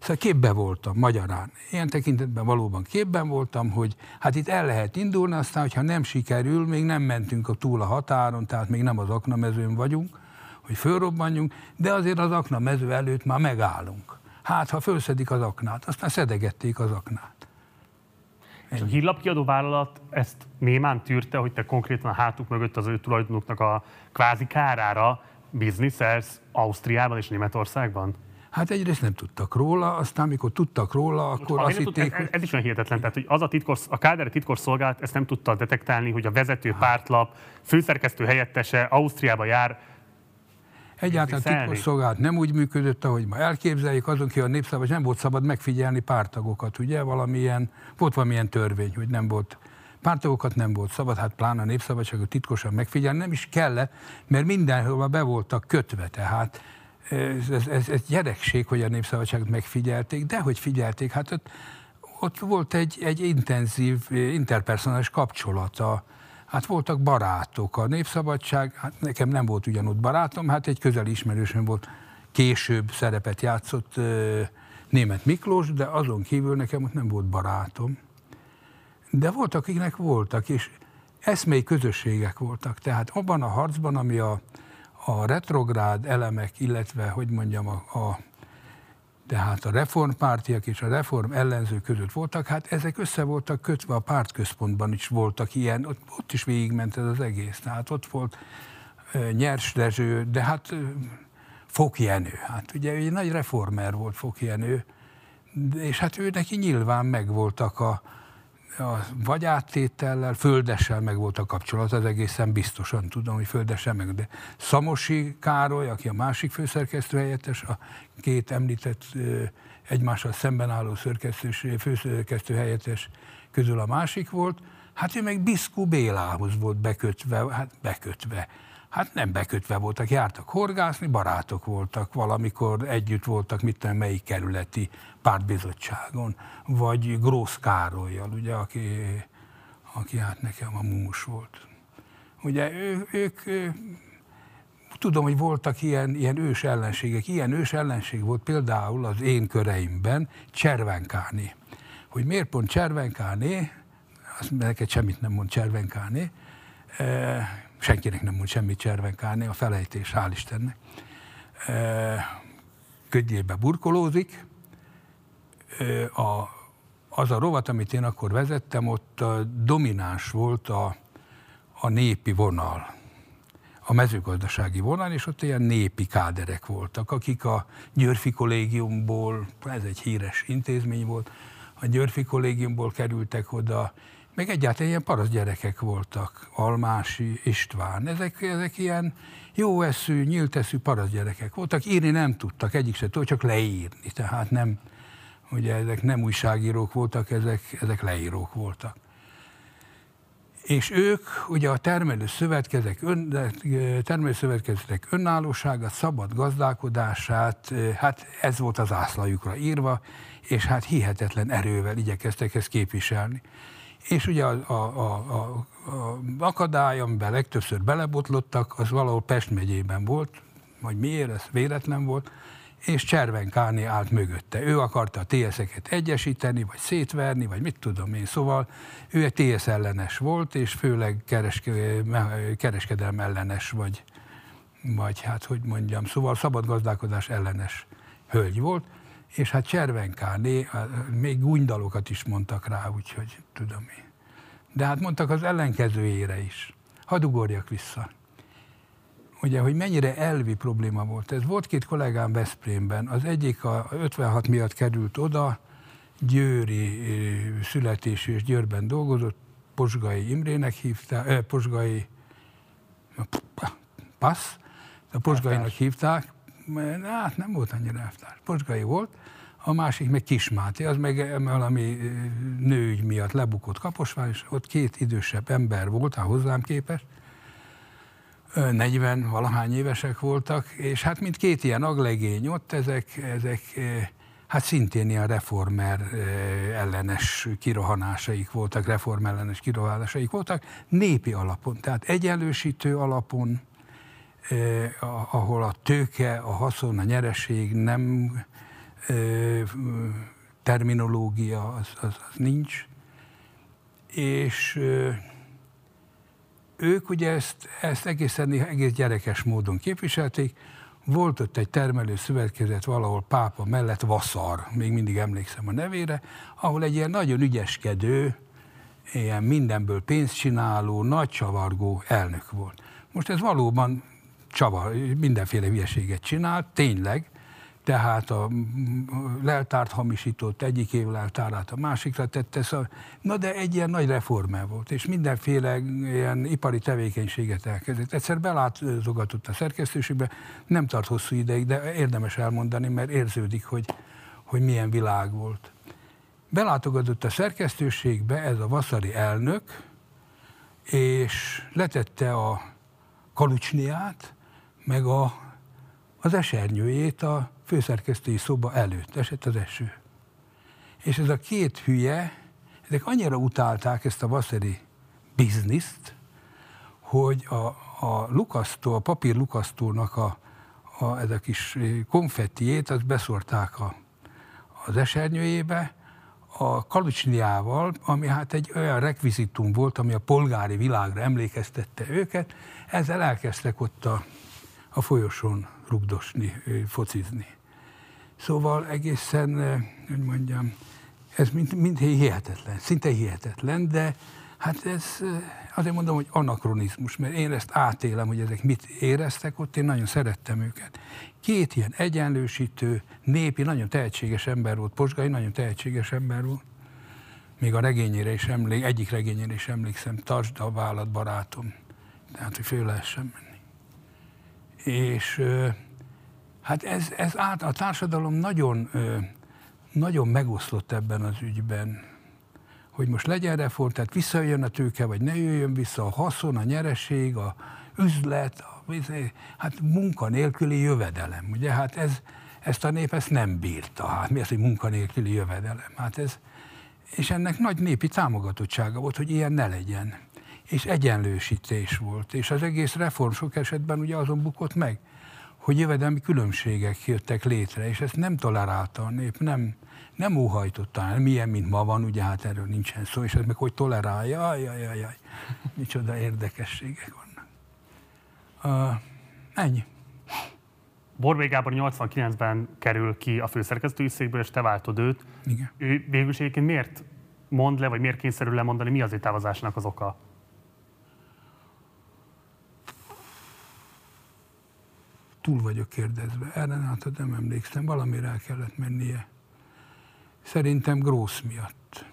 szóval képben voltam magyarán. Ilyen tekintetben valóban képben voltam, hogy hát itt el lehet indulni, aztán, hogyha nem sikerül, még nem mentünk a túl a határon, tehát még nem az aknamezőn vagyunk, hogy fölrobbanjunk, de azért az aknamező előtt már megállunk. Hát, ha fölszedik az aknát, aztán szedegették az aknát. És a hírlapkiadó vállalat ezt némán tűrte, hogy te konkrétan a hátuk mögött az ő tulajdonuknak a kvázi kárára bizniszelsz Ausztriában és Németországban? Hát egyrészt nem tudtak róla, aztán amikor tudtak róla, akkor azt hitték, ez, ez, is olyan hihetetlen, tehát hogy az a titkos, a Kádár titkos szolgálat ezt nem tudta detektálni, hogy a vezető pártlap főszerkesztő helyettese Ausztriába jár, Egyáltalán titkos szolgálat nem úgy működött, ahogy ma elképzeljük, azon ki a népszabad, nem volt szabad megfigyelni pártagokat, ugye? Valamilyen, volt valamilyen törvény, hogy nem volt pártagokat nem volt szabad, hát pláne a népszabadságot titkosan megfigyelni, nem is kellett, mert mindenhol be voltak kötve, tehát ez, ez, ez, ez gyerekség, hogy a népszabadságot megfigyelték, de hogy figyelték, hát ott, ott volt egy, egy intenzív, interpersonális kapcsolata Hát voltak barátok. A Népszabadság, hát nekem nem volt ugyanúgy barátom, hát egy közeli ismerősöm volt, később szerepet játszott német Miklós, de azon kívül nekem ott nem volt barátom. De voltak, akiknek voltak, és eszmei közösségek voltak. Tehát abban a harcban, ami a, a retrográd elemek, illetve, hogy mondjam, a, a tehát a reformpártiak és a reform ellenző között voltak, hát ezek össze voltak kötve, a pártközpontban is voltak ilyen, ott, ott is végigment ez az egész. Tehát ott volt Nyers Rezső, de hát Fok Jenő. Hát ugye egy nagy reformer volt Fok Jenő, és hát ő neki nyilván megvoltak a, a vagy áttétellel, földessel meg volt a kapcsolat, az egészen biztosan tudom, hogy földessel meg. De Szamosi Károly, aki a másik főszerkesztő helyettes, a két említett egymással szemben álló főszerkesztő helyettes közül a másik volt, hát ő meg Biszkú Bélához volt bekötve, hát bekötve. Hát nem bekötve voltak, jártak horgászni, barátok voltak, valamikor együtt voltak, mit tudom, melyik kerületi pártbizottságon, vagy Grósz Károlyjal, ugye, aki, aki hát nekem a mumus volt. Ugye ő, ők, ő, tudom, hogy voltak ilyen, ilyen ős ellenségek. Ilyen ős ellenség volt például az én köreimben Cservenkáné. Hogy miért pont Cservenkáné, azt neked semmit nem mond Cservenkáné, e, senkinek nem mond semmit Cservenkáné, a felejtés, hál' Istennek. E, ködjébe burkolózik, a, az a rovat, amit én akkor vezettem, ott domináns volt a, a népi vonal. a mezőgazdasági vonal, és ott ilyen népi káderek voltak, akik a Györfi kollégiumból, ez egy híres intézmény volt, a Györfi kollégiumból kerültek oda, meg egyáltalán ilyen parasz gyerekek voltak, Almási, István, ezek, ezek ilyen jó eszű, nyílt eszű parasz gyerekek voltak, írni nem tudtak, egyik se tudott, csak leírni, tehát nem, ugye ezek nem újságírók voltak, ezek, ezek leírók voltak. És ők ugye a termelő szövetkezek, ön, termelő szövetkezetek önállóságát, szabad gazdálkodását, hát ez volt az ászlajukra írva, és hát hihetetlen erővel igyekeztek ezt képviselni. És ugye a, a, a, a, a akadály, amiben legtöbbször belebotlottak, az valahol Pest megyében volt, vagy miért, ez véletlen volt, és Cserven Káné állt mögötte. Ő akarta a TS-eket egyesíteni, vagy szétverni, vagy mit tudom én. Szóval ő egy TS ellenes volt, és főleg kereske, ellenes, vagy, vagy hát hogy mondjam, szóval szabad gazdálkodás ellenes hölgy volt, és hát Cserven Káné, még gúnydalokat is mondtak rá, úgyhogy tudom én. De hát mondtak az ellenkezőjére is. Hadd ugorjak vissza ugye, hogy mennyire elvi probléma volt ez. Volt két kollégám Veszprémben, az egyik a 56 miatt került oda, győri születésű és Győrben dolgozott, Posgai Imrének hívták, eh, Posgai Passz, a Posgainak hívták, hát nem volt annyira elvtárs, Posgai volt, a másik meg Kismáté, az meg valami nőügy miatt lebukott Kaposvár, és ott két idősebb ember volt, hozzám képest, 40 valahány évesek voltak, és hát mint két ilyen aglegény ott, ezek, ezek hát szintén ilyen reformer ellenes kirohanásaik voltak, reformellenes kirohanásaik voltak, népi alapon, tehát egyenlősítő alapon, ahol a tőke, a haszon, a nyereség nem terminológia, az, az, az nincs, és ők ugye ezt, ezt egészen egész gyerekes módon képviselték. Volt ott egy termelő szövetkezet valahol pápa mellett, Vaszar, még mindig emlékszem a nevére, ahol egy ilyen nagyon ügyeskedő, ilyen mindenből pénzt csináló, nagy csavargó elnök volt. Most ez valóban csavar, mindenféle hülyeséget csinált, tényleg, tehát a leltárt hamisított, egyik év leltárát a másikra tette, szóval, na de egy ilyen nagy reformer volt, és mindenféle ilyen ipari tevékenységet elkezdett. Egyszer belátogatott a szerkesztőségbe, nem tart hosszú ideig, de érdemes elmondani, mert érződik, hogy, hogy milyen világ volt. Belátogatott a szerkesztőségbe ez a vaszari elnök, és letette a kalucsniát, meg a, az esernyőjét a főszerkesztői szoba előtt esett az eső. És ez a két hülye, ezek annyira utálták ezt a vaszeri bizniszt, hogy a, a lukasztó, a papír lukasztónak a, a, ez a kis konfettiét, azt beszorták a, az esernyőjébe, a kalucsniával, ami hát egy olyan rekvizitum volt, ami a polgári világra emlékeztette őket, ezzel elkezdtek ott a, a folyosón rugdosni, focizni. Szóval egészen, hogy mondjam, ez mind, mind hihetetlen, szinte hihetetlen, de hát ez azért mondom, hogy anakronizmus, mert én ezt átélem, hogy ezek mit éreztek ott, én nagyon szerettem őket. Két ilyen egyenlősítő, népi, nagyon tehetséges ember volt, Posgai nagyon tehetséges ember volt, még a regényére is emlékszem, egyik regényére is emlékszem, tartsd a vállat barátom, tehát, hogy föl lehessen menni. És Hát ez, ez át, a társadalom nagyon, nagyon megoszlott ebben az ügyben, hogy most legyen reform, tehát visszajön a tőke, vagy ne jöjjön vissza, a haszon, a nyereség, a üzlet, a, hát munkanélküli jövedelem. Ugye hát ez, ezt a nép ezt nem bírta. Hát mi az, hogy munkanélküli jövedelem? Hát ez, és ennek nagy népi támogatottsága volt, hogy ilyen ne legyen. És egyenlősítés volt. És az egész reform sok esetben ugye azon bukott meg, hogy jövedelmi különbségek jöttek létre, és ezt nem tolerálta a nép, nem, nem óhajtotta el, milyen, mint ma van, ugye hát erről nincsen szó, és ez meg hogy tolerálja, jaj, jaj, jaj, jaj. micsoda érdekességek vannak. Uh, ennyi. Borbély Gábor 89-ben kerül ki a főszerkesztői székből, és te váltod őt. Igen. Ő végül egyébként miért mond le, vagy miért kényszerül lemondani, mi az ő távozásnak az oka? Túl vagyok kérdezve. Erre hát nem emlékszem, valamire el kellett mennie. Szerintem Grósz miatt.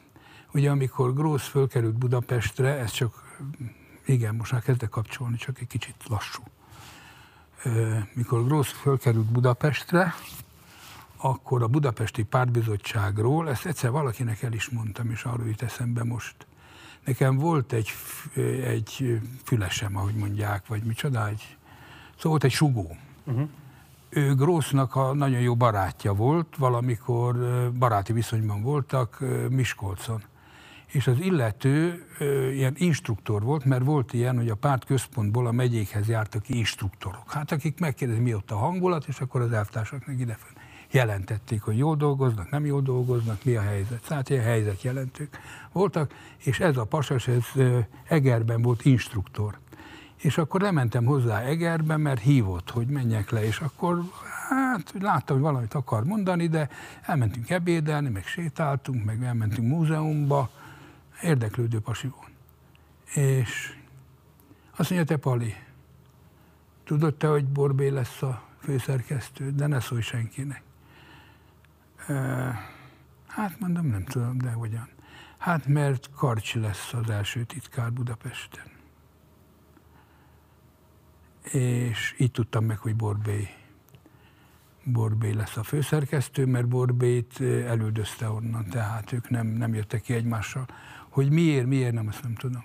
Ugye amikor Grósz fölkerült Budapestre, ez csak, igen, most már kezdek kapcsolni, csak egy kicsit lassú. Mikor Grósz fölkerült Budapestre, akkor a Budapesti Pártbizottságról, ezt egyszer valakinek el is mondtam, és arról jut eszembe most. Nekem volt egy, egy fülesem, ahogy mondják, vagy micsoda, egy, szóval volt egy sugó. Uh-huh. Ő Grósznak a nagyon jó barátja volt, valamikor baráti viszonyban voltak Miskolcon. És az illető ilyen instruktor volt, mert volt ilyen, hogy a párt központból a megyékhez jártak instruktorok. Hát akik megkérdezik, mi ott a hangulat, és akkor az elvtársaknak idefön jelentették, hogy jól dolgoznak, nem jól dolgoznak, mi a helyzet. Tehát ilyen helyzetjelentők voltak, és ez a pasas, ez Egerben volt instruktor. És akkor lementem hozzá Egerbe, mert hívott, hogy menjek le, és akkor hát láttam, hogy valamit akar mondani, de elmentünk ebédelni, meg sétáltunk, meg elmentünk múzeumba, érdeklődő pasi volt. És azt mondja, te Pali, tudod te, hogy Borbé lesz a főszerkesztő, de ne szólj senkinek. Hát mondom, nem tudom, de hogyan. Hát mert Karcsi lesz az első titkár Budapesten. És így tudtam meg, hogy Borbé, Borbé lesz a főszerkesztő, mert Borbét elüldözte onnan, tehát ők nem, nem jöttek ki egymással. Hogy miért, miért nem, azt nem tudom.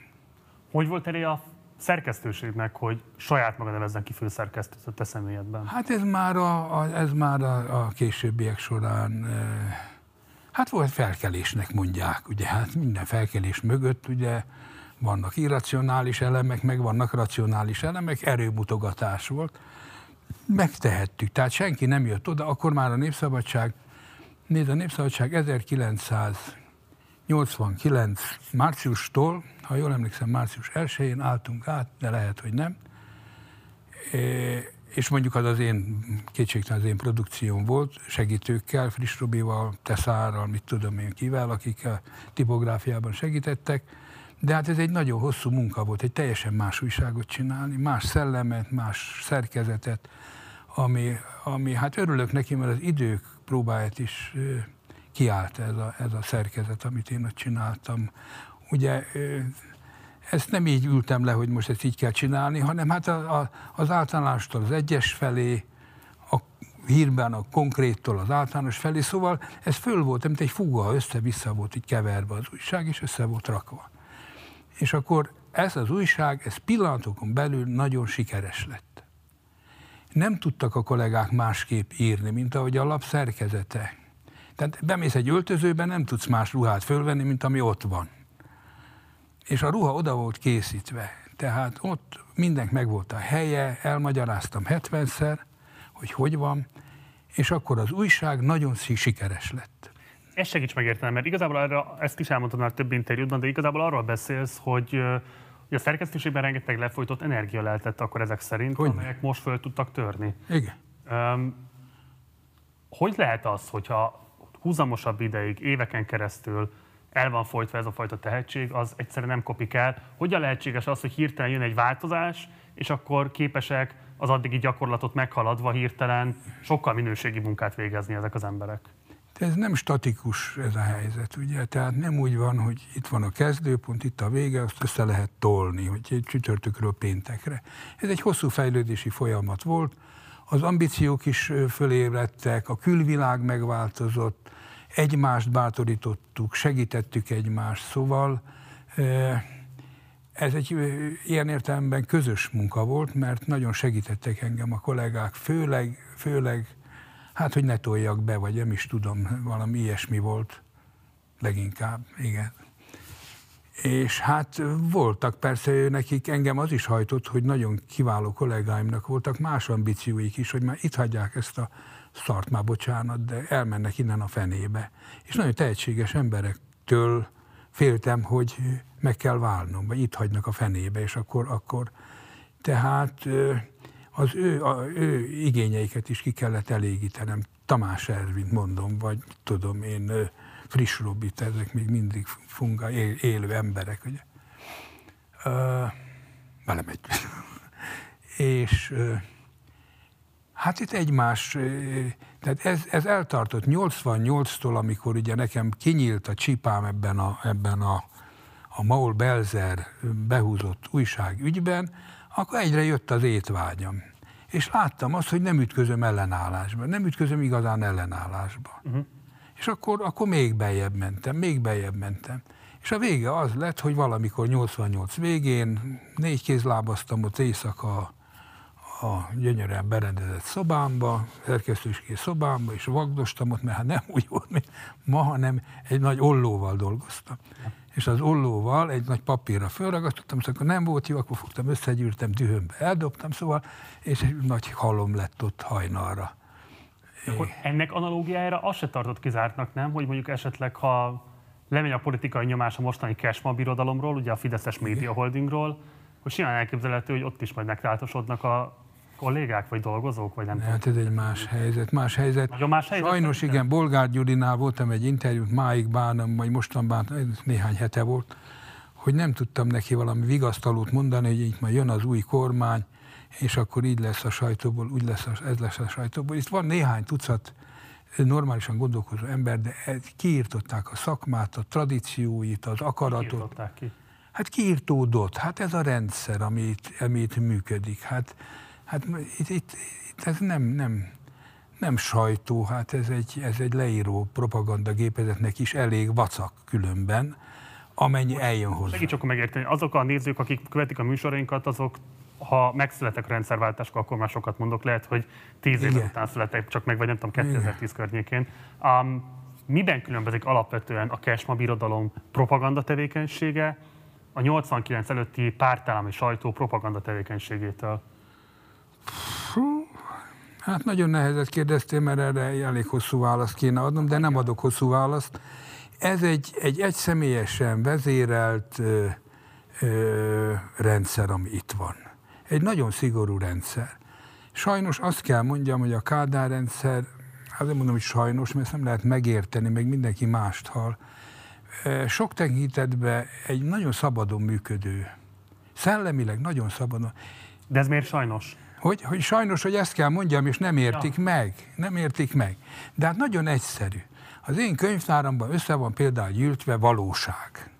Hogy volt elé a szerkesztőségnek, hogy saját maga nevezzen ki főszerkesztőt a te személyedben? Hát ez már a, a, ez már a, a későbbiek során, e, hát volt felkelésnek mondják, ugye, hát minden felkelés mögött ugye vannak irracionális elemek, meg vannak racionális elemek, erőmutogatás volt. Megtehettük, tehát senki nem jött oda, akkor már a Népszabadság, nézd, a Népszabadság 1900 89 márciustól, ha jól emlékszem, március 1-én álltunk át, de lehet, hogy nem. És mondjuk az az én, kétségtelen az én produkcióm volt, segítőkkel, Friss Robival, Teszárral, mit tudom én kivel, akik a tipográfiában segítettek. De hát ez egy nagyon hosszú munka volt, egy teljesen más újságot csinálni, más szellemet, más szerkezetet, ami, ami hát örülök neki, mert az idők próbáját is kiállt ez a, ez a szerkezet, amit én ott csináltam. Ugye ezt nem így ültem le, hogy most ezt így kell csinálni, hanem hát a, a, az általástól az egyes felé, a hírben a konkréttól az általános felé, szóval ez föl volt, mint egy fuga, össze-vissza volt így keverve az újság, és össze volt rakva. És akkor ez az újság, ez pillanatokon belül nagyon sikeres lett. Nem tudtak a kollégák másképp írni, mint ahogy a lap szerkezete tehát bemész egy öltözőbe, nem tudsz más ruhát fölvenni, mint ami ott van. És a ruha oda volt készítve. Tehát ott mindenk meg volt a helye, elmagyaráztam 70-szer, hogy hogy van, és akkor az újság nagyon sikeres lett. Ezt segíts megérteni, mert igazából erre, ezt is elmondtad már több interjútban, de igazából arról beszélsz, hogy, hogy a szerkesztőségben rengeteg lefolytott energia lehetett akkor ezek szerint, hogy amelyek most föl tudtak törni. Igen. Um, hogy lehet az, hogyha húzamosabb ideig, éveken keresztül el van folytva ez a fajta tehetség, az egyszerűen nem kopik el. Hogyan lehetséges az, hogy hirtelen jön egy változás, és akkor képesek az addigi gyakorlatot meghaladva hirtelen sokkal minőségi munkát végezni ezek az emberek? De ez nem statikus ez a helyzet, ugye? Tehát nem úgy van, hogy itt van a kezdőpont, itt a vége, azt össze lehet tolni, hogy egy csütörtökről péntekre. Ez egy hosszú fejlődési folyamat volt, az ambíciók is fölébredtek, a külvilág megváltozott, egymást bátorítottuk, segítettük egymást, szóval ez egy ilyen értelemben közös munka volt, mert nagyon segítettek engem a kollégák, főleg, főleg, hát hogy ne toljak be, vagy nem is tudom, valami ilyesmi volt leginkább, igen. És hát voltak persze nekik, engem az is hajtott, hogy nagyon kiváló kollégáimnak voltak más ambícióik is, hogy már itt hagyják ezt a szart már bocsánat, de elmennek innen a fenébe. És nagyon tehetséges emberektől féltem, hogy meg kell válnom, vagy itt hagynak a fenébe, és akkor, akkor tehát az ő, a, ő igényeiket is ki kellett elégítenem. Tamás Ervin mondom, vagy tudom én, friss Robit, ezek még mindig funga, él, élő emberek, ugye. Uh, velemegy. és uh, Hát itt egymás, tehát ez, ez eltartott 88-tól, amikor ugye nekem kinyílt a csipám ebben a, ebben a, a Maul Belzer behúzott újság ügyben, akkor egyre jött az étvágyam. És láttam azt, hogy nem ütközöm ellenállásba, nem ütközöm igazán ellenállásba. Uh-huh. És akkor, akkor még beljebb mentem, még beljebb mentem. És a vége az lett, hogy valamikor 88 végén négy kézlábaztam ott éjszaka a gyönyörűen berendezett szobámba, szerkesztőskész szobámba, és vagdostam ott, mert hát nem úgy volt, mint ma, hanem egy nagy ollóval dolgoztam. És az ollóval egy nagy papírra fölragasztottam, és akkor nem volt jó, akkor fogtam, összegyűrtem, dühömbe eldobtam, szóval, és egy nagy halom lett ott hajnalra. Akkor ennek analógiájára azt se tartott kizártnak, nem? Hogy mondjuk esetleg, ha lemegy a politikai nyomás a mostani Cashma birodalomról, ugye a Fideszes Média Holdingról, hogy simán elképzelhető, hogy ott is majd megtáltosodnak a kollégák, vagy dolgozók, vagy nem Hát ez egy más helyzet, más helyzet. Nagyon más helyzet? Sajnos igen, igen, Bolgár Gyurinál voltam egy interjút, máig bánom, vagy mostan bánom, néhány hete volt, hogy nem tudtam neki valami vigasztalót mondani, hogy itt majd jön az új kormány, és akkor így lesz a sajtóból, úgy lesz, a, ez lesz a sajtóból. Itt van néhány tucat normálisan gondolkozó ember, de kiírtották a szakmát, a tradícióit, az akaratot. Ki? Hát kiírtódott. Hát ez a rendszer, amit, amit működik. Hát, hát itt, itt, itt ez nem, nem, nem sajtó, hát ez egy, ez egy leíró propagandagépezetnek is elég vacak különben, amennyi eljön hozzá. Segíts akkor megérteni, azok a nézők, akik követik a műsorainkat, azok ha megszületek a rendszerváltáskor, akkor már sokat mondok, lehet, hogy tíz év után születek csak meg, vagy nem tudom, 2010 Igen. környékén. Um, miben különbözik alapvetően a Kesma birodalom propaganda tevékenysége a 89 előtti pártállami sajtó propaganda tevékenységétől? Hát nagyon nehezet kérdeztél, mert erre elég hosszú választ kéne adnom, de nem adok hosszú választ. Ez egy, egy egyszemélyesen vezérelt ö, ö, rendszer, ami itt van egy nagyon szigorú rendszer. Sajnos azt kell mondjam, hogy a Kádár rendszer, azért mondom, hogy sajnos, mert ezt nem lehet megérteni, meg mindenki mást hall, sok tekintetben egy nagyon szabadon működő, szellemileg nagyon szabadon. De ez miért sajnos? Hogy, hogy sajnos, hogy ezt kell mondjam, és nem értik ja. meg. Nem értik meg. De hát nagyon egyszerű. Az én könyvtáramban össze van például gyűltve valóság.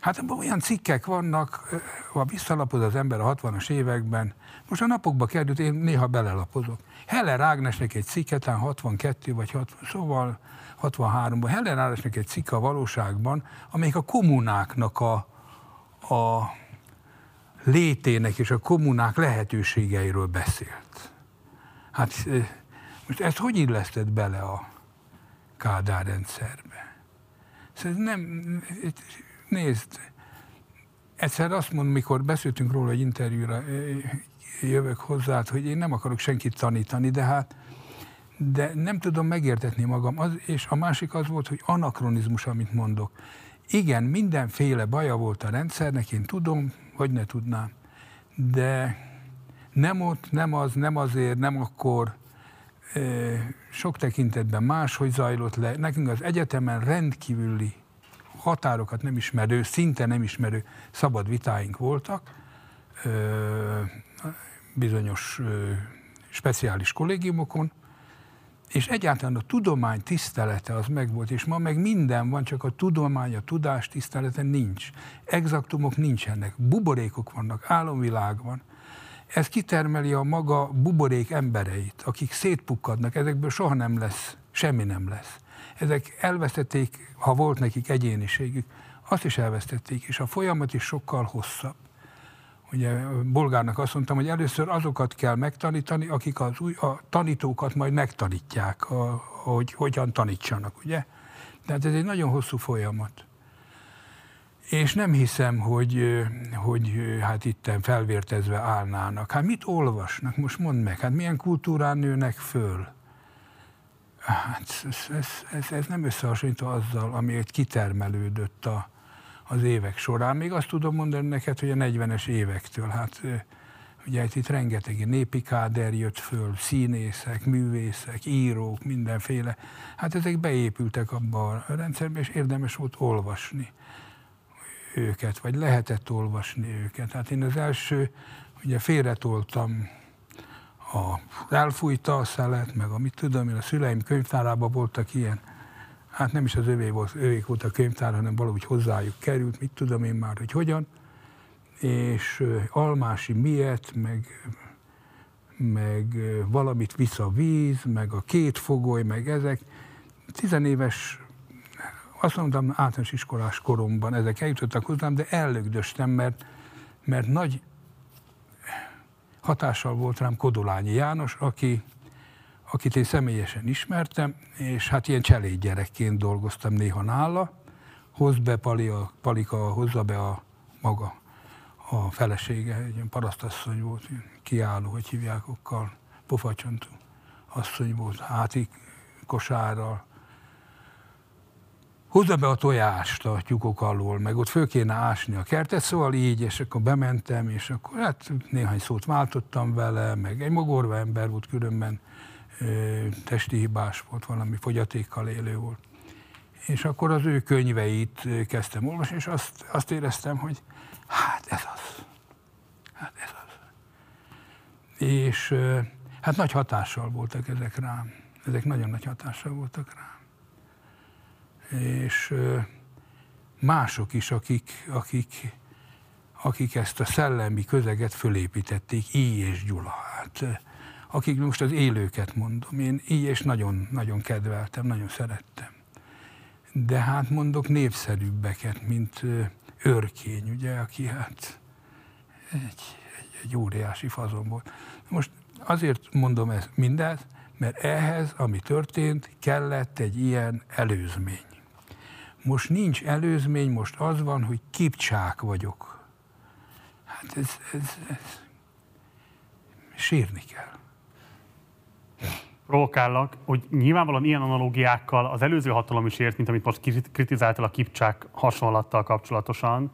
Hát olyan cikkek vannak, ha visszalapoz az ember a 60-as években, most a napokba került, én néha belelapozok. Heller Ágnesnek egy cikket, 62 vagy 60, szóval 63-ban, Heller Ágnesnek egy cikk a valóságban, amelyik a kommunáknak a, a létének és a kommunák lehetőségeiről beszélt. Hát most ezt hogy illesztett bele a Kádár rendszerbe? Szóval nem, nézd, egyszer azt mondom, mikor beszéltünk róla egy interjúra, jövök hozzá, hogy én nem akarok senkit tanítani, de hát de nem tudom megértetni magam. Az, és a másik az volt, hogy anakronizmus, amit mondok. Igen, mindenféle baja volt a rendszernek, én tudom, hogy ne tudnám. De nem ott, nem az, nem azért, nem akkor, sok tekintetben máshogy zajlott le. Nekünk az egyetemen rendkívüli határokat nem ismerő, szinte nem ismerő szabad vitáink voltak, bizonyos speciális kollégiumokon, és egyáltalán a tudomány tisztelete az megvolt, és ma meg minden van, csak a tudomány, a tudás tisztelete nincs. Exaktumok nincsenek, buborékok vannak, álomvilág van. Ez kitermeli a maga buborék embereit, akik szétpukkadnak, ezekből soha nem lesz, semmi nem lesz ezek elvesztették, ha volt nekik egyéniségük, azt is elvesztették, és a folyamat is sokkal hosszabb. Ugye Bolgárnak azt mondtam, hogy először azokat kell megtanítani, akik az új, a tanítókat majd megtanítják, a, hogy hogyan tanítsanak, ugye? Tehát ez egy nagyon hosszú folyamat. És nem hiszem, hogy, hogy hát itten felvértezve állnának. Hát mit olvasnak? Most mondd meg, hát milyen kultúrán nőnek föl? Hát ez, ez, ez, ez nem összehasonlító azzal, ami egy kitermelődött a, az évek során. Még azt tudom mondani neked, hogy a 40-es évektől, hát ugye itt rengeteg népi káder jött föl, színészek, művészek, írók, mindenféle. Hát ezek beépültek abba a rendszerbe, és érdemes volt olvasni őket, vagy lehetett olvasni őket. Hát én az első, ugye félretoltam a elfújta a szelet, meg amit tudom én, a szüleim könyvtárában voltak ilyen, hát nem is az övé volt, övék volt a könyvtár, hanem valahogy hozzájuk került, mit tudom én már, hogy hogyan, és almási miért, meg, meg valamit visz a víz, meg a két fogoly, meg ezek. Tizenéves, azt mondtam, általános iskolás koromban ezek eljutottak hozzám, de ellögdöstem, mert, mert nagy hatással volt rám Kodolányi János, aki, akit én személyesen ismertem, és hát ilyen cselédgyerekként dolgoztam néha nála. Hoz be Palika, Palika hozza be a maga a felesége, egy ilyen parasztasszony volt, kiálló, hogy hívják, okkal, pofacsontú asszony volt, háti kosárral. Hozza be a tojást a tyúkok alól, meg ott föl kéne ásni a kertet, szóval így, és akkor bementem, és akkor hát néhány szót váltottam vele, meg egy mogorva ember volt különben, testi hibás volt, valami fogyatékkal élő volt. És akkor az ő könyveit kezdtem olvasni, és azt, azt éreztem, hogy Hát ez az. Hát ez az. És hát nagy hatással voltak ezek rám. Ezek nagyon nagy hatással voltak rám. És mások is, akik, akik, akik ezt a szellemi közeget fölépítették, Így és Gyula. Hát, akik most az élőket mondom, én így és nagyon, nagyon kedveltem, nagyon szerettem. De hát mondok népszerűbbeket, mint őrkény, ugye, aki hát egy, egy, egy óriási fazon volt. Most azért mondom ezt mindet, mert ehhez, ami történt, kellett egy ilyen előzmény. Most nincs előzmény, most az van, hogy kipcsák vagyok. Hát ez, ez, ez sírni kell. Provokállak, hogy nyilvánvalóan ilyen analógiákkal az előző hatalom is ért, mint amit most kritizáltál a kipcsák hasonlattal kapcsolatosan,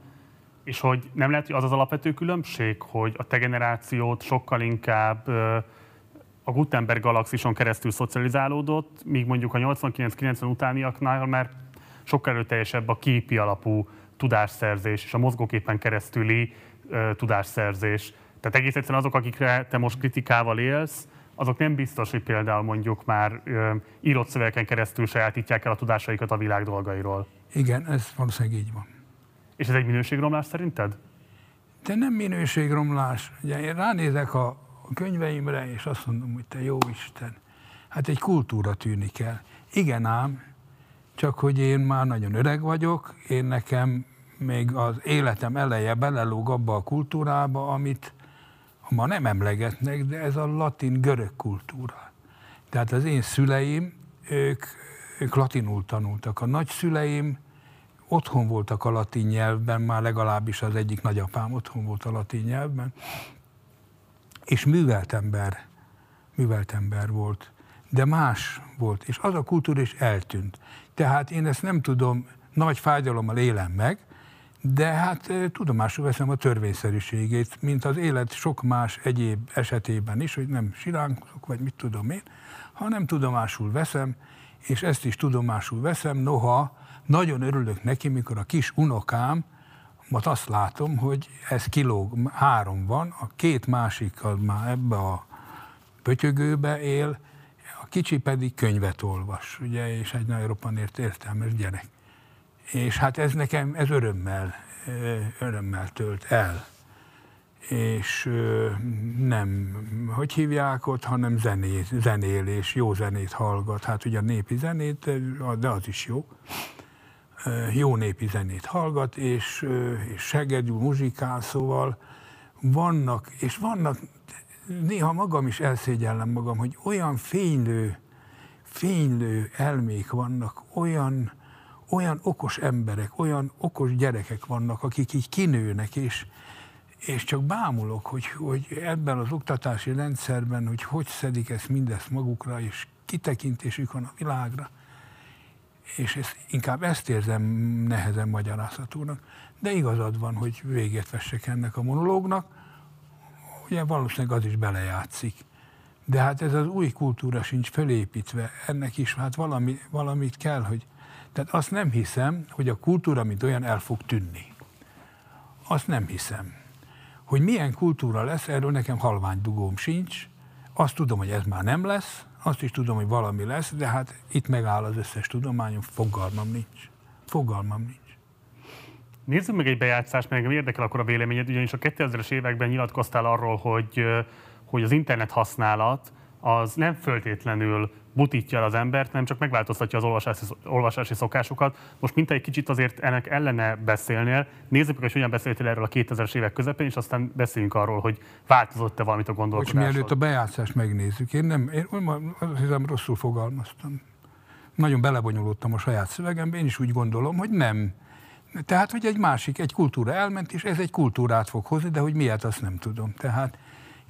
és hogy nem lehet, hogy az az alapvető különbség, hogy a te generációt sokkal inkább a Gutenberg galaxison keresztül szocializálódott, míg mondjuk a 89-90 utániaknál már sokkal erőteljesebb a képi alapú tudásszerzés és a mozgóképen keresztüli tudásszerzés. Tehát egész egyszerűen azok, akikre te most kritikával élsz, azok nem biztos, hogy például mondjuk már ö, írott szövegeken keresztül sajátítják el a tudásaikat a világ dolgairól. Igen, ez valószínűleg így van. És ez egy minőségromlás szerinted? De nem minőségromlás. Ugye én ránézek a könyveimre, és azt mondom, hogy te jó Isten, hát egy kultúra tűnik el. Igen ám, csak hogy én már nagyon öreg vagyok, én nekem még az életem eleje belelóg abba a kultúrába, amit ma nem emlegetnek, de ez a latin-görög kultúra. Tehát az én szüleim, ők, ők latinul tanultak. A nagyszüleim otthon voltak a latin nyelvben, már legalábbis az egyik nagyapám otthon volt a latin nyelvben, és művelt ember, művelt ember volt, de más volt, és az a kultúra is eltűnt. Tehát én ezt nem tudom, nagy fájdalommal élem meg, de hát tudomásul veszem a törvényszerűségét, mint az élet sok más egyéb esetében is, hogy nem siránkozok, vagy mit tudom én, hanem tudomásul veszem, és ezt is tudomásul veszem, noha nagyon örülök neki, mikor a kis unokám, most azt látom, hogy ez kilóg, három van, a két másik az már ebbe a pötyögőbe él, a kicsi pedig könyvet olvas, ugye, és egy nagyon roppant értelmes gyerek. És hát ez nekem, ez örömmel, örömmel tölt el. És nem, hogy hívják ott, hanem zenét, zenél és jó zenét hallgat. Hát ugye népi zenét, de az is jó. Jó népi zenét hallgat, és, és segedül, muzsikál, szóval vannak, és vannak, néha magam is elszégyellem magam, hogy olyan fénylő, fénylő elmék vannak, olyan, olyan okos emberek, olyan okos gyerekek vannak, akik így kinőnek, és, és csak bámulok, hogy, hogy ebben az oktatási rendszerben, hogy hogy szedik ezt mindezt magukra, és kitekintésük van a világra. És ezt, inkább ezt érzem nehezen magyarázhatónak. De igazad van, hogy véget vessek ennek a monológnak. Ugye valószínűleg az is belejátszik. De hát ez az új kultúra sincs felépítve. Ennek is hát valami, valamit kell, hogy tehát azt nem hiszem, hogy a kultúra, mint olyan, el fog tűnni. Azt nem hiszem. Hogy milyen kultúra lesz, erről nekem halvány dugóm sincs. azt tudom, hogy ez már nem lesz, azt is tudom, hogy valami lesz, de hát itt megáll az összes tudományom, fogalmam nincs. Fogalmam nincs. Nézzük meg egy bejátszást, meg érdekel akkor a véleményed, ugyanis a 2000-es években nyilatkoztál arról, hogy, hogy az internet használat az nem föltétlenül butítja el az embert, nem csak megváltoztatja az olvasási, olvasási szokásokat. Most mint egy kicsit azért ennek ellene beszélnél, nézzük meg, hogy hogyan beszéltél erről a 2000-es évek közepén, és aztán beszéljünk arról, hogy változott-e valamit a gondolkodásról. Hogy mielőtt a bejátszást megnézzük, én nem, én azt hiszem rosszul fogalmaztam. Nagyon belebonyolódtam a saját szövegembe, én is úgy gondolom, hogy nem. Tehát, hogy egy másik, egy kultúra elment, és ez egy kultúrát fog hozni, de hogy miért, azt nem tudom. Tehát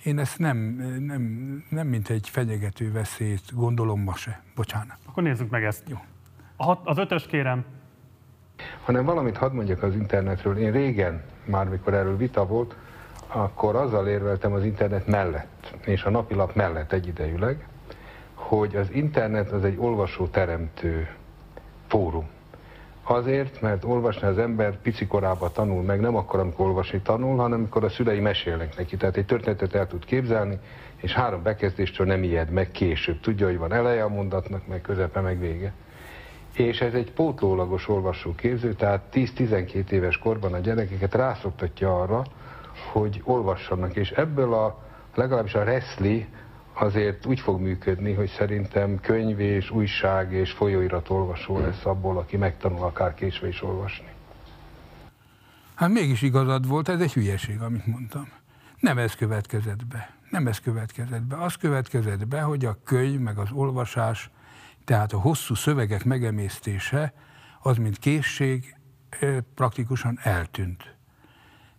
én ezt nem, nem, nem mint egy fenyegető veszélyt gondolom ma se. Bocsánat. Akkor nézzük meg ezt. Jó. A hat, az ötös kérem. Hanem valamit hadd mondjak az internetről. Én régen, már mikor erről vita volt, akkor azzal érveltem az internet mellett, és a napilap mellett egyidejűleg, hogy az internet az egy olvasó-teremtő fórum. Azért, mert olvasni az ember pici korában tanul meg, nem akkor, amikor olvasni tanul, hanem amikor a szülei mesélnek neki. Tehát egy történetet el tud képzelni, és három bekezdéstől nem ijed meg később. Tudja, hogy van eleje a mondatnak, meg közepe, meg vége. És ez egy pótlólagos olvasóképző, tehát 10-12 éves korban a gyerekeket rászoktatja arra, hogy olvassanak, és ebből a legalábbis a reszli azért úgy fog működni, hogy szerintem könyv és újság és folyóirat olvasó lesz abból, aki megtanul akár késve is olvasni. Hát mégis igazad volt, ez egy hülyeség, amit mondtam. Nem ez következett be. Nem ez következett be. Az következett be, hogy a könyv, meg az olvasás, tehát a hosszú szövegek megemésztése, az mint készség praktikusan eltűnt.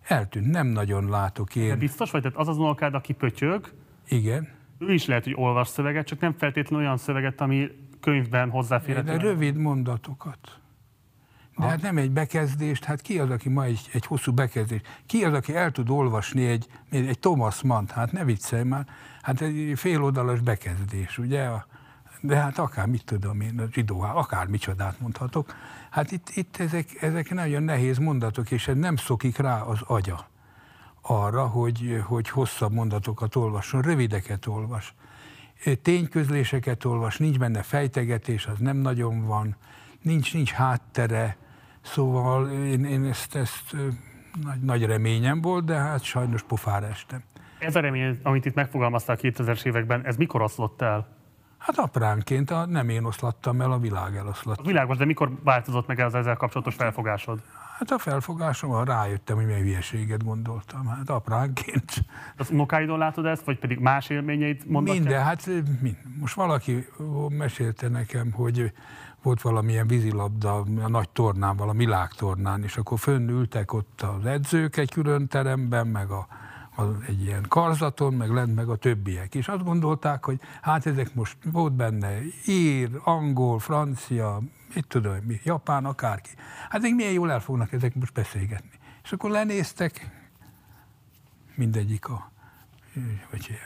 Eltűnt, nem nagyon látok én. De biztos vagy? Tehát az az unokád, aki pötyög, igen ő is lehet, hogy olvas szöveget, csak nem feltétlenül olyan szöveget, ami könyvben hozzáférhető. De rövid mondatokat. De hát nem egy bekezdést, hát ki az, aki ma egy, egy hosszú bekezdés? Ki az, aki el tud olvasni egy, egy Thomas Mann, hát ne viccelj már, hát egy féloldalas bekezdés, ugye? De hát akár mit tudom én, a zsidó, akár micsodát mondhatok. Hát itt, itt ezek, ezek nagyon nehéz mondatok, és ez nem szokik rá az agya arra, hogy, hogy hosszabb mondatokat olvasson, rövideket olvas. Tényközléseket olvas, nincs benne fejtegetés, az nem nagyon van, nincs, nincs háttere, szóval én, én ezt, ezt nagy, nagy reményem volt, de hát sajnos pofára estem. Ez a remény, amit itt megfogalmaztál a 2000-es években, ez mikor oszlott el? Hát apránként, a, nem én oszlattam el, a világ eloszlott. A világos, de mikor változott meg ez ezzel kapcsolatos felfogásod? Hát a felfogásom, rájöttem, hogy milyen hülyeséget gondoltam. Hát apránként. Az unokáidon látod ezt, vagy pedig más élményeit mondatják? Minden, hát mind. most valaki mesélte nekem, hogy volt valamilyen vízilabda a nagy tornán, valami világtornán, és akkor fönnültek ott az edzők egy külön teremben, meg a, egy ilyen karzaton, meg lent meg a többiek. És azt gondolták, hogy hát ezek most volt benne ír, angol, francia, mit tudom, mi, japán, akárki. Hát még milyen jól el fognak ezek most beszélgetni. És akkor lenéztek, mindegyik a vagy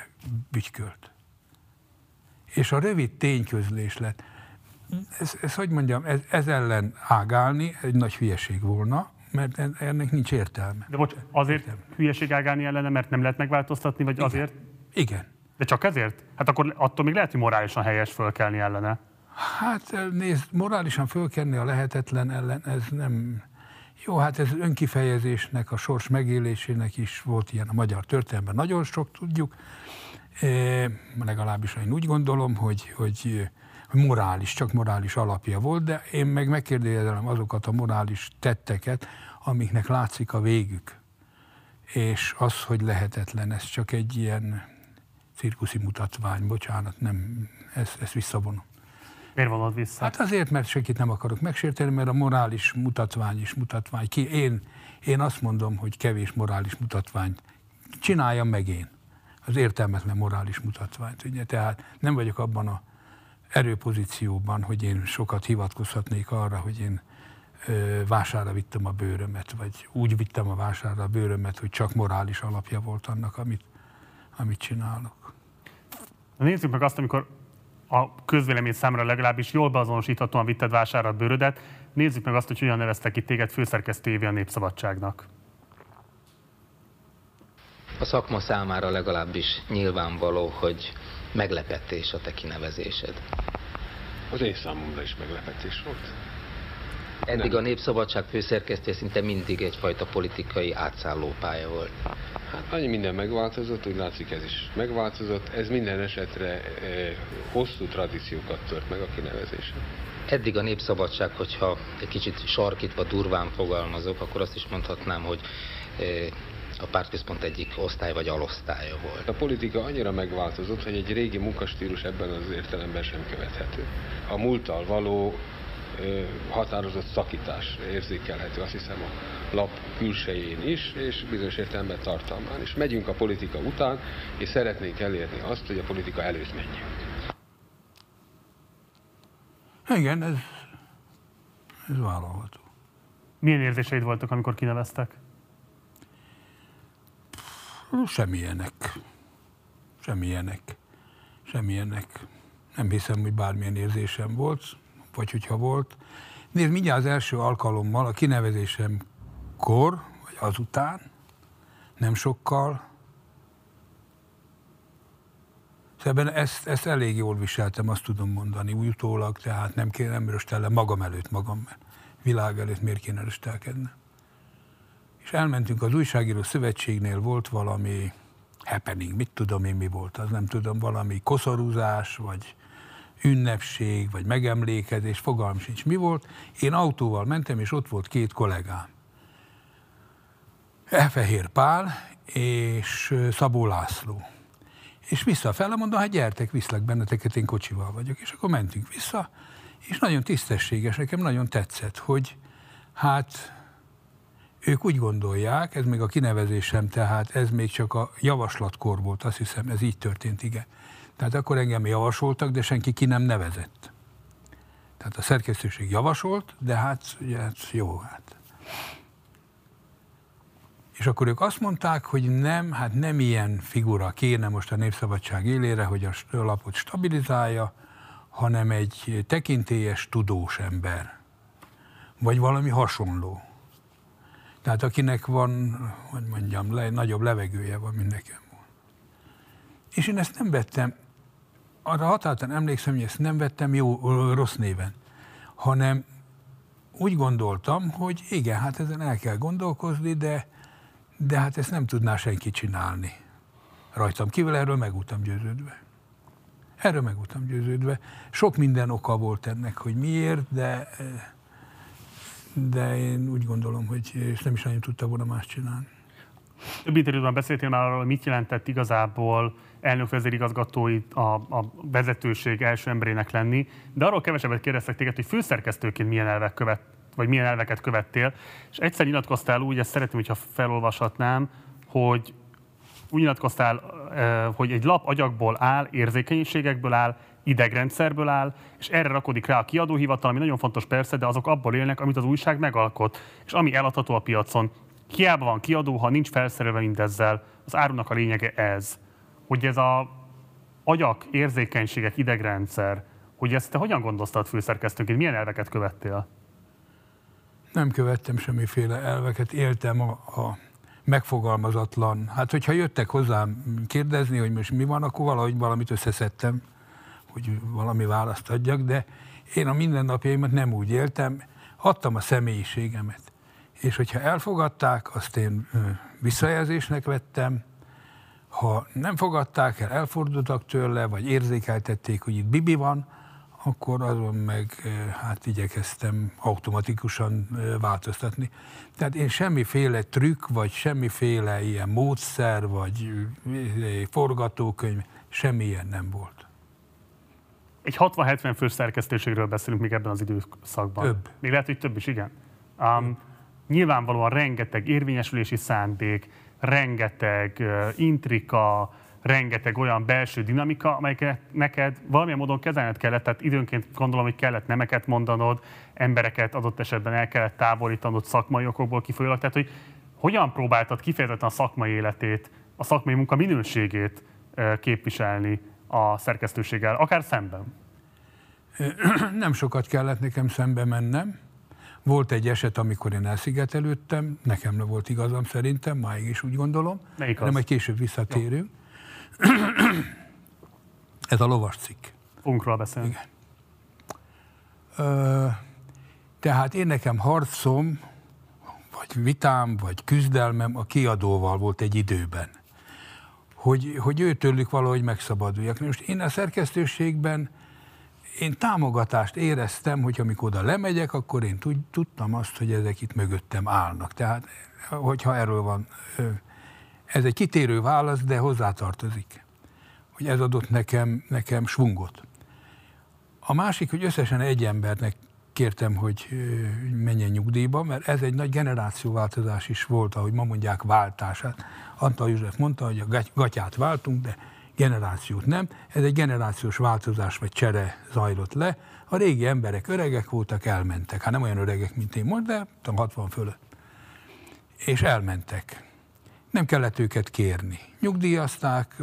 bütykölt. És a rövid tényközlés lett. Ez, ez hogy mondjam, ez, ez ellen ágálni egy nagy hülyeség volna, mert ennek nincs értelme. De bocs, azért értelme. hülyeség ágálni ellene, mert nem lehet megváltoztatni, vagy Igen. azért? Igen. De csak ezért? Hát akkor attól még lehet, hogy morálisan helyes fölkelni ellene. Hát nézd, morálisan fölkenni a lehetetlen ellen, ez nem... Jó, hát ez önkifejezésnek, a sors megélésének is volt ilyen a magyar történelemben. Nagyon sok tudjuk, e, legalábbis én úgy gondolom, hogy, hogy morális, csak morális alapja volt, de én meg megkérdezem azokat a morális tetteket, amiknek látszik a végük. És az, hogy lehetetlen, ez csak egy ilyen cirkuszi mutatvány, bocsánat, nem, ezt, ezt visszavonom. Miért vonod vissza? Hát azért, mert senkit nem akarok megsérteni, mert a morális mutatvány is mutatvány. Ki, én, én azt mondom, hogy kevés morális mutatvány. Csináljam meg én. Az értelmetlen morális mutatványt. Ugye? Tehát nem vagyok abban a erőpozícióban, hogy én sokat hivatkozhatnék arra, hogy én ö, vására vittem a bőrömet, vagy úgy vittem a vására a bőrömet, hogy csak morális alapja volt annak, amit, amit csinálok. Nézzük meg azt, amikor a közvélemény számára legalábbis jól beazonosíthatóan vitted vására a bőrödet. Nézzük meg azt, hogy hogyan neveztek ki téged főszerkesztőjévé a Népszabadságnak. A szakma számára legalábbis nyilvánvaló, hogy meglepetés a te kinevezésed. Az én számomra is meglepetés volt. Eddig Nem. a Népszabadság főszerkesztője szinte mindig egyfajta politikai átszállópálya volt. Hát annyi minden megváltozott, úgy látszik ez is megváltozott. Ez minden esetre e, hosszú tradíciókat tört meg a kinevezése. Eddig a népszabadság, hogyha egy kicsit sarkítva, durván fogalmazok, akkor azt is mondhatnám, hogy e, a pártközpont egyik osztály vagy alosztálya volt. A politika annyira megváltozott, hogy egy régi munkastílus ebben az értelemben sem követhető. A múlttal való határozott szakítás érzékelhető, azt hiszem a lap külsején is, és bizonyos értelemben tartalmán is. Megyünk a politika után, és szeretnénk elérni azt, hogy a politika előtt menjünk. Igen, ez, ez vállalható. Milyen érzéseid voltak, amikor kineveztek? Semmilyenek. Semmilyenek. Semmilyenek. Nem hiszem, hogy bármilyen érzésem volt vagy hogyha volt. Nézd, mindjárt az első alkalommal, a kinevezésemkor, vagy azután, nem sokkal, Szóval ezt, ezt elég jól viseltem, azt tudom mondani, úgy utólag, tehát nem kéne, nem röstellem magam előtt, magam világ előtt miért kéne röstelkedni. És elmentünk az újságíró szövetségnél, volt valami happening, mit tudom én mi volt, az nem tudom, valami koszorúzás, vagy ünnepség, vagy megemlékezés, fogalm sincs mi volt. Én autóval mentem, és ott volt két kollégám. Efehér Pál és Szabó László. És visszafele mondom, hát gyertek, viszlek benneteket, én kocsival vagyok. És akkor mentünk vissza, és nagyon tisztességes, nekem nagyon tetszett, hogy hát ők úgy gondolják, ez még a kinevezésem, tehát ez még csak a javaslatkor volt, azt hiszem, ez így történt, igen tehát akkor engem javasoltak, de senki ki nem nevezett. Tehát a szerkesztőség javasolt, de hát ugye hát jó, hát. És akkor ők azt mondták, hogy nem, hát nem ilyen figura kéne most a Népszabadság élére, hogy a lapot stabilizálja, hanem egy tekintélyes, tudós ember. Vagy valami hasonló. Tehát akinek van, hogy mondjam, le, nagyobb levegője van, mint nekem van. És én ezt nem vettem arra határozottan emlékszem, hogy ezt nem vettem jó, rossz néven, hanem úgy gondoltam, hogy igen, hát ezen el kell gondolkozni, de, de hát ezt nem tudná senki csinálni. Rajtam kívül erről meg győződve. Erről meg győződve. Sok minden oka volt ennek, hogy miért, de, de én úgy gondolom, hogy és nem is nagyon tudta volna más csinálni. Több interjúban beszéltél már arról, mit jelentett igazából elnök vezérigazgatói a, a vezetőség első emberének lenni, de arról kevesebbet kérdeztek téged, hogy főszerkesztőként milyen elvek követ, vagy milyen elveket követtél, és egyszer nyilatkoztál úgy, ezt szeretném, hogyha felolvashatnám, hogy úgy nyilatkoztál, hogy egy lap agyakból áll, érzékenységekből áll, idegrendszerből áll, és erre rakodik rá a kiadóhivatal, ami nagyon fontos persze, de azok abból élnek, amit az újság megalkot, és ami eladható a piacon. Hiába van kiadó, ha nincs felszerelve mindezzel. Az árunak a lényege ez. Hogy ez a agyak, érzékenységek, idegrendszer, hogy ezt te hogyan gondoztad főszerkesztőként, milyen elveket követtél? Nem követtem semmiféle elveket, éltem a, a megfogalmazatlan. Hát, hogyha jöttek hozzám kérdezni, hogy most mi van, akkor valahogy valamit összeszedtem, hogy valami választ adjak, de én a mindennapjaimat nem úgy éltem, adtam a személyiségemet és hogyha elfogadták, azt én visszajelzésnek vettem, ha nem fogadták el, elfordultak tőle, vagy érzékeltették, hogy itt bibi van, akkor azon meg hát igyekeztem automatikusan változtatni. Tehát én semmiféle trükk, vagy semmiféle ilyen módszer, vagy forgatókönyv, semmilyen nem volt. Egy 60-70 fős szerkesztőségről beszélünk még ebben az időszakban. Több. Még lehet, hogy több is, igen. Um, nyilvánvalóan rengeteg érvényesülési szándék, rengeteg uh, intrika, rengeteg olyan belső dinamika, amelyeket neked valamilyen módon kezelned kellett, tehát időnként gondolom, hogy kellett nemeket mondanod, embereket adott esetben el kellett távolítanod szakmai okokból kifolyólag, tehát hogy hogyan próbáltad kifejezetten a szakmai életét, a szakmai munka minőségét képviselni a szerkesztőséggel, akár szemben? Nem sokat kellett nekem szembe mennem, Volt egy eset, amikor én elszigetelődtem, nekem nem volt igazam szerintem, máig is úgy gondolom. Melyik Nem, az? majd később visszatérünk. Ez a lovas cikk. Fogunk róla beszélni. Igen. Ö, tehát én nekem harcom, vagy vitám, vagy küzdelmem a kiadóval volt egy időben. Hogy, hogy őtőlük valahogy megszabaduljak. Most én a szerkesztőségben én támogatást éreztem, hogy amikor oda lemegyek, akkor én tud, tudtam azt, hogy ezek itt mögöttem állnak. Tehát, hogyha erről van, ez egy kitérő válasz, de hozzátartozik, hogy ez adott nekem, nekem svungot. A másik, hogy összesen egy embernek kértem, hogy menjen nyugdíjba, mert ez egy nagy generációváltozás is volt, ahogy ma mondják, váltását. Antal József mondta, hogy a gaty- gatyát váltunk, de generációt nem. Ez egy generációs változás vagy csere zajlott le. A régi emberek öregek voltak, elmentek. Hát nem olyan öregek, mint én most, de tudom, 60 fölött. És elmentek. Nem kellett őket kérni. Nyugdíjazták,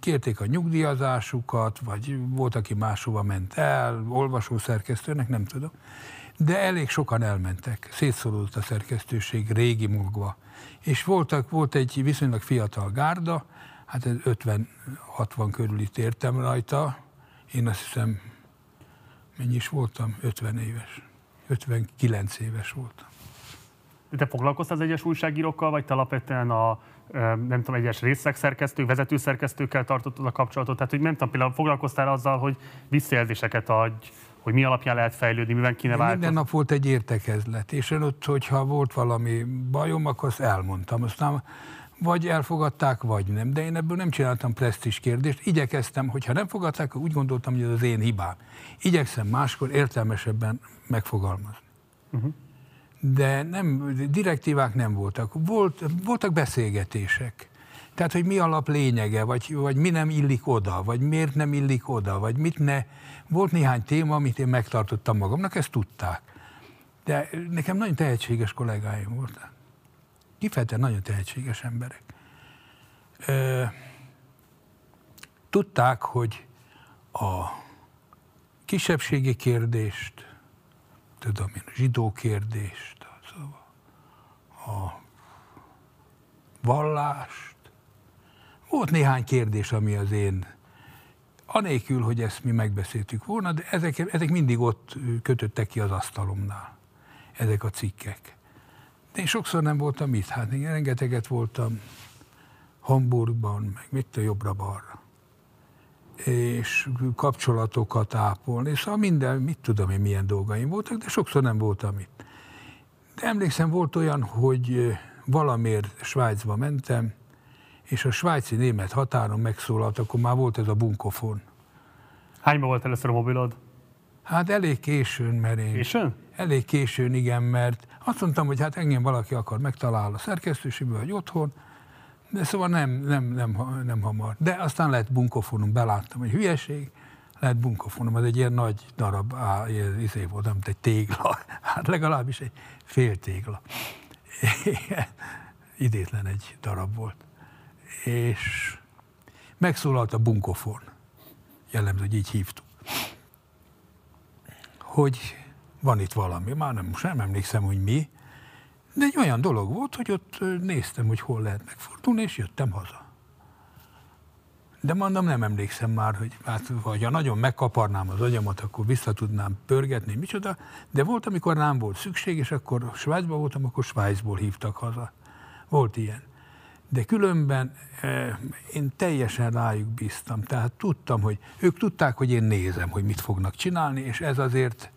kérték a nyugdíjazásukat, vagy volt, aki máshova ment el, olvasószerkesztőnek, nem tudom. De elég sokan elmentek. Szétszólódott a szerkesztőség régi magva. És voltak, volt egy viszonylag fiatal gárda, hát ez 50-60 körül itt értem rajta. Én azt hiszem, mennyi is voltam? 50 éves. 59 éves voltam. Te foglalkoztál az egyes újságírókkal, vagy te alapvetően a nem tudom, egyes részlegszerkesztők, vezetőszerkesztőkkel tartottad a kapcsolatot? Tehát, hogy nem tudom, például foglalkoztál azzal, hogy visszajelzéseket adj, hogy mi alapján lehet fejlődni, miben kéne Minden változni? nap volt egy értekezlet, és én ott, hogyha volt valami bajom, akkor azt elmondtam. Aztán vagy elfogadták, vagy nem. De én ebből nem csináltam presztis kérdést. Igyekeztem, hogyha nem fogadták, akkor úgy gondoltam, hogy ez az én hibám. Igyekszem máskor értelmesebben megfogalmazni. De nem, direktívák nem voltak. Volt, voltak beszélgetések. Tehát, hogy mi alap lényege, vagy, vagy mi nem illik oda, vagy miért nem illik oda, vagy mit ne. Volt néhány téma, amit én megtartottam magamnak, ezt tudták. De nekem nagyon tehetséges kollégáim voltak. Kifejezetten nagyon tehetséges emberek. Ö, tudták, hogy a kisebbségi kérdést, tudom én, a zsidó kérdést, a vallást, volt néhány kérdés, ami az én, anélkül, hogy ezt mi megbeszéltük volna, de ezek, ezek mindig ott kötöttek ki az asztalomnál, ezek a cikkek. De én sokszor nem voltam itt, hát én rengeteget voltam Hamburgban, meg mit a jobbra-balra. És kapcsolatokat ápolni, szóval minden, mit tudom én, milyen dolgaim voltak, de sokszor nem voltam itt. De emlékszem, volt olyan, hogy valamiért Svájcba mentem, és a svájci-német határon megszólalt, akkor már volt ez a bunkofon. Hányba volt először a mobilod? Hát elég későn, mert én... Későn? Elég későn, igen, mert azt mondtam, hogy hát engem valaki akar megtalál a szerkesztőségből, vagy otthon, de szóval nem, nem, nem, nem hamar. De aztán lett bunkofonom, beláttam, hogy hülyeség, lett bunkofonom, az egy ilyen nagy darab, á, ilyen izé volt, mint egy tégla, hát legalábbis egy fél tégla. Idétlen egy darab volt. És megszólalt a bunkofon, jellemző, hogy így hívtuk hogy van itt valami, már nem, most nem emlékszem, hogy mi, de egy olyan dolog volt, hogy ott néztem, hogy hol lehet megfordulni, és jöttem haza. De mondom, nem emlékszem már, hogy hát, ha nagyon megkaparnám az agyamat, akkor vissza tudnám pörgetni, micsoda, de volt, amikor rám volt szükség, és akkor Svájcban voltam, akkor Svájcból hívtak haza. Volt ilyen. De különben eh, én teljesen rájuk bíztam. Tehát tudtam, hogy ők tudták, hogy én nézem, hogy mit fognak csinálni, és ez azért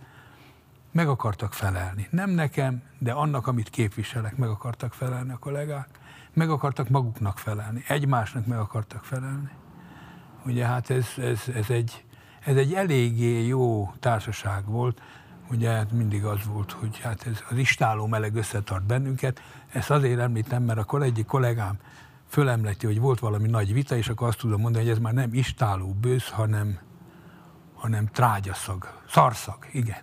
meg akartak felelni. Nem nekem, de annak, amit képviselek, meg akartak felelni a kollégák. Meg akartak maguknak felelni. Egymásnak meg akartak felelni. Ugye hát ez, ez, ez, egy, ez egy eléggé jó társaság volt. Ugye hát mindig az volt, hogy hát ez az istáló meleg összetart bennünket. Ezt azért említem, mert akkor egyik kollégám fölemleti, hogy volt valami nagy vita, és akkor azt tudom mondani, hogy ez már nem istáló bősz, hanem, hanem trágyaszag, szarszag, igen.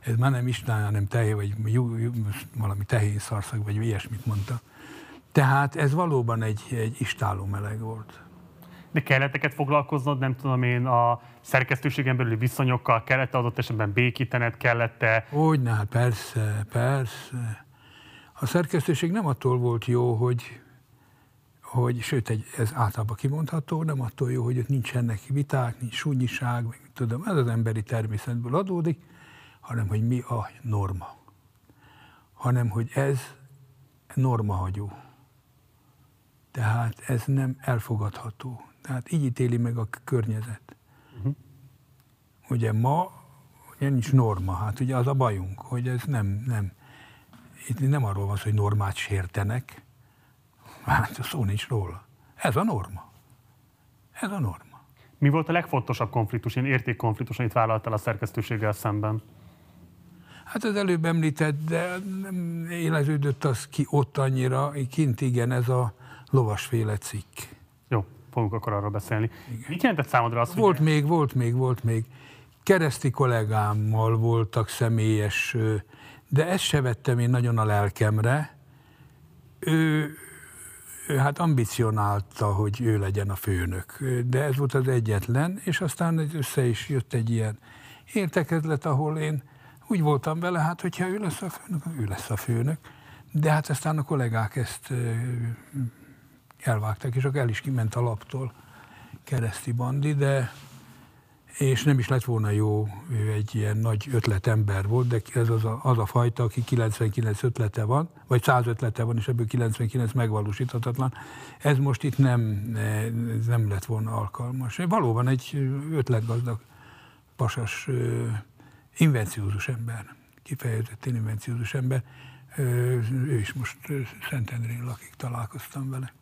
Ez már nem istáló, hanem tehé, vagy jú, jú, valami tehén szarszag, vagy ilyesmit mondta. Tehát ez valóban egy, egy istáló meleg volt. De kelleteket foglalkoznod, nem tudom én, a szerkesztőségen belüli viszonyokkal, kellett adott esetben békítened, kellett-e? Hogyne, hát persze, persze. A szerkesztőség nem attól volt jó, hogy, hogy sőt, egy, ez általában kimondható, nem attól jó, hogy ott nincsenek viták, nincs súnyiság, meg tudom, ez az emberi természetből adódik, hanem hogy mi a norma. Hanem, hogy ez normahagyó. Tehát ez nem elfogadható. Tehát így ítéli meg a környezet. Uh-huh. Ugye ma ugye nincs norma, hát ugye az a bajunk, hogy ez nem, nem, itt nem arról van szó, hogy normát sértenek, hát szó nincs róla. Ez a norma. Ez a norma. Mi volt a legfontosabb konfliktus, ilyen értékkonfliktus, amit vállaltál a szerkesztőséggel szemben? Hát az előbb említett, de nem éleződött az ki ott annyira, kint igen, ez a lovasféle cikk. Fogunk akkor arról beszélni. Igen. Mit jelentett számodra az, Volt hogy... még, volt még, volt még. Kereszti kollégámmal voltak személyes, de ezt se vettem én nagyon a lelkemre. Ő, ő hát ambicionálta, hogy ő legyen a főnök, de ez volt az egyetlen, és aztán össze is jött egy ilyen értekezlet, ahol én úgy voltam vele, hát hogyha ő lesz a főnök, ő lesz a főnök. De hát aztán a kollégák ezt elvágták, és akkor el is kiment a laptól kereszti bandi, de és nem is lett volna jó, ő egy ilyen nagy ötletember volt, de ez az a, az a fajta, aki 99 ötlete van, vagy 100 ötlete van, és ebből 99 megvalósíthatatlan. Ez most itt nem, nem lett volna alkalmas. Valóban egy ötletgazdag, pasas, invenciózus ember, kifejezetten invenciózus ember. Ő is most Szentendrén lakik, találkoztam vele.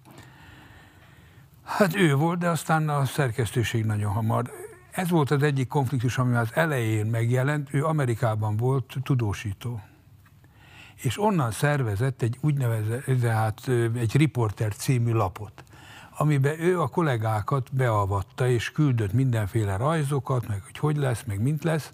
Hát ő volt, de aztán a szerkesztőség nagyon hamar. Ez volt az egyik konfliktus, ami az elején megjelent. Ő Amerikában volt tudósító. És onnan szervezett egy úgynevezett, tehát egy Reporter című lapot, amiben ő a kollégákat beavatta, és küldött mindenféle rajzokat, meg hogy hogy lesz, meg mint lesz.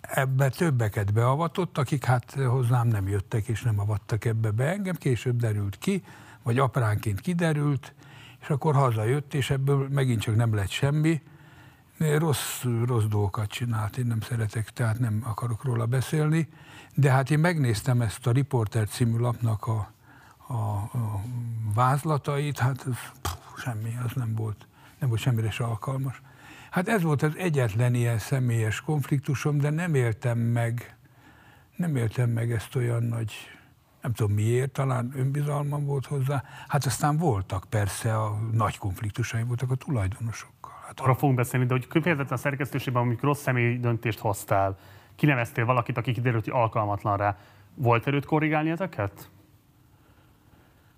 Ebbe többeket beavatott, akik hát hozzám nem jöttek, és nem avattak ebbe be. Engem később derült ki, vagy apránként kiderült, és akkor hazajött, és ebből megint csak nem lett semmi. Rossz, rossz dolgokat csinált, én nem szeretek, tehát nem akarok róla beszélni, de hát én megnéztem ezt a Reporter című lapnak a, a, a vázlatait, hát ez, pff, semmi, az nem volt, nem volt semmire se alkalmas. Hát ez volt az egyetlen ilyen személyes konfliktusom, de nem éltem meg, nem éltem meg ezt olyan nagy nem tudom miért, talán önbizalmam volt hozzá. Hát aztán voltak persze a nagy konfliktusai voltak a tulajdonosokkal. Hát Arra fogunk beszélni, de hogy kifejezetten a szerkesztőségben, amikor rossz személyi döntést hoztál, kineveztél valakit, aki kiderült, hogy alkalmatlan rá, volt erőt korrigálni ezeket?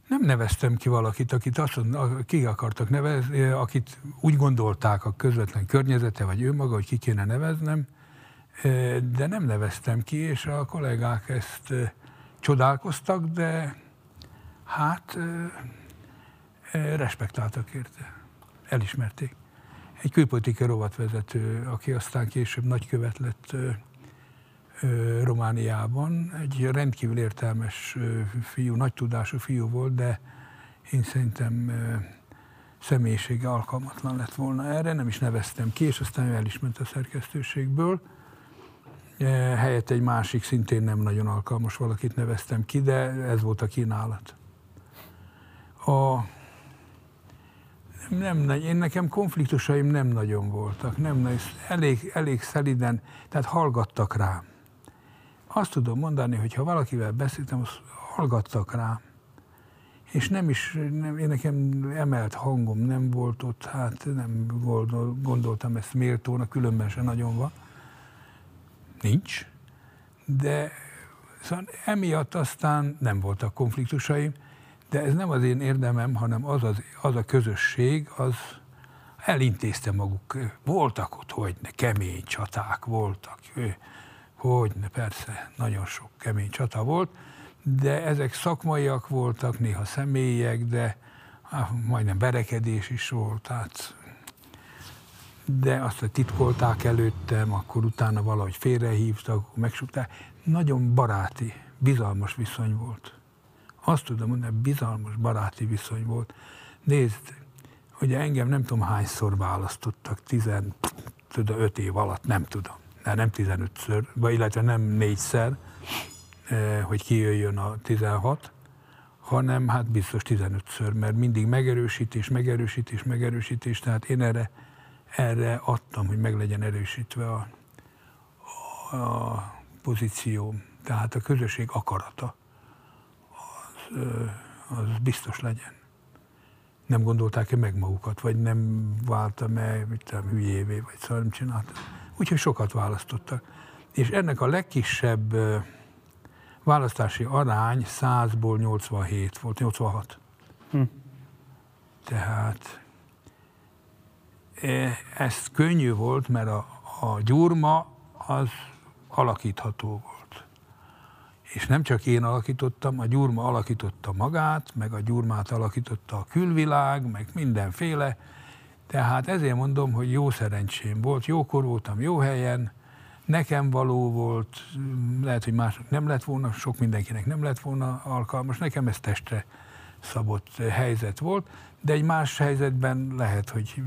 Nem neveztem ki valakit, akit azt ki akartak nevezni, akit úgy gondolták a közvetlen környezete, vagy ő maga, hogy ki kéne neveznem, de nem neveztem ki, és a kollégák ezt csodálkoztak, de hát respektáltak érte, elismerték. Egy külpolitikai rovatvezető, aki aztán később nagykövet lett Romániában, egy rendkívül értelmes fiú, nagy tudású fiú volt, de én szerintem személyisége alkalmatlan lett volna erre, nem is neveztem ki, és aztán ő el is ment a szerkesztőségből. Eh, helyett egy másik, szintén nem nagyon alkalmas valakit neveztem ki, de ez volt a kínálat. A, nem, nem, én nekem konfliktusaim nem nagyon voltak, nem, elég, elég szeliden, tehát hallgattak rám. Azt tudom mondani, hogy ha valakivel beszéltem, azt hallgattak rám. És nem is, nem, én nekem emelt hangom nem volt ott, hát nem gondoltam ezt méltónak, különben se nagyon van nincs, de szóval emiatt aztán nem voltak konfliktusaim, de ez nem az én érdemem, hanem az, az, az a közösség, az elintézte maguk. Voltak ott, hogy ne, kemény csaták voltak, hogy ne, persze, nagyon sok kemény csata volt, de ezek szakmaiak voltak, néha személyek, de majdnem berekedés is volt, tehát de azt, titkolták előttem, akkor utána valahogy félrehívtak, megsukták. Nagyon baráti, bizalmas viszony volt. azt tudom mondani, bizalmas baráti viszony volt. Nézd, ugye engem nem tudom hányszor választottak, 15 év alatt, nem tudom, de nem 15-ször, vagy illetve nem négyszer, eh, hogy kijöjjön a 16, hanem hát biztos 15-ször, mert mindig megerősítés, megerősítés, megerősítés, tehát én erre, erre adtam, hogy meg legyen erősítve a, a pozícióm, tehát a közösség akarata, az, az biztos legyen. Nem gondolták-e meg magukat, vagy nem váltam-e, tudom, hülyévé, vagy szóval nem csináltam. Úgyhogy sokat választottak. És ennek a legkisebb választási arány 100-ból 87 volt, 86. Hm. Tehát ez könnyű volt, mert a, a gyurma az alakítható volt. És nem csak én alakítottam, a gyurma alakította magát, meg a gyurmát alakította a külvilág, meg mindenféle. Tehát ezért mondom, hogy jó szerencsém volt, jókor voltam, jó helyen, nekem való volt, lehet, hogy mások nem lett volna, sok mindenkinek nem lett volna alkalmas, nekem ez testre szabott helyzet volt, de egy más helyzetben lehet, hogy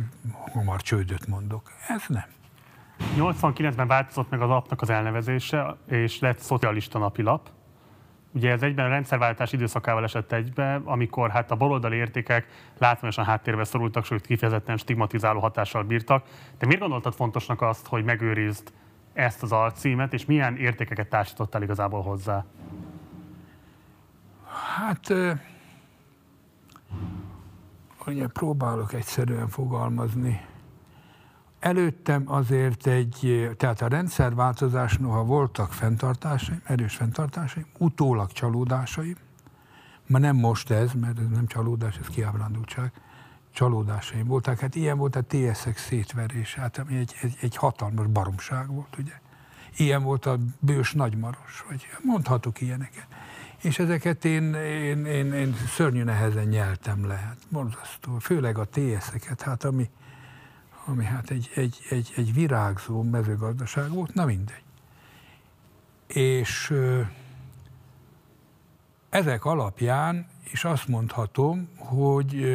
hamar csődöt mondok. Ez nem. 89-ben változott meg a lapnak az elnevezése, és lett szocialista napilap. Ugye ez egyben a rendszerváltás időszakával esett egybe, amikor hát a baloldali értékek látványosan háttérbe szorultak, sőt kifejezetten stigmatizáló hatással bírtak. De miért gondoltad fontosnak azt, hogy megőrizd ezt az alcímet, és milyen értékeket társítottál igazából hozzá? Hát, ugye próbálok egyszerűen fogalmazni. Előttem azért egy, tehát a rendszerváltozás, noha voltak fenntartásaim, erős fenntartásaim, utólag csalódásaim, ma nem most ez, mert ez nem csalódás, ez kiábrándultság, csalódásaim voltak. Hát ilyen volt a TSX szétverés, hát ami egy, egy, egy hatalmas baromság volt, ugye. Ilyen volt a bős nagymaros, vagy mondhatok ilyeneket. És ezeket én, én, én, én szörnyű nehezen nyeltem le, hát borzasztó. Főleg a TS-eket, hát ami, ami hát egy, egy, egy, egy virágzó mezőgazdaság volt, na mindegy. És ezek alapján is azt mondhatom, hogy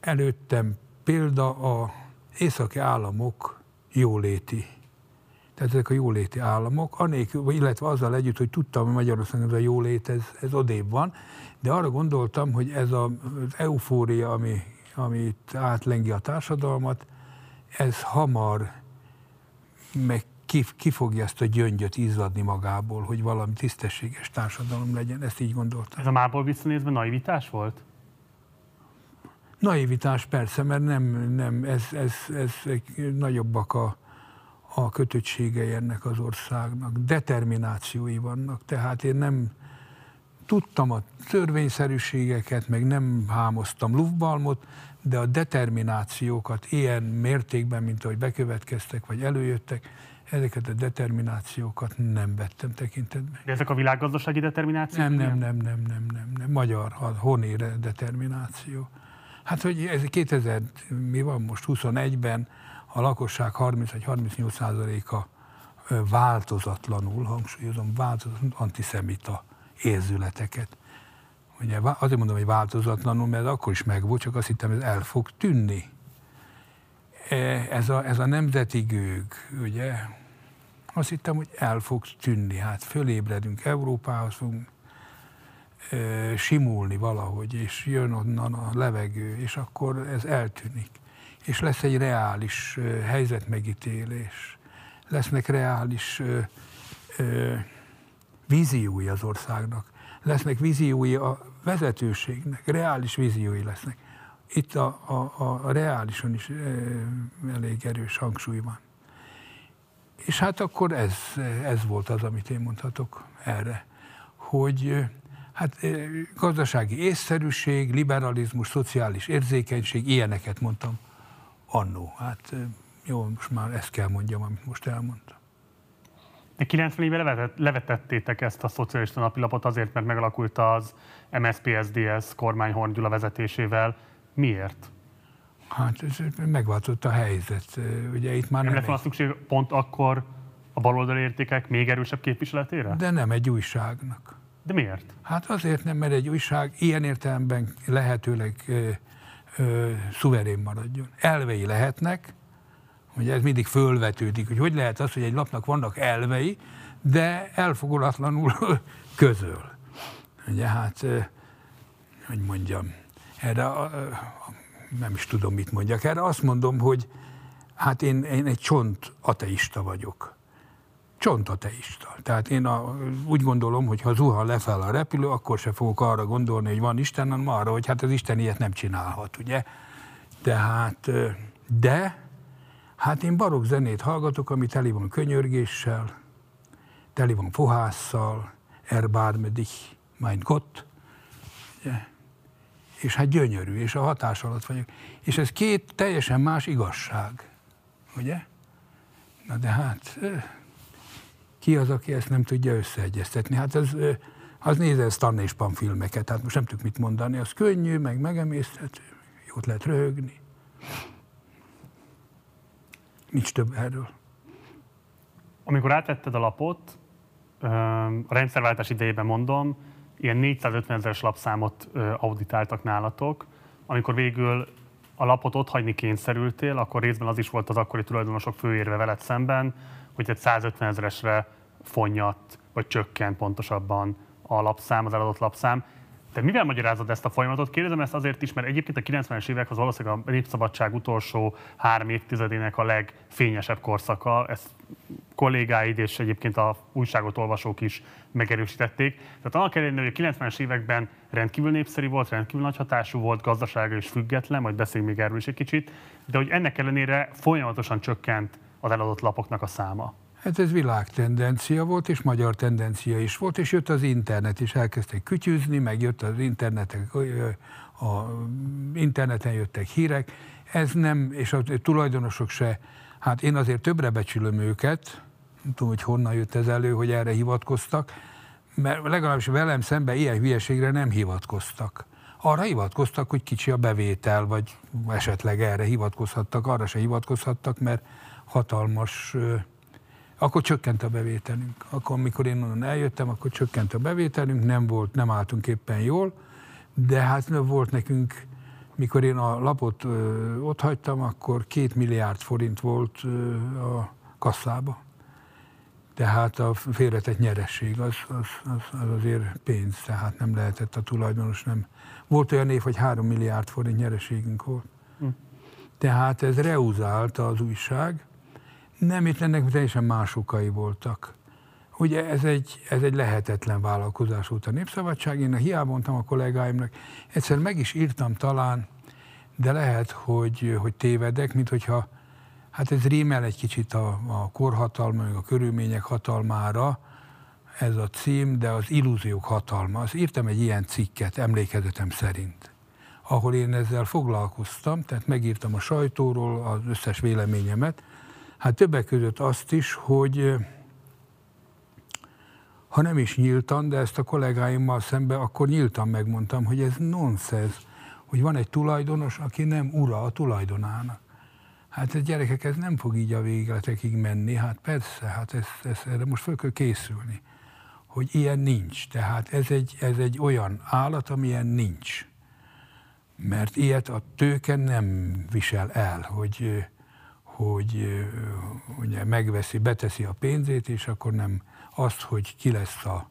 előttem példa a északi államok jóléti. Tehát ezek a jóléti államok, anélkül, illetve azzal együtt, hogy tudtam, hogy Magyarországon ez a jólét, ez, ez odébb van, de arra gondoltam, hogy ez a, az eufória, ami, ami itt átlengi a társadalmat, ez hamar meg ki, ki fogja ezt a gyöngyöt izzadni magából, hogy valami tisztességes társadalom legyen. Ezt így gondoltam. Ez a mából visszanézve naivitás volt? Naivitás persze, mert nem, nem ez, ez, ez nagyobbak a, a kötöttségei ennek az országnak. Determinációi vannak, tehát én nem tudtam a törvényszerűségeket, meg nem hámoztam lufbalmot, de a determinációkat ilyen mértékben, mint ahogy bekövetkeztek, vagy előjöttek, ezeket a determinációkat nem vettem tekintetbe. De ezek a világgazdasági determinációk? Nem, nem, nem, nem, nem, nem, nem. Magyar, honére determináció. Hát, hogy ez 2000, mi van most, 21-ben a lakosság 30 vagy 38 százaléka változatlanul, hangsúlyozom, változatlanul antiszemita érzületeket. Ugye azért mondom, hogy változatlanul, mert akkor is megvolt, csak azt hittem, ez el fog tűnni. E, ez a, ez a nemzeti gőg, ugye, azt hittem, hogy el fog tűnni. Hát fölébredünk Európához, fogunk simulni valahogy, és jön onnan a levegő, és akkor ez eltűnik. És lesz egy reális helyzetmegítélés, lesznek reális víziói az országnak, lesznek víziói a vezetőségnek, reális víziói lesznek. Itt a, a, a reálison is elég erős hangsúly van. És hát akkor ez, ez volt az, amit én mondhatok erre, hogy Hát gazdasági észszerűség, liberalizmus, szociális érzékenység, ilyeneket mondtam annó. Hát jó, most már ezt kell mondjam, amit most elmondtam. De 90 éve levetettétek ezt a szocialista napilapot azért, mert megalakult az MSZP-SZDSZ kormány Horn Gyula vezetésével. Miért? Hát ez megváltozott a helyzet. Ugye itt már nem, nem lett volna egy... szükség pont akkor a baloldali értékek még erősebb képviseletére? De nem egy újságnak. De miért? Hát azért nem, mert egy újság ilyen értelemben lehetőleg ö, ö, szuverén maradjon. Elvei lehetnek, Ugye ez mindig fölvetődik, hogy hogy lehet az, hogy egy lapnak vannak elvei, de elfogulatlanul közöl. Ugye hát, hogy mondjam, erre nem is tudom, mit mondjak. Erre azt mondom, hogy hát én, én egy csont ateista vagyok. Csont ateista. Tehát én a, úgy gondolom, hogy ha zuhan lefel a repülő, akkor se fogok arra gondolni, hogy van Isten, hanem arra, hogy hát az Isten ilyet nem csinálhat, ugye? Tehát, de Hát én barokk zenét hallgatok, ami teli van könyörgéssel, teli van fohásszal, Erbár dich, mein Gott, ugye? és hát gyönyörű, és a hatás alatt vagyok. És ez két teljesen más igazság, ugye? Na de hát ki az, aki ezt nem tudja összeegyeztetni? Hát az, az nézze Stan és Pan filmeket, hát most nem tudjuk mit mondani, az könnyű, meg megemészhető, jót lehet röhögni. Nincs több erről. Amikor átvetted a lapot, a rendszerváltás idejében mondom, ilyen 450 ezeres lapszámot auditáltak nálatok. Amikor végül a lapot ott hagyni kényszerültél, akkor részben az is volt az akkori tulajdonosok főérve veled szemben, hogy egy 150 ezeresre fonnyadt, vagy csökkent pontosabban a lapszám, az eladott lapszám. Te mivel magyarázod ezt a folyamatot? Kérdezem ezt azért is, mert egyébként a 90-es évek az valószínűleg a népszabadság utolsó három évtizedének a legfényesebb korszaka. Ezt kollégáid és egyébként a újságot olvasók is megerősítették. Tehát annak ellenére, hogy a 90-es években rendkívül népszerű volt, rendkívül nagy hatású volt, gazdasága is független, majd beszéljünk még erről is egy kicsit, de hogy ennek ellenére folyamatosan csökkent az eladott lapoknak a száma. Hát ez világtendencia volt, és magyar tendencia is volt, és jött az internet, és elkezdtek kütyűzni, meg jött az internetek, a interneten jöttek hírek. Ez nem, és a tulajdonosok se, hát én azért többre becsülöm őket, nem tudom, hogy honnan jött ez elő, hogy erre hivatkoztak, mert legalábbis velem szemben ilyen hülyeségre nem hivatkoztak. Arra hivatkoztak, hogy kicsi a bevétel, vagy esetleg erre hivatkozhattak, arra se hivatkozhattak, mert hatalmas akkor csökkent a bevételünk. Akkor, amikor én onnan eljöttem, akkor csökkent a bevételünk, nem volt, nem álltunk éppen jól, de hát volt nekünk, mikor én a lapot ö, ott hagytam, akkor két milliárd forint volt ö, a kasszába. Tehát a félretett nyeresség az, az, az, az azért pénz, tehát nem lehetett a tulajdonos, nem. Volt olyan év, hogy három milliárd forint nyereségünk volt. Hm. Tehát ez reuzálta az újság, nem, itt ennek teljesen más okai voltak. Ugye ez egy, ez egy lehetetlen vállalkozás volt a Népszabadság. Én hiába mondtam a kollégáimnak, egyszer meg is írtam talán, de lehet, hogy, hogy tévedek, mint hogyha, hát ez rímel egy kicsit a, a korhatalma, a körülmények hatalmára, ez a cím, de az illúziók hatalma. Az írtam egy ilyen cikket, emlékezetem szerint ahol én ezzel foglalkoztam, tehát megírtam a sajtóról az összes véleményemet, Hát többek között azt is, hogy ha nem is nyíltan, de ezt a kollégáimmal szemben akkor nyíltan megmondtam, hogy ez nonsens, hogy van egy tulajdonos, aki nem ura a tulajdonának. Hát ez gyerekek, ez nem fog így a végletekig menni. Hát persze, hát ez, ez, erre most föl kell készülni, hogy ilyen nincs. Tehát ez egy, ez egy olyan állat, amilyen nincs. Mert ilyet a tőke nem visel el, hogy hogy ugye megveszi, beteszi a pénzét, és akkor nem azt, hogy ki lesz a,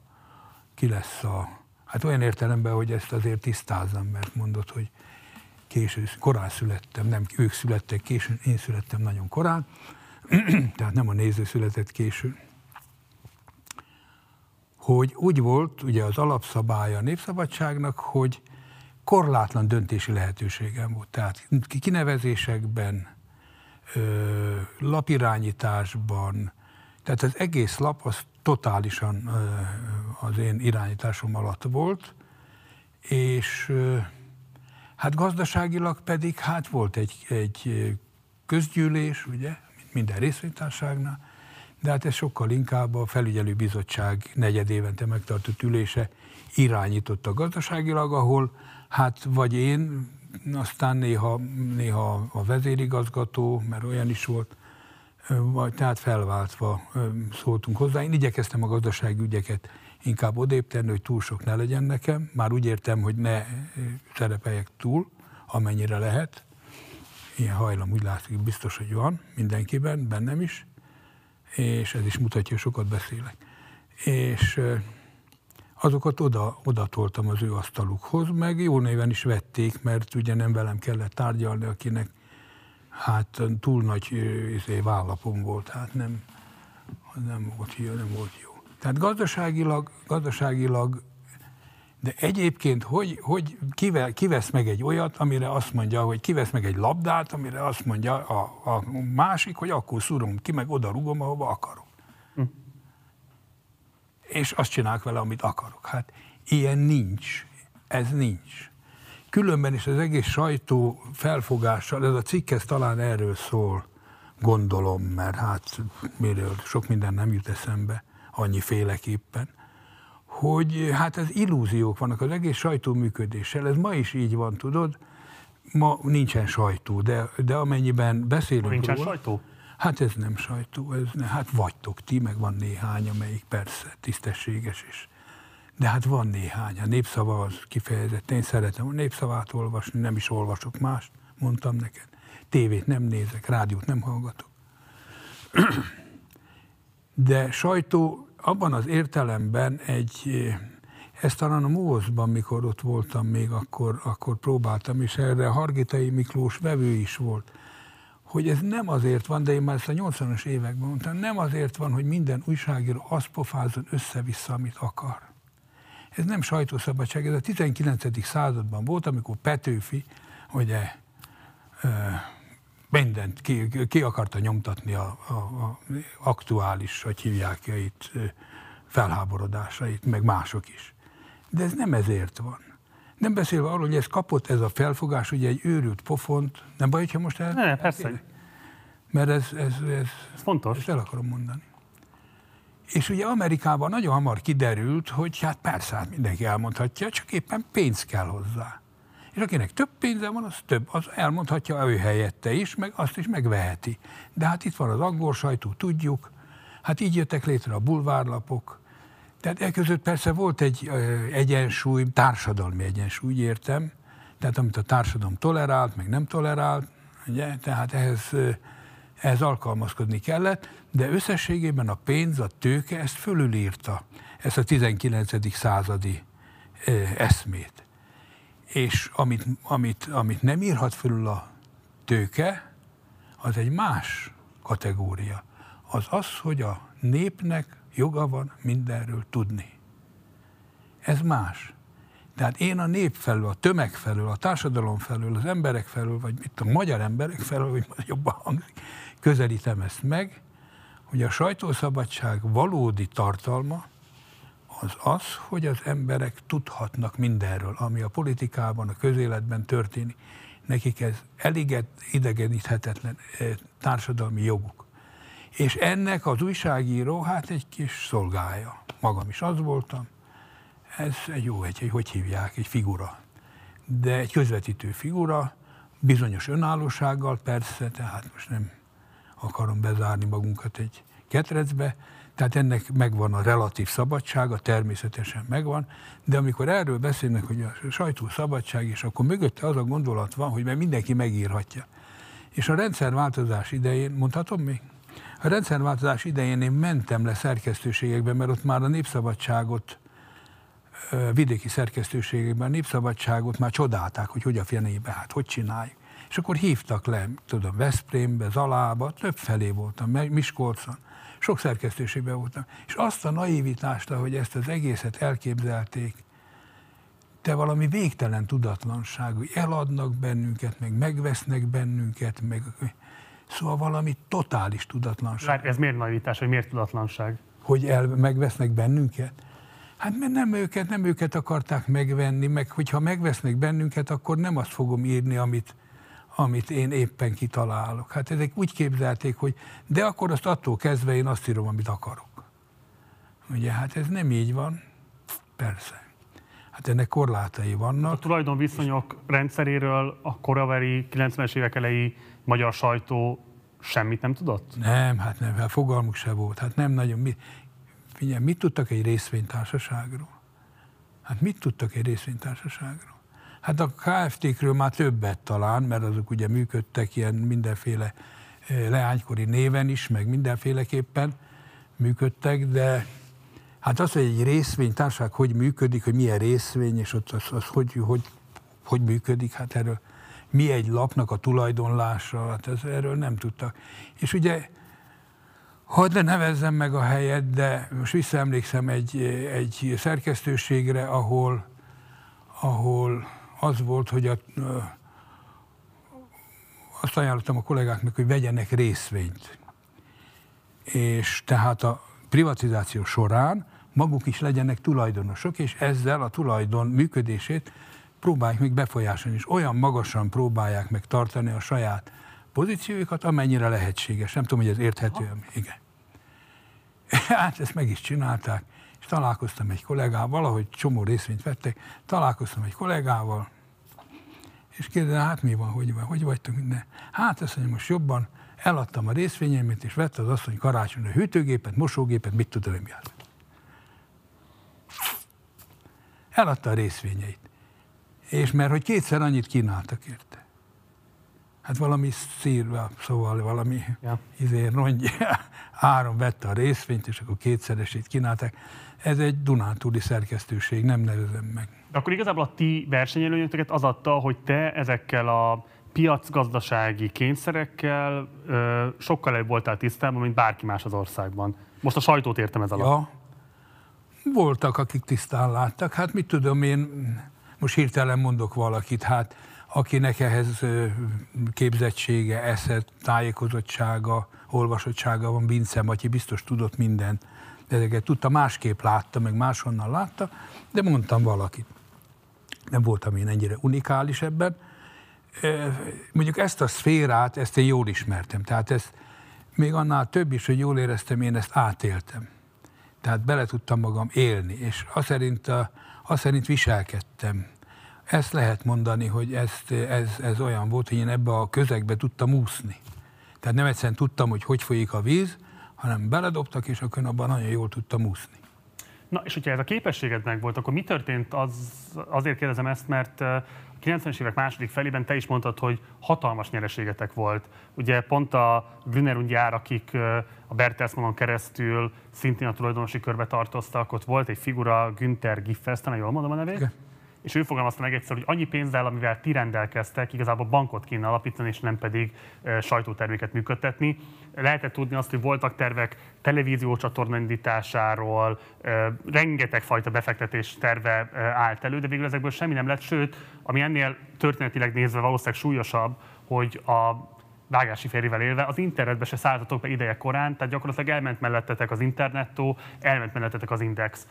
ki lesz a hát olyan értelemben, hogy ezt azért tisztázzam, mert mondod, hogy késő, korán születtem, nem ők születtek későn, én születtem nagyon korán, tehát nem a néző született későn, hogy úgy volt ugye az alapszabálya a népszabadságnak, hogy korlátlan döntési lehetőségem volt. Tehát kinevezésekben, lapirányításban, tehát az egész lap az totálisan az én irányításom alatt volt, és hát gazdaságilag pedig hát volt egy, egy közgyűlés, ugye, minden részvénytárságnál, de hát ez sokkal inkább a felügyelő bizottság negyed évente megtartott ülése irányította gazdaságilag, ahol hát vagy én aztán néha, néha a vezérigazgató, mert olyan is volt, vagy tehát felváltva szóltunk hozzá. Én igyekeztem a gazdasági ügyeket inkább odébb tenni, hogy túl sok ne legyen nekem. Már úgy értem, hogy ne szerepeljek túl, amennyire lehet. Ilyen hajlam úgy látszik, biztos, hogy van mindenkiben, bennem is, és ez is mutatja, hogy sokat beszélek. És azokat oda, oda toltam az ő asztalukhoz, meg jó néven is vették, mert ugye nem velem kellett tárgyalni, akinek hát túl nagy izé, vállapom volt, hát nem, nem volt jó, nem volt jó. Tehát gazdaságilag, gazdaságilag de egyébként hogy, hogy kivel, kivesz meg egy olyat, amire azt mondja, hogy kivesz meg egy labdát, amire azt mondja a, a másik, hogy akkor szúrom ki, meg oda rugom, ahova akarok. És azt csinálok vele, amit akarok. Hát ilyen nincs. Ez nincs. Különben is az egész sajtó felfogással, ez a cikk ez talán erről szól, gondolom, mert hát miről sok minden nem jut eszembe annyi féleképpen, hogy hát ez illúziók vannak az egész sajtó működéssel. Ez ma is így van, tudod? Ma nincsen sajtó, de, de amennyiben beszélünk Nincsen róla, sajtó? Hát ez nem sajtó, ez ne, hát vagytok ti, meg van néhány, amelyik persze tisztességes is. De hát van néhány, a népszava az kifejezetten, én szeretem a népszavát olvasni, nem is olvasok mást, mondtam neked. Tévét nem nézek, rádiót nem hallgatok. De sajtó abban az értelemben egy, ezt talán a Mózban, mikor ott voltam még, akkor, akkor próbáltam, és erre Hargitai Miklós vevő is volt, hogy ez nem azért van, de én már ezt a 80-as években mondtam, nem azért van, hogy minden újságíró azt pofázzon össze-vissza, amit akar. Ez nem sajtószabadság, ez a 19. században volt, amikor Petőfi, ugye, mindent ki, ki akarta nyomtatni a, a, a aktuális, hogy hívják itt, felháborodásait, meg mások is. De ez nem ezért van. Nem beszélve arról, hogy ez kapott ez a felfogás, ugye egy őrült pofont, nem baj, hogyha most el... Ne, persze. Mert ez, ez, ez, ez fontos. Ezt el akarom mondani. És ugye Amerikában nagyon hamar kiderült, hogy hát persze, hát mindenki elmondhatja, csak éppen pénz kell hozzá. És akinek több pénze van, az több, az elmondhatja ő helyette is, meg azt is megveheti. De hát itt van az angol sajtó, tudjuk, hát így jöttek létre a bulvárlapok, tehát e között persze volt egy egyensúly, társadalmi egyensúly, úgy értem, tehát amit a társadalom tolerált, meg nem tolerált, ugye, tehát ehhez, ehhez alkalmazkodni kellett, de összességében a pénz, a tőke ezt fölülírta, ezt a 19. századi eszmét. És amit, amit, amit nem írhat fölül a tőke, az egy más kategória. Az az, hogy a népnek joga van mindenről tudni. Ez más. Tehát én a nép felől, a tömeg felől, a társadalom felől, az emberek felől, vagy mit a magyar emberek felől, hogy jobban hangzik, közelítem ezt meg, hogy a sajtószabadság valódi tartalma az az, hogy az emberek tudhatnak mindenről, ami a politikában, a közéletben történik. Nekik ez elég idegeníthetetlen eh, társadalmi joguk. És ennek az újságíró hát egy kis szolgája. Magam is az voltam. Ez egy jó, egy, egy hogy hívják, egy figura. De egy közvetítő figura, bizonyos önállósággal persze, tehát most nem akarom bezárni magunkat egy ketrecbe, tehát ennek megvan a relatív szabadsága, természetesen megvan, de amikor erről beszélnek, hogy a sajtó szabadság, és akkor mögötte az a gondolat van, hogy mert mindenki megírhatja. És a rendszerváltozás idején, mondhatom még? A rendszerváltozás idején én mentem le szerkesztőségekbe, mert ott már a népszabadságot, vidéki szerkesztőségekben a népszabadságot már csodálták, hogy hogy a fenébe, hát hogy csináljuk. És akkor hívtak le, tudom, Veszprémbe, Zalába, több felé voltam, Miskolcon, sok szerkesztőségben voltam. És azt a naivitást, hogy ezt az egészet elképzelték, te valami végtelen tudatlanság, hogy eladnak bennünket, meg megvesznek bennünket, meg Szóval valami totális tudatlanság. Ez miért naivitás, vagy miért tudatlanság? Hogy el, megvesznek bennünket? Hát mert nem őket, nem őket akarták megvenni, meg hogyha megvesznek bennünket, akkor nem azt fogom írni, amit, amit én éppen kitalálok. Hát ezek úgy képzelték, hogy de akkor azt attól kezdve én azt írom, amit akarok. Ugye, hát ez nem így van. Persze. Hát ennek korlátai vannak. A tulajdonviszonyok rendszeréről a koraveri 90-es évek elejé magyar sajtó semmit nem tudott? Nem, hát nem, hát fogalmuk se volt. Hát nem nagyon. Mi, Mindjárt, mit tudtak egy részvénytársaságról? Hát mit tudtak egy részvénytársaságról? Hát a KFT-kről már többet talán, mert azok ugye működtek ilyen mindenféle eh, leánykori néven is, meg mindenféleképpen működtek, de hát az, hogy egy részvénytársaság hogy működik, hogy milyen részvény, és ott az, az hogy, hogy, hogy működik, hát erről mi egy lapnak a tulajdonlása, hát ez, erről nem tudtak. És ugye Hadd nevezzem meg a helyet, de most visszaemlékszem egy, egy szerkesztőségre, ahol, ahol az volt, hogy a, azt ajánlottam a kollégáknak, hogy vegyenek részvényt. És tehát a privatizáció során maguk is legyenek tulajdonosok, és ezzel a tulajdon működését próbálják meg befolyásolni, és olyan magasan próbálják meg tartani a saját pozíciójukat, amennyire lehetséges. Nem tudom, hogy ez érthető. Igen. Hát ezt meg is csinálták, és találkoztam egy kollégával, valahogy csomó részvényt vettek, találkoztam egy kollégával, és kérdezem, hát mi van, hogy van, hogy vagytok minden? Hát ezt mondja, most jobban, eladtam a részvényeimet, és vette az asszony karácsonyra hűtőgépet, mosógépet, mit tudom mi az. Eladta a részvényeit. És mert hogy kétszer annyit kínáltak érte. Hát valami szírva, szóval valami ja. izé, rongy, áron vette a részvényt, és akkor kétszeresét kínálták. Ez egy Dunántúli szerkesztőség, nem nevezem meg. De akkor igazából a ti versenyelőnyöteket az adta, hogy te ezekkel a piacgazdasági kényszerekkel ö, sokkal előbb voltál tisztában, mint bárki más az országban. Most a sajtót értem ez alatt. Ja. Voltak, akik tisztán láttak. Hát mit tudom én, most hirtelen mondok valakit, hát akinek ehhez képzettsége, esze, tájékozottsága, olvasottsága van, Vince Matyi biztos tudott mindent. De ezeket tudta, másképp látta, meg máshonnan látta, de mondtam valakit. Nem voltam én ennyire unikális ebben. Mondjuk ezt a szférát, ezt én jól ismertem. Tehát ezt még annál több is, hogy jól éreztem, én ezt átéltem. Tehát bele tudtam magam élni, és azt szerint, azt szerint viselkedtem ezt lehet mondani, hogy ezt, ez, ez olyan volt, hogy én ebbe a közegbe tudtam úszni. Tehát nem egyszerűen tudtam, hogy hogy folyik a víz, hanem beledobtak, és akkor abban nagyon jól tudtam úszni. Na, és hogyha ez a képességed meg volt, akkor mi történt? Az, azért kérdezem ezt, mert 90-es évek második felében te is mondtad, hogy hatalmas nyereségetek volt. Ugye pont a Grüner gyár, akik a Bertelsmannon keresztül szintén a tulajdonosi körbe tartoztak, ott volt egy figura, Günther Giffers, jól mondom a nevét? Okay és ő fogalmazta meg egyszer, hogy annyi pénzzel, amivel ti rendelkeztek, igazából bankot kéne alapítani, és nem pedig sajtóterméket működtetni. Lehetett tudni azt, hogy voltak tervek televíziócsatorna indításáról, rengeteg fajta befektetés terve állt elő, de végül ezekből semmi nem lett, sőt, ami ennél történetileg nézve valószínűleg súlyosabb, hogy a vágási férjével élve, az internetbe se szálltatok be ideje korán, tehát gyakorlatilag elment mellettetek az internettó, elment mellettetek az index.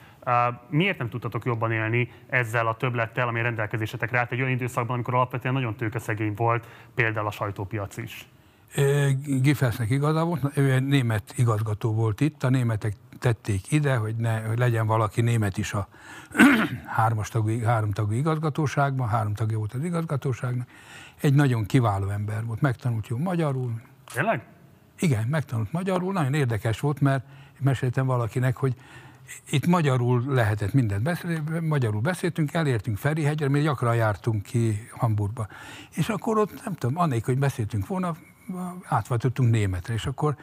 Miért nem tudtatok jobban élni ezzel a többlettel, ami rendelkezésetekre állt egy olyan időszakban, amikor alapvetően nagyon tőkeszegény volt, például a sajtópiac is? Giffelsnek igaza volt, ő egy német igazgató volt itt, a németek tették ide, hogy, ne, hogy legyen valaki német is a hármas tagú, három tagú igazgatóságban, három tagja volt az igazgatóságnak, egy nagyon kiváló ember volt, megtanult jó magyarul. Tényleg? Igen, megtanult magyarul, nagyon érdekes volt, mert meséltem valakinek, hogy itt magyarul lehetett mindent beszélni, magyarul beszéltünk, elértünk Ferihegyre, mi gyakran jártunk ki Hamburgba. És akkor ott, nem tudom, annélkül, hogy beszéltünk volna, átváltottunk németre, és akkor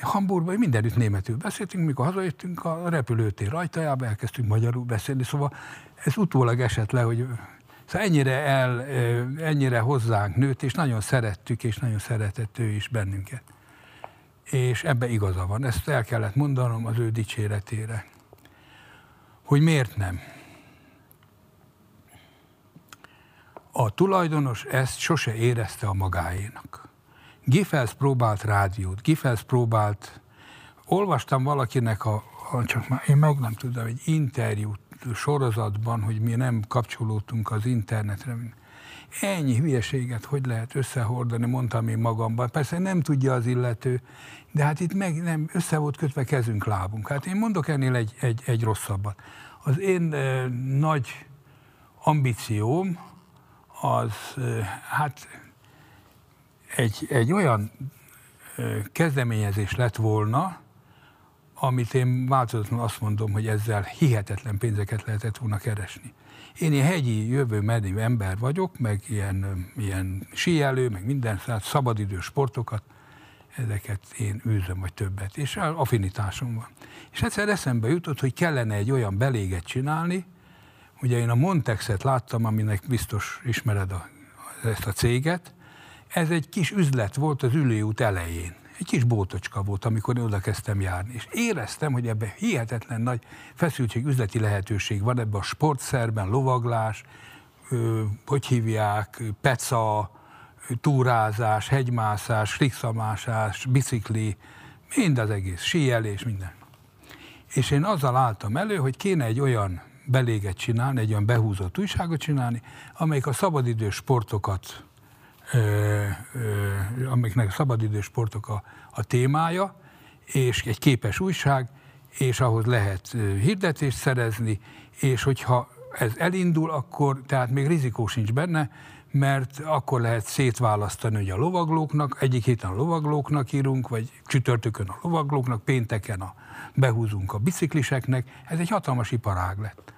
Hamburgban mindenütt németül beszéltünk, mikor hazajöttünk a repülőtér ajtajába, elkezdtünk magyarul beszélni, szóval ez utólag esett le, hogy Szóval ennyire, el, ennyire hozzánk nőtt, és nagyon szerettük, és nagyon szeretett ő is bennünket. És ebbe igaza van. Ezt el kellett mondanom az ő dicséretére. Hogy miért nem? A tulajdonos ezt sose érezte a magáénak. Giffels próbált rádiót, Giffels próbált, olvastam valakinek a, a csak már én meg nem tudom, egy interjút sorozatban, hogy mi nem kapcsolódtunk az internetre. Ennyi hülyeséget hogy lehet összehordani, mondtam én magamban. Persze nem tudja az illető, de hát itt meg nem, össze volt kötve kezünk, lábunk. Hát én mondok ennél egy, egy, egy rosszabbat. Az én e, nagy ambícióm az, e, hát egy, egy olyan kezdeményezés lett volna, amit én változatlanul azt mondom, hogy ezzel hihetetlen pénzeket lehetett volna keresni. Én ilyen hegyi, jövő ember vagyok, meg ilyen, ilyen síelő, meg minden, tehát szabadidő sportokat, ezeket én űzöm, vagy többet, és affinitásom van. És egyszer eszembe jutott, hogy kellene egy olyan beléget csinálni, ugye én a Montexet láttam, aminek biztos ismered a, ezt a céget, ez egy kis üzlet volt az ülőút elején. Egy kis bótocska volt, amikor oda kezdtem járni. És éreztem, hogy ebben hihetetlen nagy feszültség, üzleti lehetőség van ebben a sportszerben, lovaglás, hogy hívják, peca, túrázás, hegymászás, frikszamásás, bicikli, mind az egész, síelés, minden. És én azzal álltam elő, hogy kéne egy olyan beléget csinálni, egy olyan behúzott újságot csinálni, amelyik a szabadidős sportokat, amelyiknek a szabadidős sportok a, a témája, és egy képes újság, és ahhoz lehet hirdetést szerezni, és hogyha ez elindul, akkor tehát még rizikó sincs benne, mert akkor lehet szétválasztani, hogy a lovaglóknak, egyik héten a lovaglóknak írunk, vagy csütörtökön a lovaglóknak, pénteken a, behúzunk a bicikliseknek. Ez egy hatalmas iparág lett.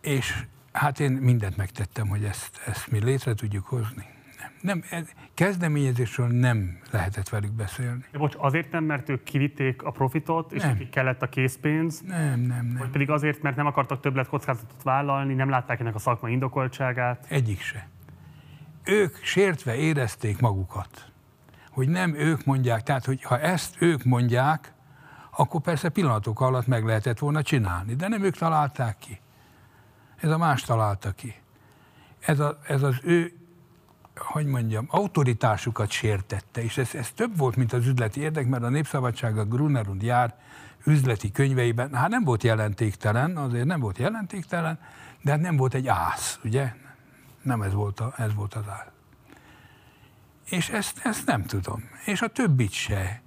És hát én mindent megtettem, hogy ezt, ezt mi létre tudjuk hozni. Nem, nem, kezdeményezésről nem lehetett velük beszélni. De bocs, azért nem, mert ők kivitték a profitot, és nekik kellett a készpénz? Nem, nem, nem. Vagy pedig azért, mert nem akartak többlet kockázatot vállalni, nem látták ennek a szakmai indokoltságát? Egyik se ők sértve érezték magukat, hogy nem ők mondják, tehát hogy ha ezt ők mondják, akkor persze pillanatok alatt meg lehetett volna csinálni, de nem ők találták ki. Ez a más találta ki. Ez, a, ez az ő, hogy mondjam, autoritásukat sértette, és ez, ez több volt, mint az üzleti érdek, mert a Népszabadság a Grunerund jár üzleti könyveiben, hát nem volt jelentéktelen, azért nem volt jelentéktelen, de hát nem volt egy ász, ugye? Nem ez volt, a, ez volt az áll. És ezt, ezt nem tudom. És a többit se.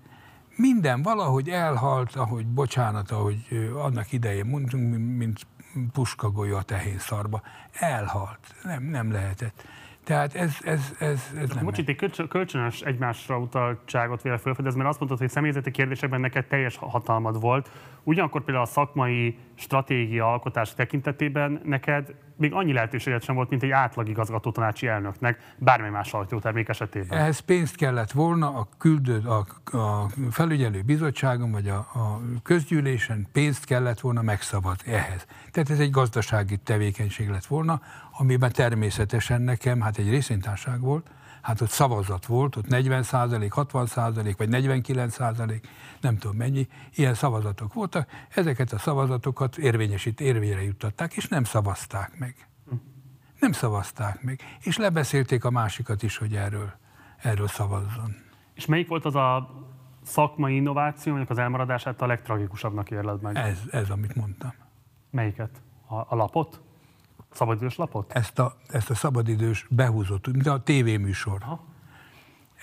Minden valahogy elhalt, ahogy, bocsánat, ahogy annak idején mondtunk, mint puskagolyó a tehén szarba. Elhalt. Nem, nem lehetett. Tehát ez, ez, ez, ez nem... Most itt egy kölcsönös egymásra utaltságot véle felfedez, mert azt mondtad, hogy személyzeti kérdésekben neked teljes hatalmad volt. Ugyanakkor például a szakmai stratégia alkotás tekintetében neked még annyi lehetőséget sem volt, mint egy átlag igazgató tanácsi elnöknek, bármely más sajtótermék esetében. Ehhez pénzt kellett volna a küldő, a, a felügyelő bizottságon, vagy a, a közgyűlésen pénzt kellett volna megszavazni ehhez. Tehát ez egy gazdasági tevékenység lett volna, amiben természetesen nekem, hát egy részvénytárság volt, hát ott szavazat volt, ott 40 százalék, 60 százalék, vagy 49 százalék, nem tudom mennyi, ilyen szavazatok voltak, ezeket a szavazatokat érvényesít, érvényre juttatták, és nem szavazták meg. Nem szavazták meg. És lebeszélték a másikat is, hogy erről, erről szavazzon. És melyik volt az a szakmai innováció, aminek az elmaradását a legtragikusabbnak érled meg? Ez, ez amit mondtam. Melyiket? A, a lapot? Szabadidős lapot? Ezt a, ezt a szabadidős behúzott, mint a tévéműsor. Aha.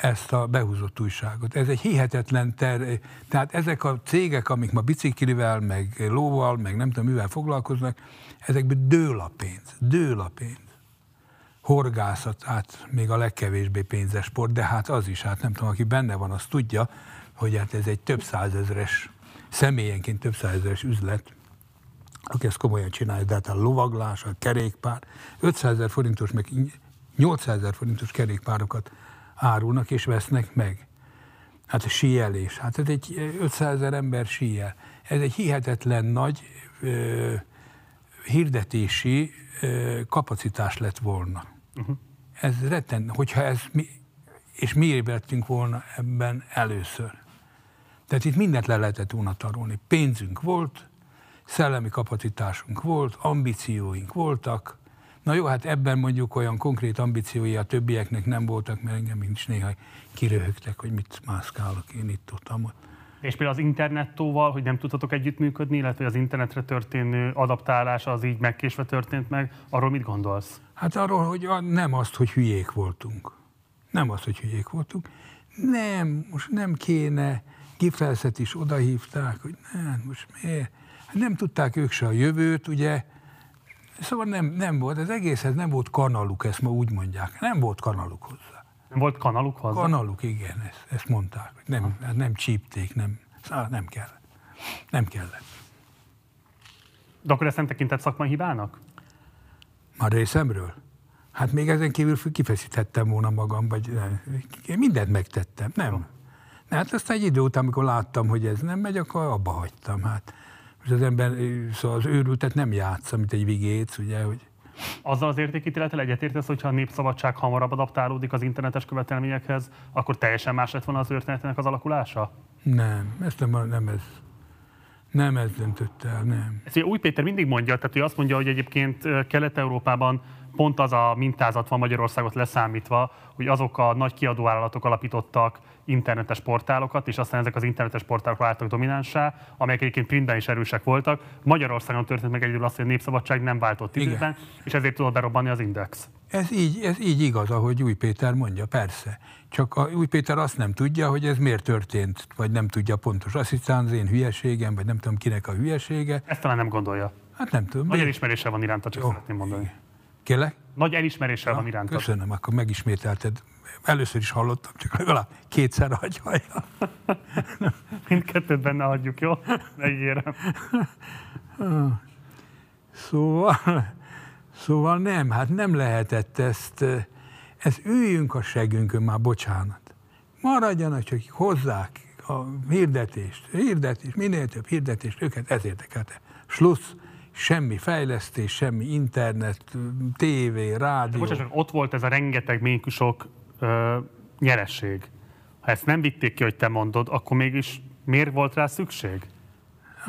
Ezt a behúzott újságot. Ez egy hihetetlen ter... Tehát ezek a cégek, amik ma biciklivel, meg lóval, meg nem tudom mivel foglalkoznak, ezekben dől a pénz. Dől a pénz. Horgászat, hát még a legkevésbé pénzes sport, de hát az is, hát nem tudom, aki benne van, az tudja, hogy hát ez egy több százezres, személyenként több százezres üzlet, aki ezt komolyan csinálja, de hát a lovaglás, a kerékpár, 500 ezer forintos, meg 800 ezer forintos kerékpárokat árulnak és vesznek meg. Hát a síelés, hát ez egy 500 ezer ember síel. Ez egy hihetetlen nagy ö, hirdetési ö, kapacitás lett volna. Uh-huh. Ez retten, hogyha ez mi, és mi lettünk volna ebben először. Tehát itt mindent le lehetett volna tarolni. Pénzünk volt, szellemi kapacitásunk volt, ambícióink voltak. Na jó, hát ebben mondjuk olyan konkrét ambíciói a többieknek nem voltak, mert engem is néha kiröhögtek, hogy mit mászkálok én itt ott, amott. És például az internettóval, hogy nem tudtatok együttműködni, illetve az internetre történő adaptálása az így megkésve történt meg, arról mit gondolsz? Hát arról, hogy nem azt, hogy hülyék voltunk. Nem azt, hogy hülyék voltunk. Nem, most nem kéne, Gifelszet is odahívták, hogy nem, most miért? Nem tudták ők se a jövőt, ugye, szóval nem, nem volt, az egészhez nem volt kanaluk, ezt ma úgy mondják, nem volt kanaluk hozzá. Nem volt kanaluk hozzá? Kanaluk, igen, ezt, ezt mondták, nem, nem csípték, nem, szóval nem kell. Nem kellett. De akkor ezt nem tekintett szakmai hibának? Már részemről? Hát még ezen kívül kifeszítettem volna magam, vagy én mindent megtettem. Nem. Hát aztán egy idő után, amikor láttam, hogy ez nem megy, akkor abba hagytam. Hát most az ember, szóval az őrültet nem játsza, mint egy vigéc, ugye, hogy azzal az értékítélettel egyetértesz, hogyha a népszabadság hamarabb adaptálódik az internetes követelményekhez, akkor teljesen más lett volna az történetnek az alakulása? Nem, ezt nem, nem ez. Nem ez döntött el, nem. Ezt Új Péter mindig mondja, tehát ő azt mondja, hogy egyébként Kelet-Európában pont az a mintázat van Magyarországot leszámítva, hogy azok a nagy kiadóvállalatok alapítottak internetes portálokat, és aztán ezek az internetes portálok váltak dominánsá, amelyek egyébként printben is erősek voltak. Magyarországon történt meg egyedül azt, hogy a népszabadság nem váltott Igen. időben, és ezért tudott berobbanni az Index. Ez így, ez így igaz, ahogy Új Péter mondja, persze. Csak a Új Péter azt nem tudja, hogy ez miért történt, vagy nem tudja pontos. Azt hiszem az én hülyeségem, vagy nem tudom kinek a hülyesége. Ezt talán nem gondolja. Hát nem tudom. Nagy elismeréssel van iránta, csak Jó. szeretném mondani. Kélek? Nagy elismeréssel ja, van iránta. Köszönöm, akkor megismételted. Először is hallottam, csak legalább kétszer hagyja. Mindkettőt benne hagyjuk, jó? Megígérem. Szóval, szóval nem, hát nem lehetett ezt, ez üljünk a segünkön már, bocsánat. Maradjanak, csak hozzák a hirdetést, hirdetés, minél több hirdetést, őket ez érdekelte. Slussz, semmi fejlesztés, semmi internet, tévé, rádió. Bocsánat, ott volt ez a rengeteg ménkusok ö, nyeresség. Ha ezt nem vitték ki, hogy te mondod, akkor mégis miért volt rá szükség?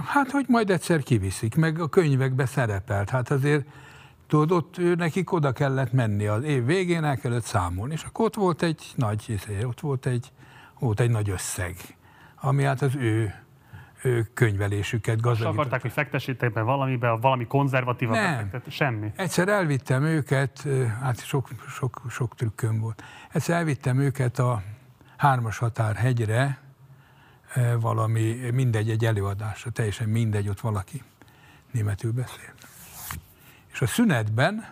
Hát, hogy majd egyszer kiviszik, meg a könyvekbe szerepelt. Hát azért tudod, ott ő, nekik oda kellett menni az év végén, el kellett számolni, és akkor ott volt egy nagy, izé, ott volt egy, volt egy nagy összeg, ami hát az ő könyvelésüket gazdagították. akarták, hogy fektesítek be valamibe, valami konzervatív Nem. semmi. Egyszer elvittem őket, hát sok, sok, sok trükköm volt. Egyszer elvittem őket a Hármas Határ hegyre, valami, mindegy, egy előadásra, teljesen mindegy, ott valaki németül beszél. És a szünetben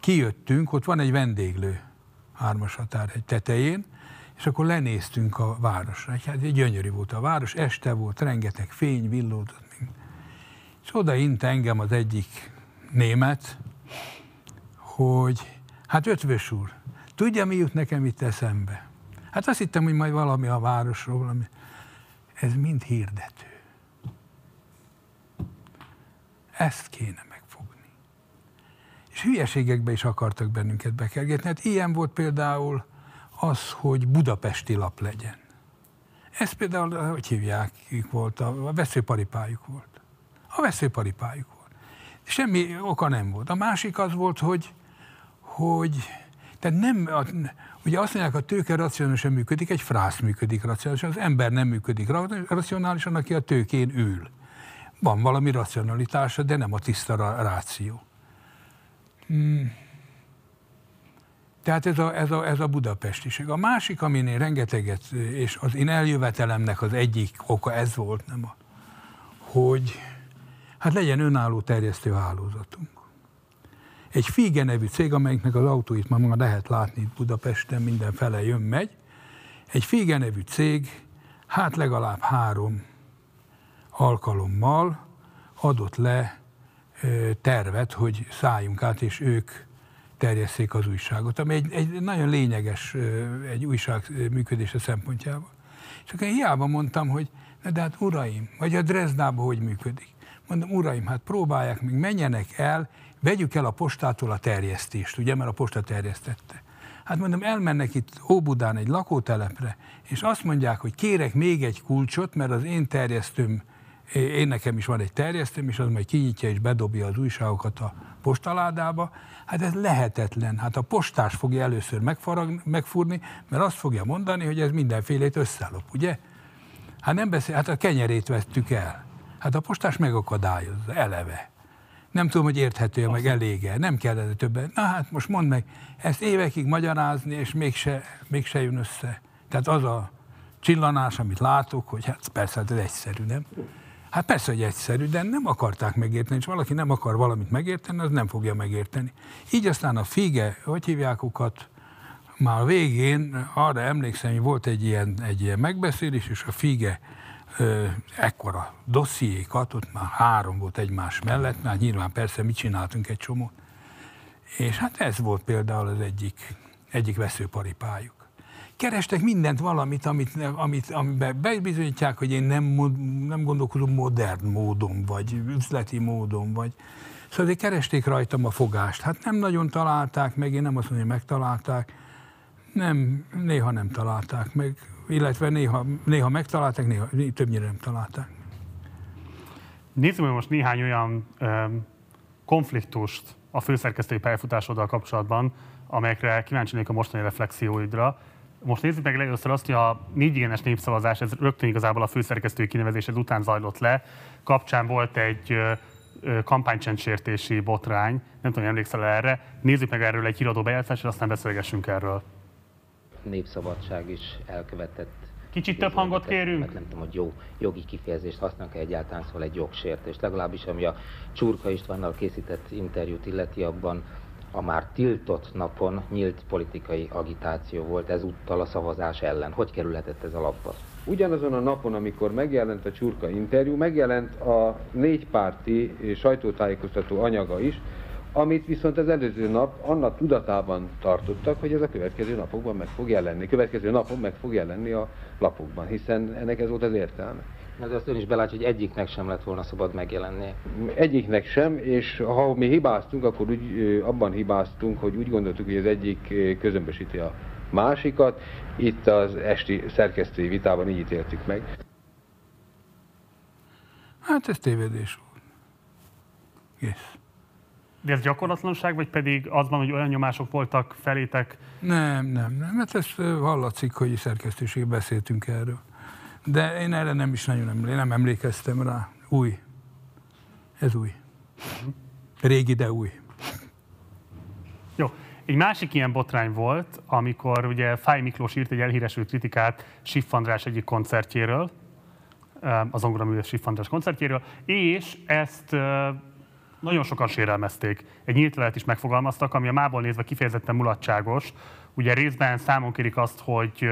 kijöttünk, ott van egy vendéglő, Hármas Határhegy tetején, és akkor lenéztünk a városra. Hát gyönyörű volt a város, este volt, rengeteg fény villódott. És odaint engem az egyik német, hogy hát ötvös úr, tudja, mi jut nekem itt eszembe? Hát azt hittem, hogy majd valami a városról, valami. Ez mind hirdető. Ezt kéne megfogni. És hülyeségekbe is akartak bennünket bekergetni. Hát ilyen volt például az, hogy budapesti lap legyen. Ez például, hogy hívják, volt, a veszőparipájuk volt. A veszőparipájuk volt. Semmi oka nem volt. A másik az volt, hogy, hogy tehát nem, a, ugye azt mondják, a tőke racionálisan működik, egy frász működik racionálisan, az ember nem működik racionálisan, aki a tőkén ül. Van valami racionalitása, de nem a tiszta ráció. Hmm. Tehát ez a, ez a, ez a budapestiség. A másik, amin én rengeteget, és az én eljövetelemnek az egyik oka ez volt, nem a, hogy hát legyen önálló terjesztő hálózatunk. Egy Fige nevű cég, amelyiknek az autóit ma lehet látni itt Budapesten, mindenfele jön, megy. Egy Fige nevű cég, hát legalább három alkalommal adott le tervet, hogy szálljunk át, és ők terjesszék az újságot, ami egy, egy nagyon lényeges egy újság működése szempontjából. És akkor én hiába mondtam, hogy na de hát uraim, vagy a Dresdában hogy működik? Mondom, uraim, hát próbálják meg, menjenek el, vegyük el a postától a terjesztést, ugye, mert a posta terjesztette. Hát mondom, elmennek itt Óbudán egy lakótelepre, és azt mondják, hogy kérek még egy kulcsot, mert az én terjesztőm, én nekem is van egy terjesztőm, és az majd kinyitja és bedobja az újságokat a postaládába, Hát ez lehetetlen. Hát a postás fogja először megfarag, megfúrni, mert azt fogja mondani, hogy ez mindenfélét összelop, ugye? Hát nem beszél, hát a kenyerét vettük el. Hát a postás megakadályozza, eleve. Nem tudom, hogy érthető meg elége. Nem kellene többen. Na hát most mondd meg, ezt évekig magyarázni, és mégse, mégse jön össze. Tehát az a csillanás, amit látok, hogy hát persze, hát ez egyszerű, nem? Hát persze, hogy egyszerű, de nem akarták megérteni, és valaki nem akar valamit megérteni, az nem fogja megérteni. Így aztán a Fige, hogy hívják ukat, már a végén arra emlékszem, hogy volt egy ilyen, egy ilyen megbeszélés, és a Fige ö, ekkora dossziékat, ott már három volt egymás mellett, már nyilván persze mi csináltunk egy csomót. És hát ez volt például az egyik, egyik veszőparipájuk. Kerestek mindent, valamit, amit, amit, amiben bebizonyítják, hogy én nem, nem gondolkodom modern módon, vagy üzleti módon, vagy... Szóval keresték rajtam a fogást. Hát nem nagyon találták meg, én nem azt mondom, hogy megtalálták, nem, néha nem találták meg, illetve néha, néha megtalálták, néha többnyire nem találták. Nézzük meg most néhány olyan um, konfliktust a főszerkesztői pályafutásoddal kapcsolatban, amelyekre kíváncsi a mostani reflexióidra. Most nézzük meg először azt, hogy a négy igenes népszavazás, ez rögtön igazából a főszerkesztői kinevezésed után zajlott le. Kapcsán volt egy kampánycsendsértési botrány, nem tudom, emlékszel erre. Nézzük meg erről egy híradó bejátszást, és aztán beszélgessünk erről. Népszabadság is elkövetett Kicsit több hangot kérünk? Mert nem tudom, hogy jó jogi kifejezést használnak -e egyáltalán, szóval egy jogsértés. Legalábbis ami a Csurka Istvánnal készített interjút illeti, abban a már tiltott napon nyílt politikai agitáció volt ezúttal a szavazás ellen. Hogy kerülhetett ez alapba? Ugyanazon a napon, amikor megjelent a Csurka interjú, megjelent a négypárti sajtótájékoztató anyaga is, amit viszont az előző nap annak tudatában tartottak, hogy ez a következő napokban meg fog jelenni. Következő napon meg fog jelenni a lapokban, hiszen ennek ez volt az értelme. Ez azt ön is belátja, hogy egyiknek sem lett volna szabad megjelenni. Egyiknek sem, és ha mi hibáztunk, akkor úgy, abban hibáztunk, hogy úgy gondoltuk, hogy az egyik közömbösíti a másikat. Itt az esti szerkesztői vitában így ítéltük meg. Hát ez tévedés volt. Yes. De ez gyakorlatlanság, vagy pedig az van, hogy olyan nyomások voltak felétek? Nem, nem, nem. Mert hát ez hallatszik, hogy szerkesztőség beszéltünk erről. De én erre nem is nagyon emlékszem, nem emlékeztem rá. Új. Ez új. Régi, de új. Jó. Egy másik ilyen botrány volt, amikor ugye Fáj Miklós írt egy elhíresült kritikát Siff András egyik koncertjéről, az zongoraművész Siff András koncertjéről, és ezt nagyon sokan sérelmezték. Egy nyílt levet is megfogalmaztak, ami a mából nézve kifejezetten mulatságos. Ugye részben számon kérik azt, hogy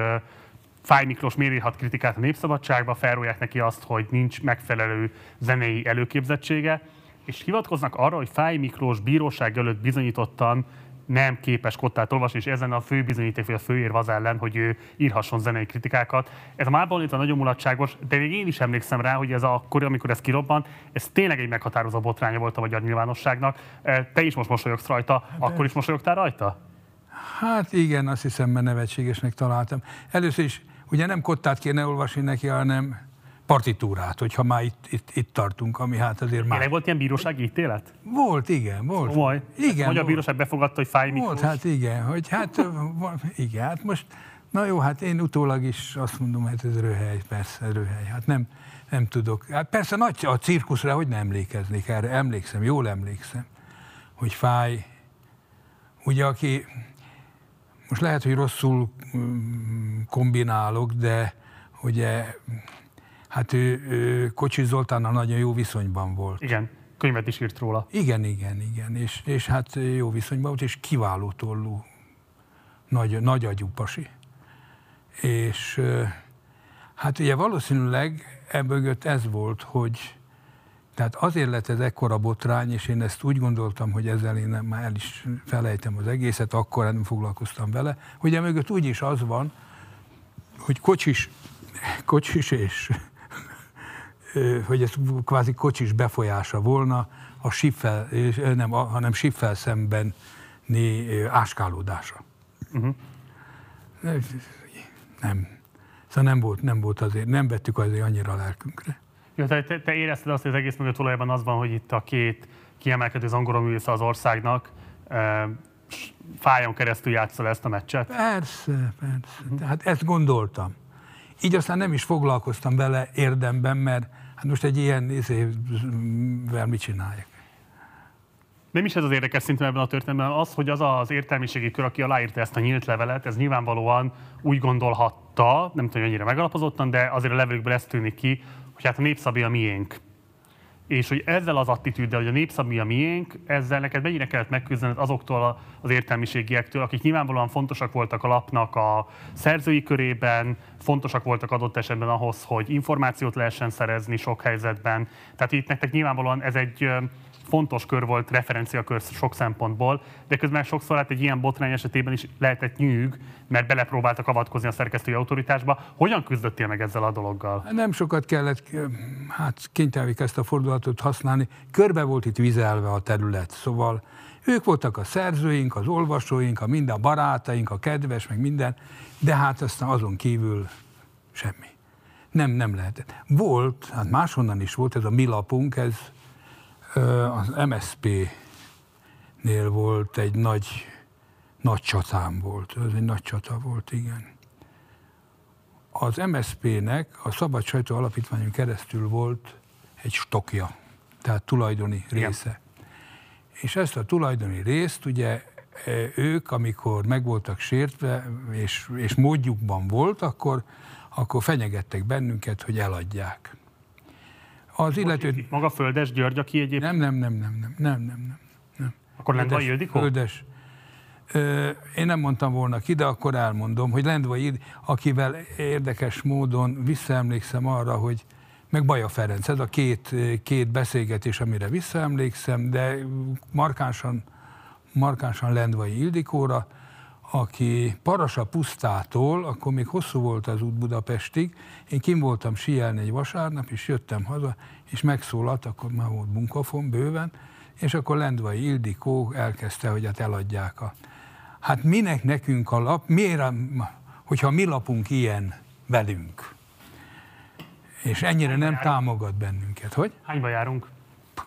Fáj Miklós méríthat kritikát a népszabadságba, felrólják neki azt, hogy nincs megfelelő zenei előképzettsége, és hivatkoznak arra, hogy Fáj Miklós bíróság előtt bizonyítottan nem képes kottát olvasni, és ezen a fő bizonyíték, vagy a főérv az ellen, hogy ő írhasson zenei kritikákat. Ez a Márban nagyon mulatságos, de még én is emlékszem rá, hogy ez akkor, amikor ez kirobban, ez tényleg egy meghatározó botránya volt a magyar nyilvánosságnak. Te is most mosolyogsz rajta, akkor is mosolyogtál rajta? Hát igen, azt hiszem, mert nevetségesnek találtam. Először is ugye nem kottát kéne olvasni neki, hanem partitúrát, hogyha már itt, itt, itt tartunk, ami hát azért már... volt ilyen bírósági ítélet? Volt, igen, volt. Komoly. Igen. Magyar bíróság befogadta, hogy fáj Volt, hát igen, hogy hát, igen, hát most, na jó, hát én utólag is azt mondom, hogy ez röhely, persze, röhely. Hát nem, nem tudok. Hát persze nagy a cirkuszra, hogy nem emlékeznék erre, emlékszem, jól emlékszem, hogy fáj. Ugye, aki, most lehet, hogy rosszul mm, kombinálok, de ugye Hát ő, ő Kocsi Zoltánnal nagyon jó viszonyban volt. Igen, könyvet is írt róla. Igen, igen, igen. És, és hát jó viszonyban volt, és kiváló tollú, nagy, nagy agyú pasi. És hát ugye valószínűleg ebből ez volt, hogy tehát azért lett ez ekkora botrány, és én ezt úgy gondoltam, hogy ezzel én már el is felejtem az egészet, akkor nem foglalkoztam vele, hogy emögött úgy is az van, hogy kocsis, kocsis és hogy ez kvázi kocsis befolyása volna a siffel, nem, hanem siffel szemben áskálódása. Uh-huh. Nem. Szóval nem volt, nem volt azért, nem vettük azért annyira a lelkünkre. Jó, te, te érezted azt, hogy az egész mögött valójában az van, hogy itt a két kiemelkedő zongoroművész az országnak fájon keresztül játsza ezt a meccset? Persze, persze. Tehát ezt gondoltam. Így aztán nem is foglalkoztam vele érdemben, mert Hát most egy ilyen izével mit csinálják? Nem is ez az érdekes szintén ebben a történetben, az, hogy az az értelmiségi kör, aki aláírta ezt a nyílt levelet, ez nyilvánvalóan úgy gondolhatta, nem tudom, hogy mennyire megalapozottan, de azért a levelükből ezt tűnik ki, hogy hát a népszabé a miénk. és hogy ezzel az attitűddel, hogy a népszab mi a miénk, ezzel neked mennyire kellett megküzdened azoktól az értelmiségiektől, akik nyilvánvalóan fontosak voltak a lapnak a szerzői körében, fontosak voltak adott esetben ahhoz, hogy információt lehessen szerezni sok helyzetben. Tehát itt nektek nyilvánvalóan ez egy fontos kör volt, referenciakör sok szempontból, de közben sokszor hát egy ilyen botrány esetében is lehetett nyűg, mert belepróbáltak avatkozni a szerkesztői autoritásba. Hogyan küzdöttél meg ezzel a dologgal? Nem sokat kellett, hát kénytelenik ezt a fordulatot használni. Körbe volt itt vizelve a terület, szóval ők voltak a szerzőink, az olvasóink, a minden barátaink, a kedves, meg minden, de hát aztán azon kívül semmi. Nem, nem lehetett. Volt, hát máshonnan is volt, ez a mi lapunk, ez az MSP-nél volt egy nagy, nagy csatám volt. Ez egy nagy csata volt, igen. Az MSP-nek a Szabad Sajtó Alapítványon keresztül volt egy stokja, tehát tulajdoni része. Igen. És ezt a tulajdoni részt ugye ők, amikor meg voltak sértve, és, és módjukban volt, akkor, akkor fenyegettek bennünket, hogy eladják. Az illető... Maga Földes György, aki egyébként... Nem, nem, nem, nem, nem, nem, nem, nem. Akkor Lendva Ildikó? Földes. Én nem mondtam volna ki, de akkor elmondom, hogy Lendva akivel érdekes módon visszaemlékszem arra, hogy meg Baja Ferenc, ez a két, két beszélgetés, amire visszaemlékszem, de markánsan, markánsan Lendvai Ildikóra, aki Parasa pusztától, akkor még hosszú volt az út Budapestig, én kim voltam sielni egy vasárnap, és jöttem haza, és megszólalt, akkor már volt munkafon bőven, és akkor Lendvai Ildikó elkezdte, hogy hát eladják a... Hát minek nekünk a lap, miért, a, hogyha mi lapunk ilyen velünk? És ennyire Hányba nem járunk? támogat bennünket, hogy? Hányba járunk?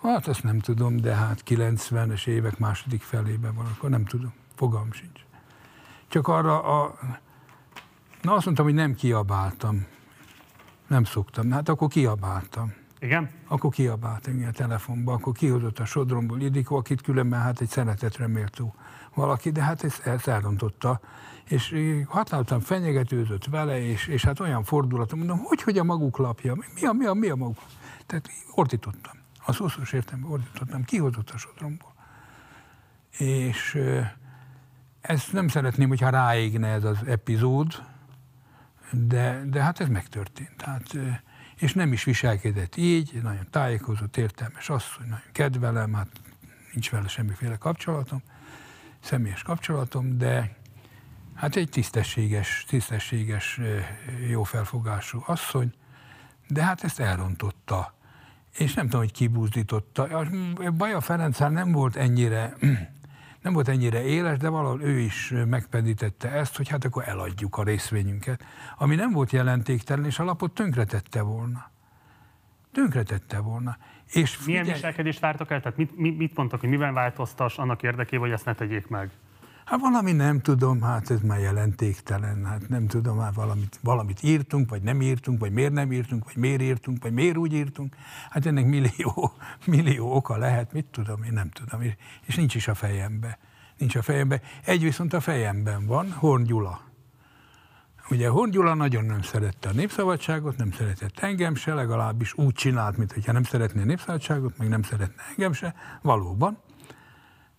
Hát azt nem tudom, de hát 90-es évek második felében van, akkor nem tudom, fogalm sincs. Csak arra a... Na azt mondtam, hogy nem kiabáltam. Nem szoktam. Hát akkor kiabáltam. Igen? Akkor kiabáltam igen, a telefonba, akkor kihozott a sodromból Idikó, akit különben hát egy szeretetre méltó valaki, de hát ezt, ezt elrontotta. És határozottan fenyegetőzött vele, és, és hát olyan hogy mondom, hogy, hogy a maguk lapja, mi a, mi a, mi a maguk? Tehát ordítottam. A szószós értelemben ordítottam, kihozott a sodromból. És ezt nem szeretném, hogyha ráégne ez az epizód, de, de hát ez megtörtént. Hát, és nem is viselkedett így, nagyon tájékozott, értelmes asszony, nagyon kedvelem, hát nincs vele semmiféle kapcsolatom, személyes kapcsolatom, de hát egy tisztességes, tisztességes, jó felfogású asszony, de hát ezt elrontotta. És nem tudom, hogy kibúzdította. Baja Ferenccel nem volt ennyire nem volt ennyire éles, de valahol ő is megpendítette ezt, hogy hát akkor eladjuk a részvényünket, ami nem volt jelentéktelen, és a lapot tönkretette volna. Tönkretette volna. És Milyen figyelj... viselkedést vártak el? Tehát mit, mit, mit mondtak, hogy miben változtas annak érdekében, hogy ezt ne tegyék meg? Hát valami nem tudom, hát ez már jelentéktelen, hát nem tudom, hát valamit, valamit írtunk, vagy nem írtunk, vagy miért nem írtunk, vagy miért írtunk, vagy miért úgy írtunk. Hát ennek millió, millió oka lehet, mit tudom, én nem tudom, és nincs is a fejembe. Nincs a fejembe. Egy viszont a fejemben van, Horn Gyula. Ugye Horn Gyula nagyon nem szerette a népszabadságot, nem szeretett engem se, legalábbis úgy csinált, mintha nem szeretné a népszabadságot, meg nem szeretne engem se, valóban.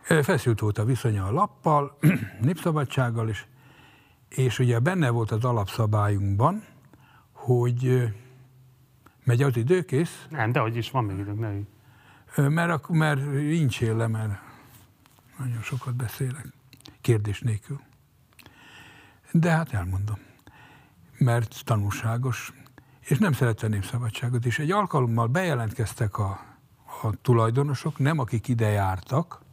Feszült volt a viszonya a lappal, népszabadsággal is, és ugye benne volt az alapszabályunkban, hogy megy az időkész? Nem, de hogy is van még időnk, ne mert, mert nincsél le, mert nagyon sokat beszélek, kérdés nélkül. De hát elmondom, mert tanulságos, és nem szerette a népszabadságot, és egy alkalommal bejelentkeztek a, a tulajdonosok, nem akik ide jártak,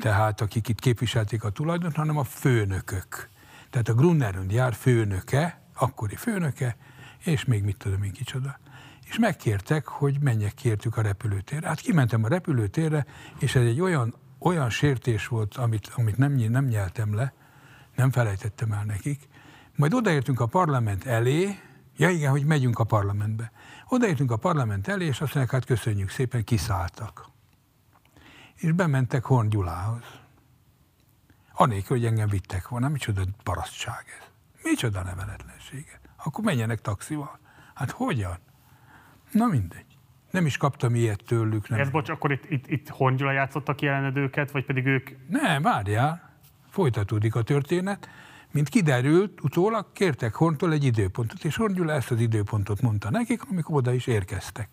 tehát akik itt képviselték a tulajdont, hanem a főnökök. Tehát a Grunnerund jár főnöke, akkori főnöke, és még mit tudom én kicsoda. És megkértek, hogy menjek kértük a repülőtérre. Hát kimentem a repülőtérre, és ez egy olyan, olyan sértés volt, amit, amit nem, nem nyeltem le, nem felejtettem el nekik. Majd odaértünk a parlament elé, ja igen, hogy megyünk a parlamentbe. Odaértünk a parlament elé, és azt mondják, hát köszönjük szépen, kiszálltak és bementek Horn Gyulához. Anélkül, hogy engem vittek volna, micsoda parasztság ez. Micsoda neveletlensége. Akkor menjenek taxival. Hát hogyan? Na mindegy. Nem is kaptam ilyet tőlük. Nem. Ez bocs, akkor itt, itt, itt Hongyula játszottak jelenedőket, vagy pedig ők... Nem, várjál, folytatódik a történet. Mint kiderült, utólag kértek Horntól egy időpontot, és Horngyula ezt az időpontot mondta nekik, amikor oda is érkeztek.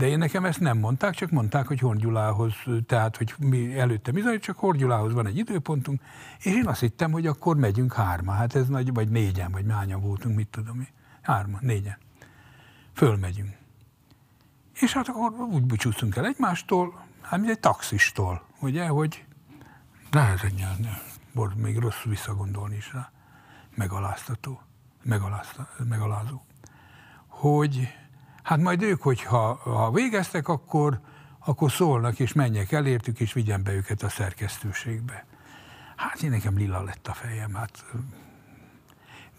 De én nekem ezt nem mondták, csak mondták, hogy Horngyulához, tehát, hogy mi előtte bizony, csak Horngyulához van egy időpontunk, és én azt hittem, hogy akkor megyünk hárma, hát ez nagy, vagy négyen, vagy mányan voltunk, mit tudom én. Hárma, négyen. Fölmegyünk. És hát akkor úgy búcsúztunk el egymástól, hát mint egy taxistól, ugye, hogy nehezen nyelni, még rossz visszagondolni is rá, megaláztató, megalázó, hogy hát majd ők, hogyha ha végeztek, akkor, akkor szólnak, és menjek elértük, és vigyen be őket a szerkesztőségbe. Hát én nekem lila lett a fejem, hát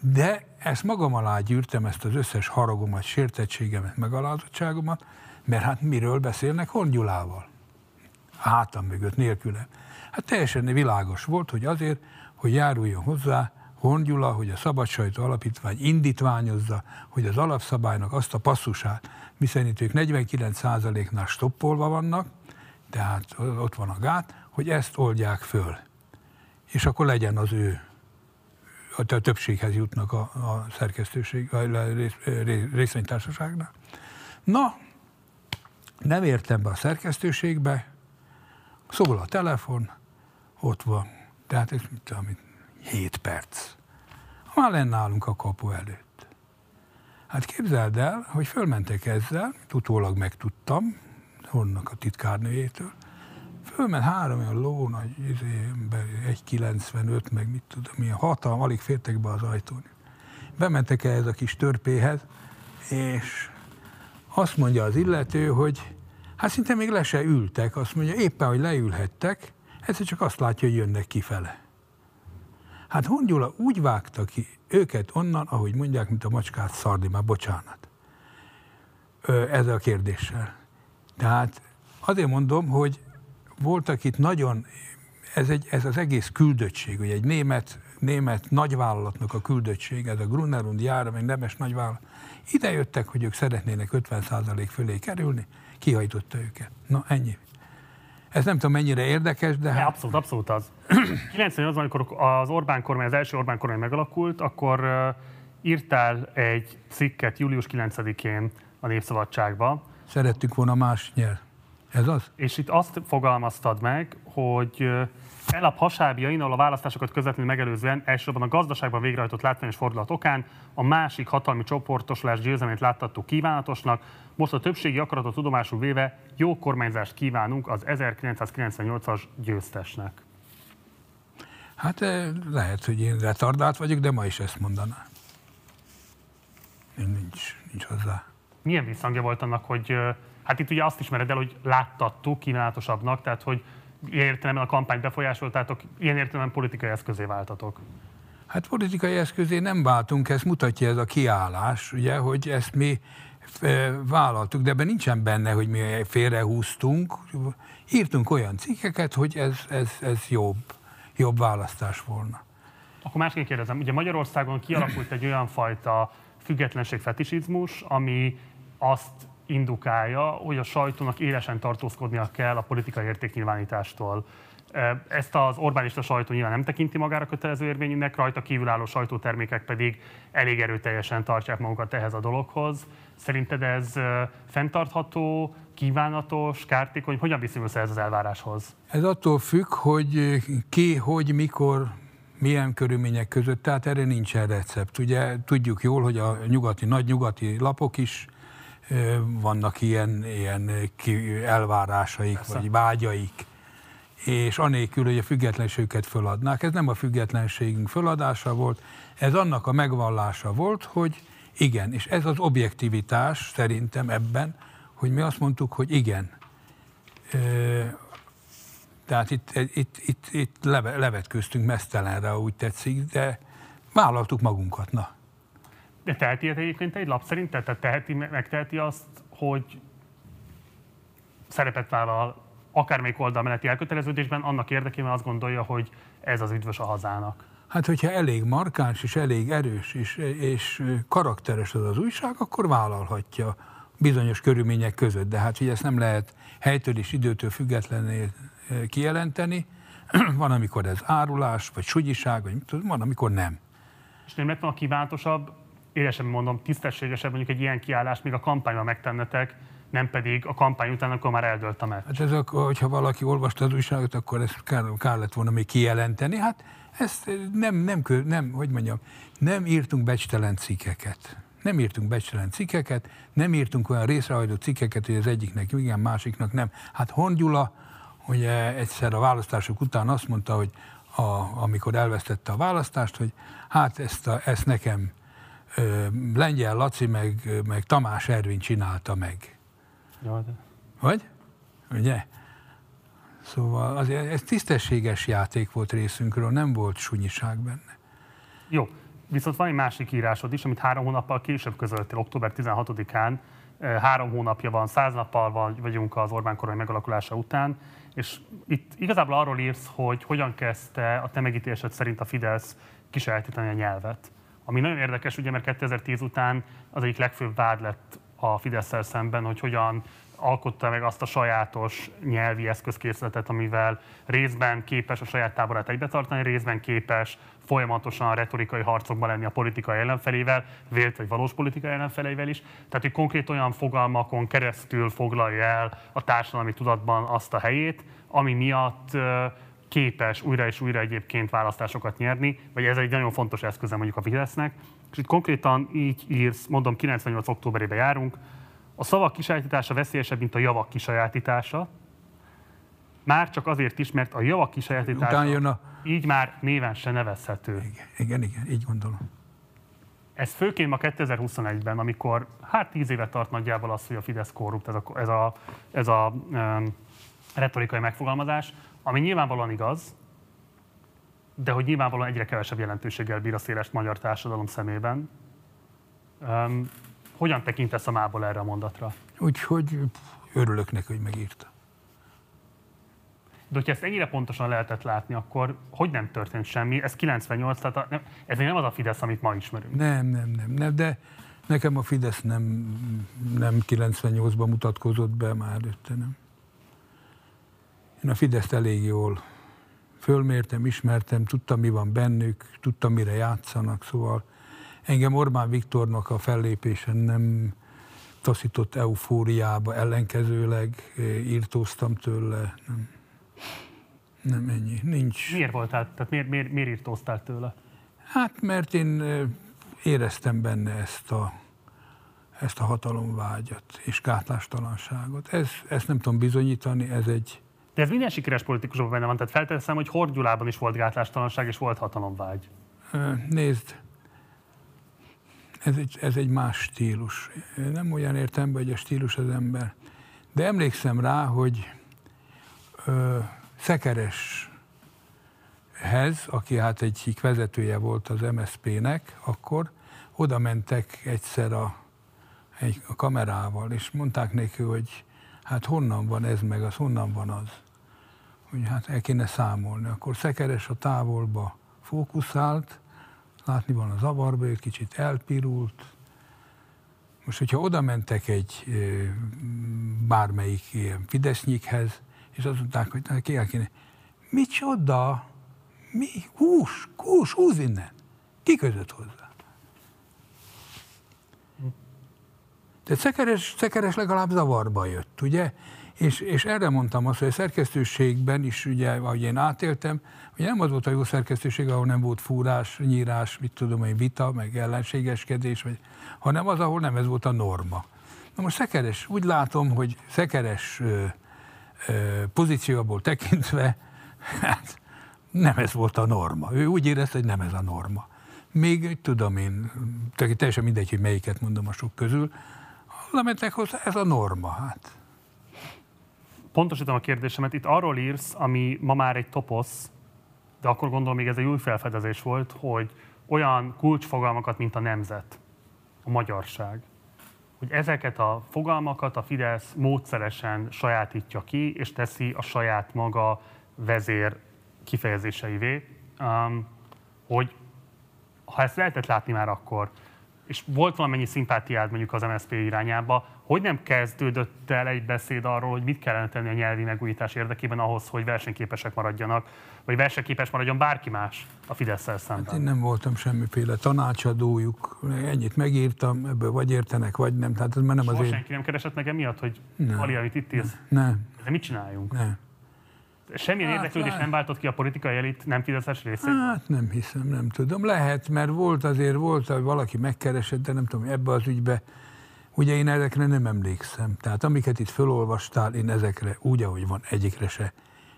de ezt magam alá gyűrtem, ezt az összes haragomat, sértettségemet, megalázottságomat, mert hát miről beszélnek Hongyulával? Hátam mögött, nélküle. Hát teljesen világos volt, hogy azért, hogy járuljon hozzá Hongyula, hogy a Szabad Sajtó Alapítvány indítványozza, hogy az alapszabálynak azt a passzusát, miszerint ők 49%-nál stoppolva vannak, tehát ott van a gát, hogy ezt oldják föl. És akkor legyen az ő a többséghez jutnak a, a szerkesztőség, a részvénytársaságnál. Na, nem értem be a szerkesztőségbe, szól a telefon, ott van. Tehát ez mit tudom, 7 perc. Már lenne állunk a kapu előtt. Hát képzeld el, hogy fölmentek ezzel, utólag megtudtam, honnak a titkárnőjétől, fölment három olyan ló, nagy izé, ember, 1,95, meg mit tudom, milyen hatalm, alig fértek be az ajtón. Bementek ehhez a kis törpéhez, és azt mondja az illető, hogy hát szinte még le se ültek, azt mondja, éppen, hogy leülhettek, egyszer csak azt látja, hogy jönnek kifele. Hát Hongyula úgy vágta ki őket onnan, ahogy mondják, mint a macskát szardi, már bocsánat. ezzel a kérdéssel. Tehát azért mondom, hogy voltak itt nagyon, ez, egy, ez az egész küldöttség, hogy egy német, német nagyvállalatnak a küldöttség, ez a Grunnerund jár, meg nemes nagyvállalat, ide jöttek, hogy ők szeretnének 50% fölé kerülni, kihajtotta őket. Na, ennyi. Ez nem tudom mennyire érdekes, de... Hát... Abszolút, abszolút az. 98-ban, amikor az Orbán kormány, az első Orbán kormány megalakult, akkor írtál egy cikket július 9-én a Népszabadságba. Szerettük volna más nyer. Ez az? És itt azt fogalmaztad meg, hogy Elap hasábjain, ahol a választásokat közvetlenül megelőzően elsősorban a gazdaságban végrehajtott látványos fordulat okán a másik hatalmi csoportosulás győzelmét láttattuk kívánatosnak, most a többségi akaratot tudomásul véve jó kormányzást kívánunk az 1998-as győztesnek. Hát lehet, hogy én retardált vagyok, de ma is ezt mondanám. Én nincs, nincs hozzá. Milyen visszhangja volt annak, hogy hát itt ugye azt ismered el, hogy láttattuk kívánatosabbnak, tehát hogy ilyen értelemben a kampányt befolyásoltátok, ilyen értelemben politikai eszközé váltatok. Hát politikai eszközé nem váltunk, ezt mutatja ez a kiállás, ugye, hogy ezt mi vállaltuk, de ebben nincsen benne, hogy mi félrehúztunk. Írtunk olyan cikkeket, hogy ez, ez, ez jobb, jobb választás volna. Akkor másként kérdezem, ugye Magyarországon kialakult egy olyan fajta függetlenség fetisizmus, ami azt indukálja, hogy a sajtónak élesen tartózkodnia kell a politikai értéknyilvánítástól. Ezt az Orbánista sajtó nyilván nem tekinti magára kötelező érvényűnek, rajta kívülálló sajtótermékek pedig elég erőteljesen tartják magukat ehhez a dologhoz. Szerinted ez fenntartható, kívánatos, kártékony? Hogyan viszonyulsz ez az elváráshoz? Ez attól függ, hogy ki, hogy, mikor, milyen körülmények között, tehát erre nincsen recept. Ugye tudjuk jól, hogy a nyugati, nagy nyugati lapok is vannak ilyen, ilyen elvárásaik, Persze. vagy vágyaik, és anélkül, hogy a függetlenségüket föladnák. Ez nem a függetlenségünk föladása volt, ez annak a megvallása volt, hogy igen, és ez az objektivitás szerintem ebben, hogy mi azt mondtuk, hogy igen. Tehát itt, itt, itt, itt leve, levetköztünk mesztelenre, úgy tetszik, de vállaltuk magunkat, na. De teheti egyébként egy lap szerint? Tehát teheti, megteheti azt, hogy szerepet vállal akármelyik oldal melletti elköteleződésben, annak érdekében azt gondolja, hogy ez az üdvös a hazának. Hát, hogyha elég markáns és elég erős és, és karakteres az az újság, akkor vállalhatja bizonyos körülmények között. De hát, hogy ezt nem lehet helytől és időtől függetlenül kijelenteni. van, amikor ez árulás, vagy sugyiság, vagy van, amikor nem. És nem lett volna kívántosabb, élesebben mondom, tisztességesebb mondjuk egy ilyen kiállás, még a kampányban megtennetek, nem pedig a kampány után, akkor már eldőlt a meccs. Hát ez, hogyha valaki olvasta az újságot, akkor ezt kár, kár lett volna még kijelenteni. Hát ezt nem, nem, nem, hogy mondjam, nem írtunk becstelen cikkeket. Nem írtunk becstelen cikkeket, nem írtunk olyan részrehajló cikkeket, hogy az egyiknek igen, másiknak nem. Hát Hongyula ugye egyszer a választások után azt mondta, hogy a, amikor elvesztette a választást, hogy hát ezt, a, ezt nekem Lengyel Laci meg, meg Tamás Ervin csinálta meg. Vagy? Ugye? Szóval azért ez tisztességes játék volt részünkről, nem volt sunyiság benne. Jó, viszont van egy másik írásod is, amit három hónappal később közöltél, október 16-án. Három hónapja van, száz nappal vagyunk az Orbán korai megalakulása után, és itt igazából arról írsz, hogy hogyan kezdte a te megítélésed szerint a Fidesz kisajátítani a nyelvet. Ami nagyon érdekes, ugye, mert 2010 után az egyik legfőbb vád lett a fidesz szemben, hogy hogyan alkotta meg azt a sajátos nyelvi eszközkészletet, amivel részben képes a saját táborát egybetartani, részben képes folyamatosan retorikai harcokban lenni a politikai ellenfelével, vélt vagy valós politikai ellenfelével is. Tehát, hogy konkrét olyan fogalmakon keresztül foglalja el a társadalmi tudatban azt a helyét, ami miatt képes újra és újra egyébként választásokat nyerni, vagy ez egy nagyon fontos eszköze mondjuk a Fidesznek. És itt konkrétan így írsz, mondom, 98. októberében járunk, a szavak kisajátítása veszélyesebb, mint a javak kisajátítása. Már csak azért is, mert a javak kisajátítása jön a... így már néven se nevezhető. Igen, igen, igen, így gondolom. Ez főként ma 2021-ben, amikor hát tíz éve tart nagyjából az, hogy a Fidesz korrupt, ez a, ez a, ez a um, retorikai megfogalmazás, ami nyilvánvalóan igaz, de hogy nyilvánvalóan egyre kevesebb jelentőséggel bír a széles magyar társadalom szemében. Um, hogyan tekintesz a mából erre a mondatra? Úgyhogy örülök neki, hogy megírta. De hogyha ezt ennyire pontosan lehetett látni, akkor hogy nem történt semmi? Ez 98, tehát a, nem, ez még nem az a Fidesz, amit ma ismerünk. Nem, nem, nem, nem de nekem a Fidesz nem, nem 98-ban mutatkozott be, már előtte nem. Én a Fideszt elég jól fölmértem, ismertem, tudtam, mi van bennük, tudtam, mire játszanak, szóval Engem Orbán Viktornak a fellépésen nem taszított eufóriába, ellenkezőleg eh, írtóztam tőle. Nem, nem ennyi. Nincs. Miért voltál? Tehát miért, miért, miért írtóztál tőle? Hát mert én eh, éreztem benne ezt a, ezt a hatalomvágyat és gátlástalanságot. Ez, ezt nem tudom bizonyítani, ez egy... De ez minden sikeres politikusban benne van, tehát felteszem, hogy Hordyulában is volt gátlástalanság és volt hatalomvágy. Nézd, ez egy, ez egy más stílus. Nem olyan értelemben, hogy a stílus az ember. De emlékszem rá, hogy ö, Szekereshez, aki hát egyik vezetője volt az MSZP-nek, akkor oda mentek egyszer a, egy, a kamerával, és mondták neki, hogy hát honnan van ez, meg az, honnan van az. Hogy hát el kéne számolni. Akkor Szekeres a távolba fókuszált, látni van a zavarba, egy kicsit elpirult. Most, hogyha oda mentek egy bármelyik ilyen Fidesznyikhez, és azt mondták, hogy neki el kéne, micsoda, mi, hús, hús, húz innen. Ki között hozzá? Tehát szekeres, szekeres legalább zavarba jött, ugye? És, és erre mondtam azt, hogy a szerkesztőségben is, ugye, ahogy én átéltem, hogy nem az volt a jó szerkesztőség, ahol nem volt fúrás, nyírás, mit tudom egy vita, meg ellenségeskedés, vagy, hanem az, ahol nem ez volt a norma. Na most Szekeres, úgy látom, hogy Szekeres ö, ö, pozícióból tekintve, hát nem ez volt a norma. Ő úgy érezte, hogy nem ez a norma. Még tudom én, teljesen mindegy, hogy melyiket mondom a sok közül, oda mentek hozzá, ez a norma. Hát pontosítom a kérdésemet, itt arról írsz, ami ma már egy toposz, de akkor gondolom még ez egy új felfedezés volt, hogy olyan kulcsfogalmakat, mint a nemzet, a magyarság, hogy ezeket a fogalmakat a Fidesz módszeresen sajátítja ki, és teszi a saját maga vezér kifejezéseivé, um, hogy ha ezt lehetett látni már akkor, és volt valamennyi szimpátiád mondjuk az MSZP irányába, hogy nem kezdődött el egy beszéd arról, hogy mit kellene tenni a nyelvi megújítás érdekében ahhoz, hogy versenyképesek maradjanak, vagy versenyképes maradjon bárki más a fidesz szemben? Hát én nem voltam semmiféle tanácsadójuk, ennyit megírtam, ebből vagy értenek, vagy nem. Tehát ez már nem az én... senki nem keresett meg emiatt, hogy Ali, amit itt írsz? Nem. De mit csináljunk? Nem. Semmilyen hát, érdeklődés nem váltott ki a politikai elit nem fideszes részét? Hát nem hiszem, nem tudom. Lehet, mert volt azért, volt, hogy valaki megkeresett, de nem tudom, ebbe az ügybe. Ugye én ezekre nem emlékszem. Tehát amiket itt felolvastál, én ezekre úgy, ahogy van, egyikre se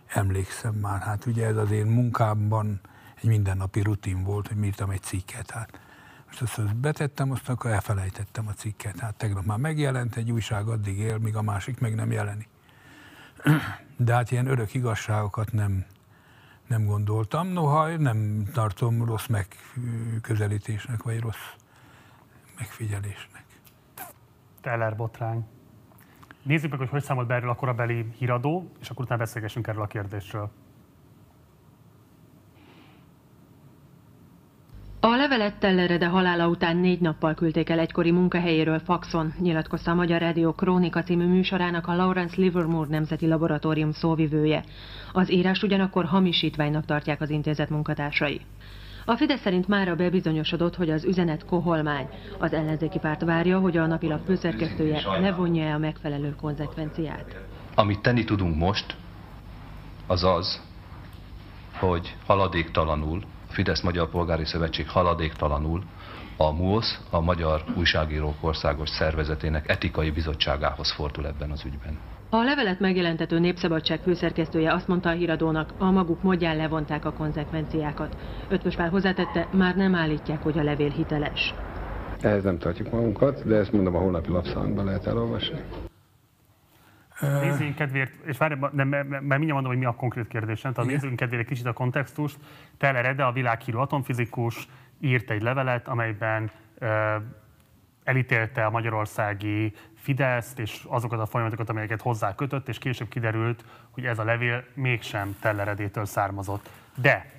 emlékszem már. Hát ugye ez az én munkámban egy mindennapi rutin volt, hogy írtam egy cikket. Hát most azt, azt betettem, azt akkor elfelejtettem a cikket. Hát tegnap már megjelent, egy újság addig él, míg a másik meg nem jelenik de hát ilyen örök igazságokat nem, nem gondoltam. Noha nem tartom rossz megközelítésnek, vagy rossz megfigyelésnek. Teller botrány. Nézzük meg, hogy hogy számolt be erről a korabeli híradó, és akkor utána beszélgessünk erről a kérdésről. A levelet Tellerede halála után négy nappal küldték el egykori munkahelyéről faxon, nyilatkozta a Magyar Rádió Krónika című műsorának a Lawrence Livermore Nemzeti Laboratórium szóvivője. Az írás ugyanakkor hamisítványnak tartják az intézet munkatársai. A Fidesz szerint mára bebizonyosodott, hogy az üzenet koholmány. Az ellenzéki párt várja, hogy a napilap főszerkesztője levonja a megfelelő konzekvenciát. Amit tenni tudunk most, az az, hogy haladéktalanul Fidesz Magyar Polgári Szövetség haladéktalanul a MUOSZ, a Magyar Újságírók Országos Szervezetének etikai bizottságához fordul ebben az ügyben. A levelet megjelentető Népszabadság főszerkesztője azt mondta a híradónak, a maguk módján levonták a konzekvenciákat. Ötvös Pál hozzátette, már nem állítják, hogy a levél hiteles. Ehhez nem tartjuk magunkat, de ezt mondom a holnapi lapszámban lehet elolvasni. Nézzünk kedvéért, és várj, de mert mindjárt mondom, hogy mi a konkrét kérdés, tehát nézzünk kedvéért egy kicsit a kontextust. Teller Ede, a világhírű atomfizikus írt egy levelet, amelyben uh, elítélte a magyarországi Fideszt és azokat a folyamatokat, amelyeket hozzá kötött, és később kiderült, hogy ez a levél mégsem Teller Edétől származott. De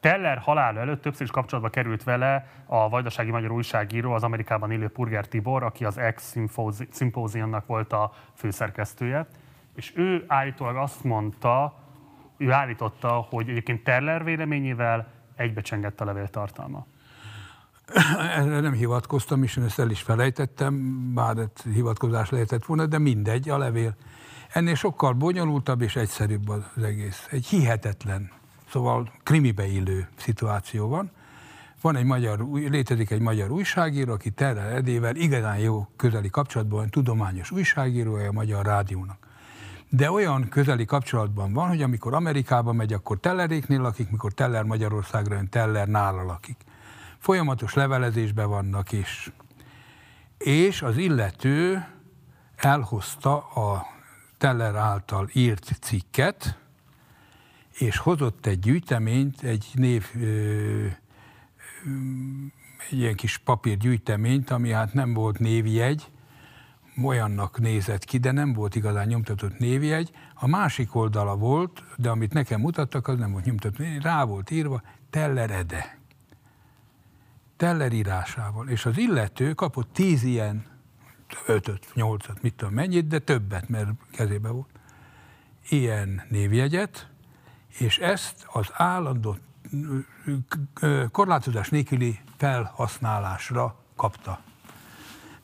Teller halála előtt többször is kapcsolatba került vele a vajdasági magyar újságíró, az Amerikában élő Purger Tibor, aki az ex szimpóziumnak volt a főszerkesztője, és ő állítólag azt mondta, ő állította, hogy egyébként Teller véleményével egybecsengett a levél tartalma. Erre nem hivatkoztam, és én ezt el is felejtettem, bár hivatkozás lehetett volna, de mindegy, a levél. Ennél sokkal bonyolultabb és egyszerűbb az egész. Egy hihetetlen Szóval krimibe illő szituáció van. Van egy magyar, létezik egy magyar újságíró, aki Terrel Edével igazán jó közeli kapcsolatban tudományos újságírója a Magyar Rádiónak. De olyan közeli kapcsolatban van, hogy amikor Amerikába megy, akkor Telleréknél lakik, mikor Teller Magyarországra jön, Teller nála lakik. Folyamatos levelezésben vannak, és, és az illető elhozta a Teller által írt cikket, és hozott egy gyűjteményt, egy név, egy ilyen kis papírgyűjteményt, ami hát nem volt névjegy, olyannak nézett ki, de nem volt igazán nyomtatott névjegy. A másik oldala volt, de amit nekem mutattak, az nem volt nyomtatott rá volt írva Teller Ede. Teller írásával. És az illető kapott tíz ilyen, ötöt, nyolcat, mit tudom mennyit, de többet, mert kezébe volt. Ilyen névjegyet, és ezt az állandó korlátozás nélküli felhasználásra kapta.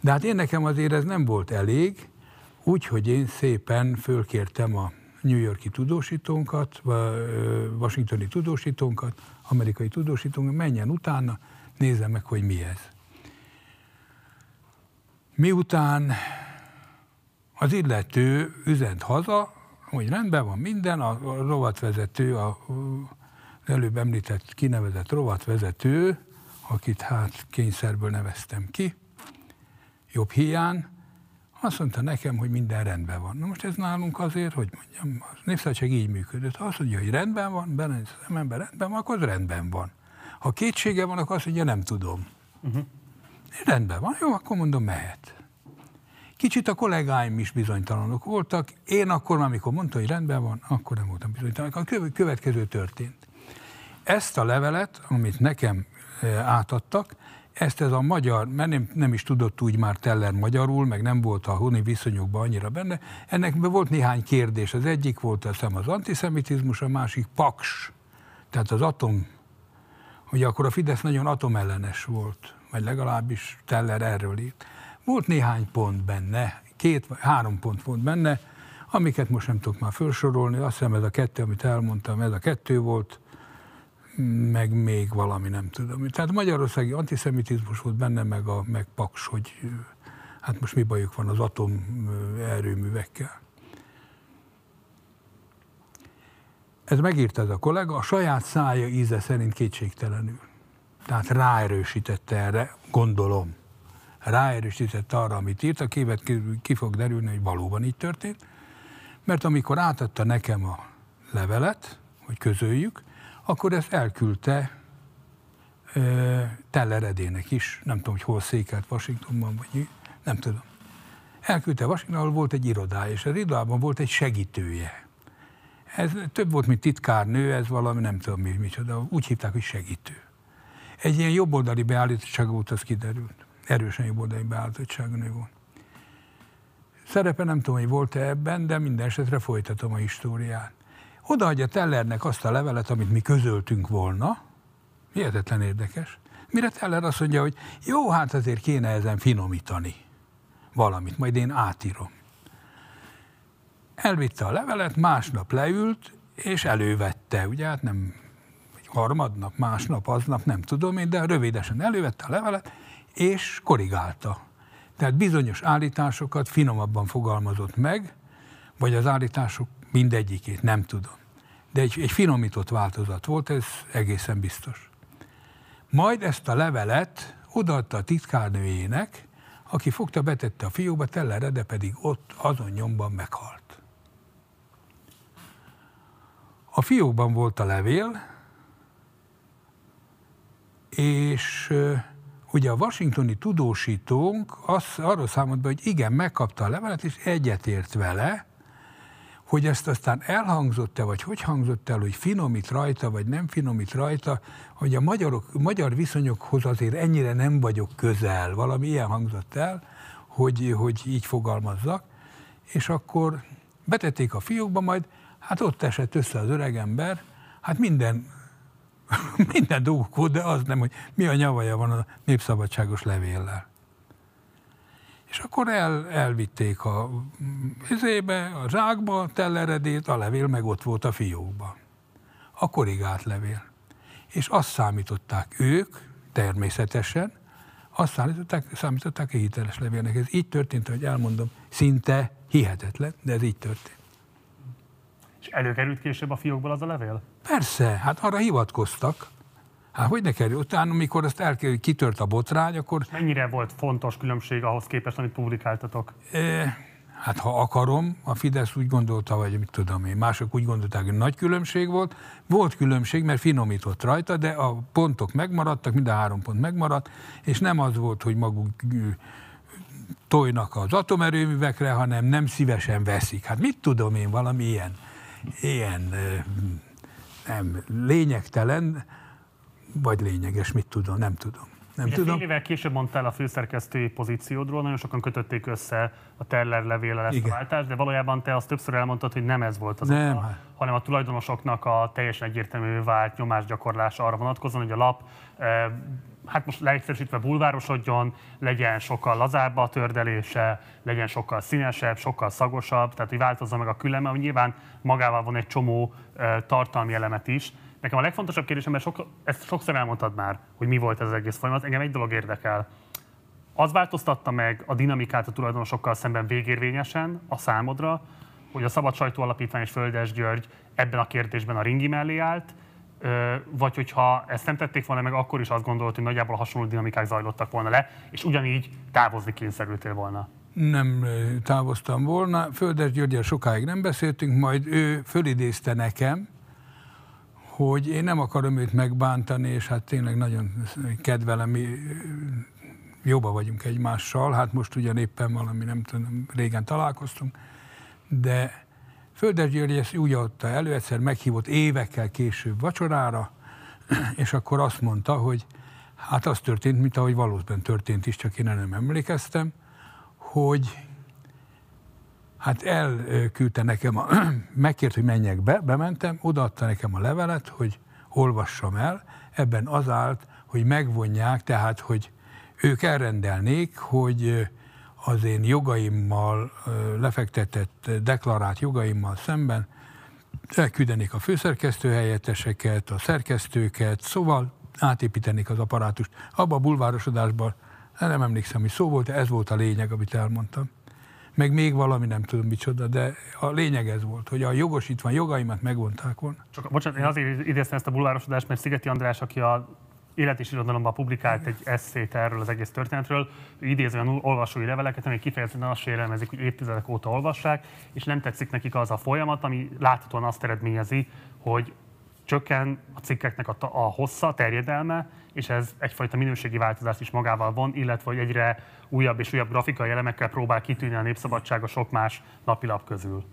De hát én nekem azért ez nem volt elég, úgyhogy én szépen fölkértem a New Yorki tudósítónkat, washingtoni tudósítónkat, amerikai tudósítónkat, menjen utána, nézze meg, hogy mi ez. Miután az illető üzent haza, hogy rendben van minden, a, rovatvezető, a, az előbb említett kinevezett rovatvezető, akit hát kényszerből neveztem ki, jobb hiány, azt mondta nekem, hogy minden rendben van. Na most ez nálunk azért, hogy mondjam, a népszabadság így működött. Ha azt mondja, hogy rendben van, benne az ember rendben van, akkor az rendben van. Ha kétsége van, akkor azt mondja, nem tudom. Uh-huh. Rendben van, jó, akkor mondom, mehet. Kicsit a kollégáim is bizonytalanok voltak. Én akkor, amikor mondta, hogy rendben van, akkor nem voltam bizonytalan. A következő történt. Ezt a levelet, amit nekem e, átadtak, ezt ez a magyar, mert nem, nem is tudott úgy már Teller magyarul, meg nem volt a honi viszonyokban annyira benne, ennek volt néhány kérdés. Az egyik volt a szem az antiszemitizmus, a másik paks, tehát az atom, hogy akkor a Fidesz nagyon atomellenes volt, vagy legalábbis Teller erről írt. Volt néhány pont benne, két vagy három pont volt benne, amiket most nem tudok már felsorolni, azt hiszem ez a kettő, amit elmondtam, ez a kettő volt, meg még valami, nem tudom. Tehát magyarországi antiszemitizmus volt benne, meg, a, meg paks, hogy hát most mi bajuk van az atom erőművekkel. Ez megírta ez a kollega, a saját szája íze szerint kétségtelenül. Tehát ráerősítette erre, gondolom, ráerősítette arra, amit írt, a képet ki fog derülni, hogy valóban így történt. Mert amikor átadta nekem a levelet, hogy közöljük, akkor ezt elküldte Teller Edének is, nem tudom, hogy hol székelt Washingtonban, vagy nem tudom. Elküldte ahol volt egy irodája, és az irodában volt egy segítője. Ez több volt, mint titkárnő, ez valami nem tudom mi, micsoda, úgy hívták, hogy segítő. Egy ilyen jobboldali beállítottság volt, az kiderült. Erősen jobboldali beállítottságnő volt. Szerepe nem tudom, hogy volt-e ebben, de minden esetre folytatom a históriát. Odaadja Tellernek azt a levelet, amit mi közöltünk volna, hihetetlen érdekes, mire Teller azt mondja, hogy jó, hát azért kéne ezen finomítani valamit, majd én átírom. Elvitte a levelet, másnap leült, és elővette, ugye hát nem harmadnap, másnap, aznap, nem tudom én, de rövidesen elővette a levelet, és korrigálta. Tehát bizonyos állításokat finomabban fogalmazott meg, vagy az állítások mindegyikét, nem tudom. De egy, egy finomított változat volt, ez egészen biztos. Majd ezt a levelet odaadta a titkárnőjének, aki fogta, betette a fiókba, Tellere, de pedig ott azon nyomban meghalt. A fiókban volt a levél, és ugye a washingtoni tudósítónk az, arról számolt be, hogy igen, megkapta a levelet, és egyetért vele, hogy ezt aztán elhangzott-e, vagy hogy hangzott el, hogy finomít rajta, vagy nem finomít rajta, hogy a magyarok, magyar viszonyokhoz azért ennyire nem vagyok közel, valami ilyen hangzott el, hogy, hogy így fogalmazzak, és akkor betették a fiókba, majd hát ott esett össze az öregember, hát minden minden volt, de az nem, hogy mi a nyavaja van a népszabadságos levéllel. És akkor el, elvitték a izébe, a zsákba, telleredét, a levél meg ott volt a fiókban. A korrigált levél. És azt számították ők, természetesen, azt számították, számították a hiteles levélnek. Ez így történt, hogy elmondom, szinte hihetetlen, de ez így történt. Előkerült később a fiókból az a levél? Persze, hát arra hivatkoztak. Hát hogy ne kerül? Utána, amikor ezt elkerül, kitört a botrány, akkor... Mennyire volt fontos különbség ahhoz képest, amit publikáltatok? E, hát ha akarom, a Fidesz úgy gondolta, vagy mit tudom én, mások úgy gondolták, hogy nagy különbség volt. Volt különbség, mert finomított rajta, de a pontok megmaradtak, mind a három pont megmaradt, és nem az volt, hogy maguk tojnak az atomerőművekre, hanem nem szívesen veszik. Hát mit tudom én, valami ilyen, ilyen nem lényegtelen, vagy lényeges, mit tudom, nem tudom. Nem Ugye tudom. Fél évvel később mondtál a főszerkesztői pozíciódról, nagyon sokan kötötték össze a Teller levéllel ezt Igen. a váltást, de valójában te azt többször elmondtad, hogy nem ez volt az nem. oka, hanem a tulajdonosoknak a teljesen egyértelmű vált nyomásgyakorlása arra vonatkozóan, hogy a lap hát most leegyszerűsítve bulvárosodjon, legyen sokkal lazább a tördelése, legyen sokkal színesebb, sokkal szagosabb, tehát hogy változza meg a küleme, ami nyilván magával van egy csomó tartalmi elemet is, Nekem a legfontosabb kérdésem, mert sok, ezt sokszor elmondtad már, hogy mi volt ez az egész folyamat, engem egy dolog érdekel. Az változtatta meg a dinamikát a tulajdonosokkal szemben végérvényesen a számodra, hogy a Szabad Sajtó Alapítvány és Földes György ebben a kérdésben a ringi mellé állt, vagy hogyha ezt nem tették volna meg, akkor is azt gondolt, hogy nagyjából hasonló dinamikák zajlottak volna le, és ugyanígy távozni kényszerültél volna. Nem távoztam volna. Földes Györgyel sokáig nem beszéltünk, majd ő fölidézte nekem, hogy én nem akarom őt megbántani, és hát tényleg nagyon kedvelem, mi jobban vagyunk egymással, hát most ugyan éppen valami, nem tudom, régen találkoztunk, de Földes György ezt úgy adta elő, egyszer meghívott évekkel később vacsorára, és akkor azt mondta, hogy Hát az történt, mint ahogy valóban történt is, csak én nem emlékeztem, hogy hát elküldte nekem, a, megkért, hogy menjek be, bementem, odaadta nekem a levelet, hogy olvassam el, ebben az állt, hogy megvonják, tehát, hogy ők elrendelnék, hogy az én jogaimmal, lefektetett, deklarált jogaimmal szemben elküldenék a főszerkesztő helyetteseket, a szerkesztőket, szóval átépítenék az apparátust. Abba a bulvárosodásban, nem emlékszem, hogy szó volt, ez volt a lényeg, amit elmondtam. Meg még valami, nem tudom micsoda, de a lényeg ez volt, hogy a jogosítvány jogaimat megvonták volna. Csak, bocsánat, én azért idéztem ezt a bulvárosodást, mert Szigeti András, aki a élet és irodalomban publikált egy eszét erről az egész történetről, ő idéz olyan olvasói leveleket, amik kifejezetten azt sérelmezik, hogy évtizedek óta olvassák, és nem tetszik nekik az a folyamat, ami láthatóan azt eredményezi, hogy csökken a cikkeknek a, a hossza, a terjedelme, és ez egyfajta minőségi változást is magával von, illetve hogy egyre újabb és újabb grafikai elemekkel próbál kitűnni a népszabadság a sok más napilap közül.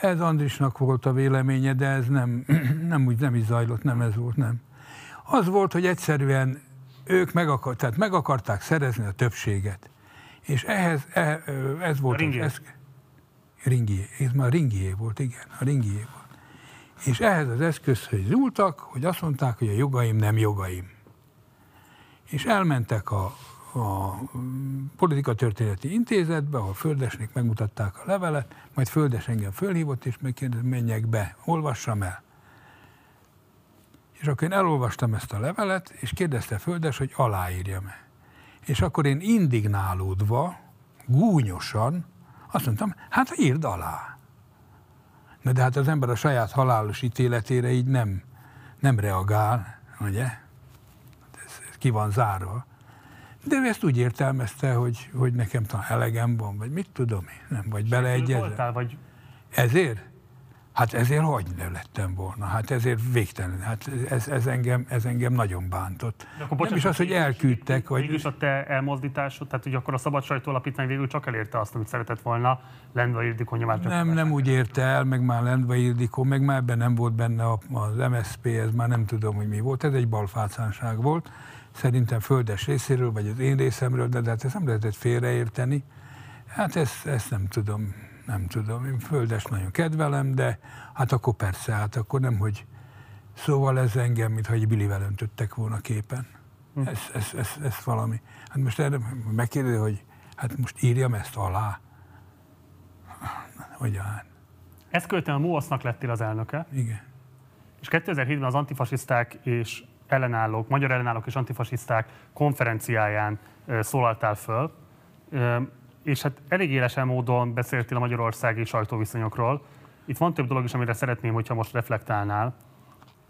Ez Andrisnak volt a véleménye, de ez nem, nem úgy nem is zajlott, nem ez volt, nem. Az volt, hogy egyszerűen ők meg, akar, tehát meg akarták szerezni a többséget. És ehhez, eh, ez volt ringié. Ez, ringié, ez már ringié volt, igen, a ringié volt. És ehhez az eszközhöz zúltak, hogy azt mondták, hogy a jogaim nem jogaim. És elmentek a, a politika történeti intézetbe, ahol Földesnek megmutatták a levelet, majd Földes engem fölhívott, és megkérdezett, menjek be, olvassam el. És akkor én elolvastam ezt a levelet, és kérdezte Földes, hogy aláírjam-e. És akkor én indignálódva, gúnyosan azt mondtam, hát írd alá. Na de hát az ember a saját halálos ítéletére így nem, nem reagál, ugye? Ez, ez ki van zárva. De ő ezt úgy értelmezte, hogy, hogy nekem talán elegem van, vagy mit tudom én, nem, vagy beleegyezem. vagy Ezért? Hát ezért hogy ne lettem volna? Hát ezért végtelen. Hát ez, ez, engem, ez engem nagyon bántott. De akkor nem is az, hogy elküldtek. Vagy... Végül a te elmozdításod, tehát hogy akkor a Szabad Sajtó Alapítvány végül csak elérte azt, amit szeretett volna Lendva Ildikó nyomás. Nem, nem úgy érte el, meg már Lendva Ildikó, meg már ebben nem volt benne az MSZP, ez már nem tudom, hogy mi volt. Ez egy balfácánság volt. Szerintem földes részéről, vagy az én részemről, de, de hát ezt nem lehetett félreérteni. Hát ezt, ezt nem tudom nem tudom, én földes nagyon kedvelem, de hát akkor persze, hát akkor nem, hogy szóval ez engem, mintha egy bilivel öntöttek volna képen. Hm. Ez, ez, ez, ez, valami. Hát most erre megkérdezi, hogy hát most írjam ezt alá. Hogy hát. Ezt követően a MOASZ-nak lettél az elnöke. Igen. És 2007-ben az antifasiszták és ellenállók, magyar ellenállók és antifasiszták konferenciáján szólaltál föl és hát elég élesen módon beszéltél a magyarországi sajtóviszonyokról. Itt van több dolog is, amire szeretném, hogyha most reflektálnál.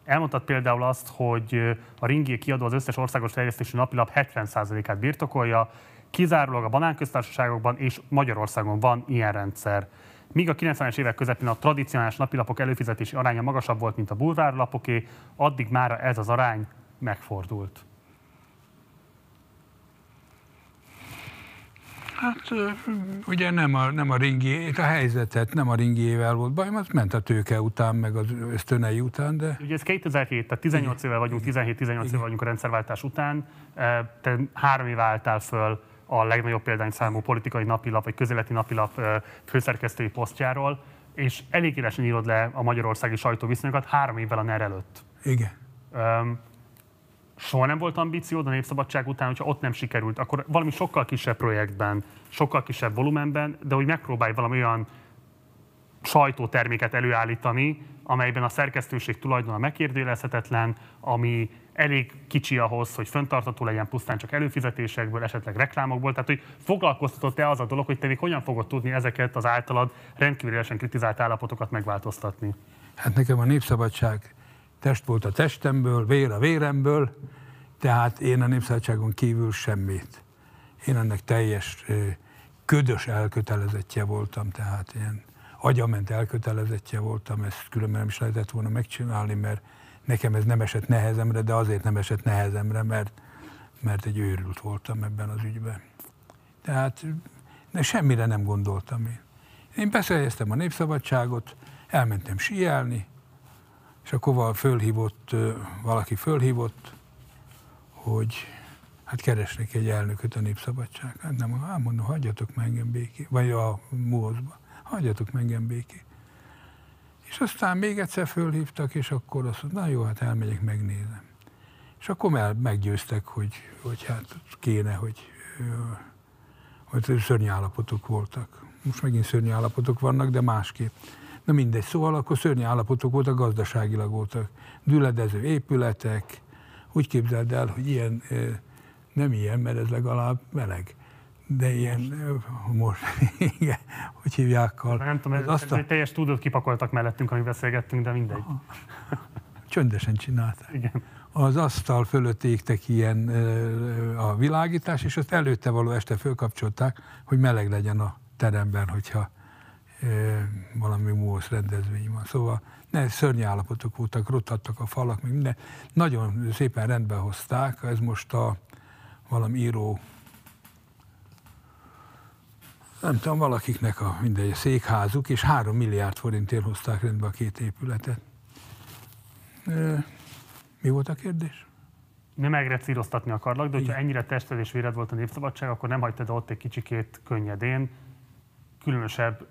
Elmondtad például azt, hogy a Ringi kiadó az összes országos terjesztési napilap 70%-át birtokolja, kizárólag a banánköztársaságokban és Magyarországon van ilyen rendszer. Míg a 90-es évek közepén a tradicionális napilapok előfizetési aránya magasabb volt, mint a bulvárlapoké, addig már ez az arány megfordult. Hát ugye nem a, nem a ringi, a helyzetet nem a ringiével volt baj, az ment a tőke után, meg az ösztönei után, de... Ugye ez 2007, tehát 18 éve vagyunk, 17-18 éve vagyunk a rendszerváltás után, te három éve álltál föl a legnagyobb példányszámú politikai napilap, vagy közéleti napilap főszerkesztői posztjáról, és elég élesen írod le a magyarországi sajtóviszonyokat három évvel a NER előtt. Igen. Um, soha nem volt ambíciód a Népszabadság után, hogyha ott nem sikerült, akkor valami sokkal kisebb projektben, sokkal kisebb volumenben, de hogy megpróbálj valami olyan sajtóterméket előállítani, amelyben a szerkesztőség tulajdona megkérdőjelezhetetlen, ami elég kicsi ahhoz, hogy föntartató legyen pusztán csak előfizetésekből, esetleg reklámokból. Tehát, hogy foglalkoztatott-e az a dolog, hogy te még hogyan fogod tudni ezeket az általad rendkívül kritizált állapotokat megváltoztatni? Hát nekem a népszabadság test volt a testemből, vér a véremből, tehát én a népszabadságon kívül semmit. Én ennek teljes ködös elkötelezettje voltam, tehát ilyen agyament elkötelezettje voltam, ezt különben nem is lehetett volna megcsinálni, mert nekem ez nem esett nehezemre, de azért nem esett nehezemre, mert, mert egy őrült voltam ebben az ügyben. Tehát de semmire nem gondoltam én. Én beszéljeztem a népszabadságot, elmentem síelni, és akkor fölhívott, valaki fölhívott, hogy hát keresnek egy elnököt a Népszabadság. Hát nem, hát mondom, hagyjatok meg engem béké, vagy a múzba, hagyjatok meg engem béké. És aztán még egyszer fölhívtak, és akkor azt mondta, na jó, hát elmegyek, megnézem. És akkor el, meggyőztek, hogy, hogy hát kéne, hogy, hogy szörnyű állapotok voltak. Most megint szörnyű állapotok vannak, de másképp. Na mindegy, szóval akkor szörnyű állapotok voltak, gazdaságilag voltak. Düledező épületek, úgy képzeld el, hogy ilyen, nem ilyen, mert ez legalább meleg, de ilyen, most, igen, hogy hívják? Nem tudom, ez, azt a... egy teljes stúdiót kipakoltak mellettünk, amíg beszélgettünk, de mindegy. Csöndesen csinálták. Igen. Az asztal fölött égtek ilyen a világítás, és azt előtte való este fölkapcsolták, hogy meleg legyen a teremben, hogyha valami múlsz rendezvény van. Szóval ne, szörnyű állapotok voltak, rothattak a falak, meg minden. Nagyon szépen rendbe hozták, ez most a valami író, nem tudom, valakiknek a mindegy, székházuk, és három milliárd forintért hozták rendbe a két épületet. Mi volt a kérdés? Nem egrecíroztatni akarlak, de hogyha ennyire tested és véred volt a népszabadság, akkor nem hagytad ott egy kicsikét könnyedén, különösebb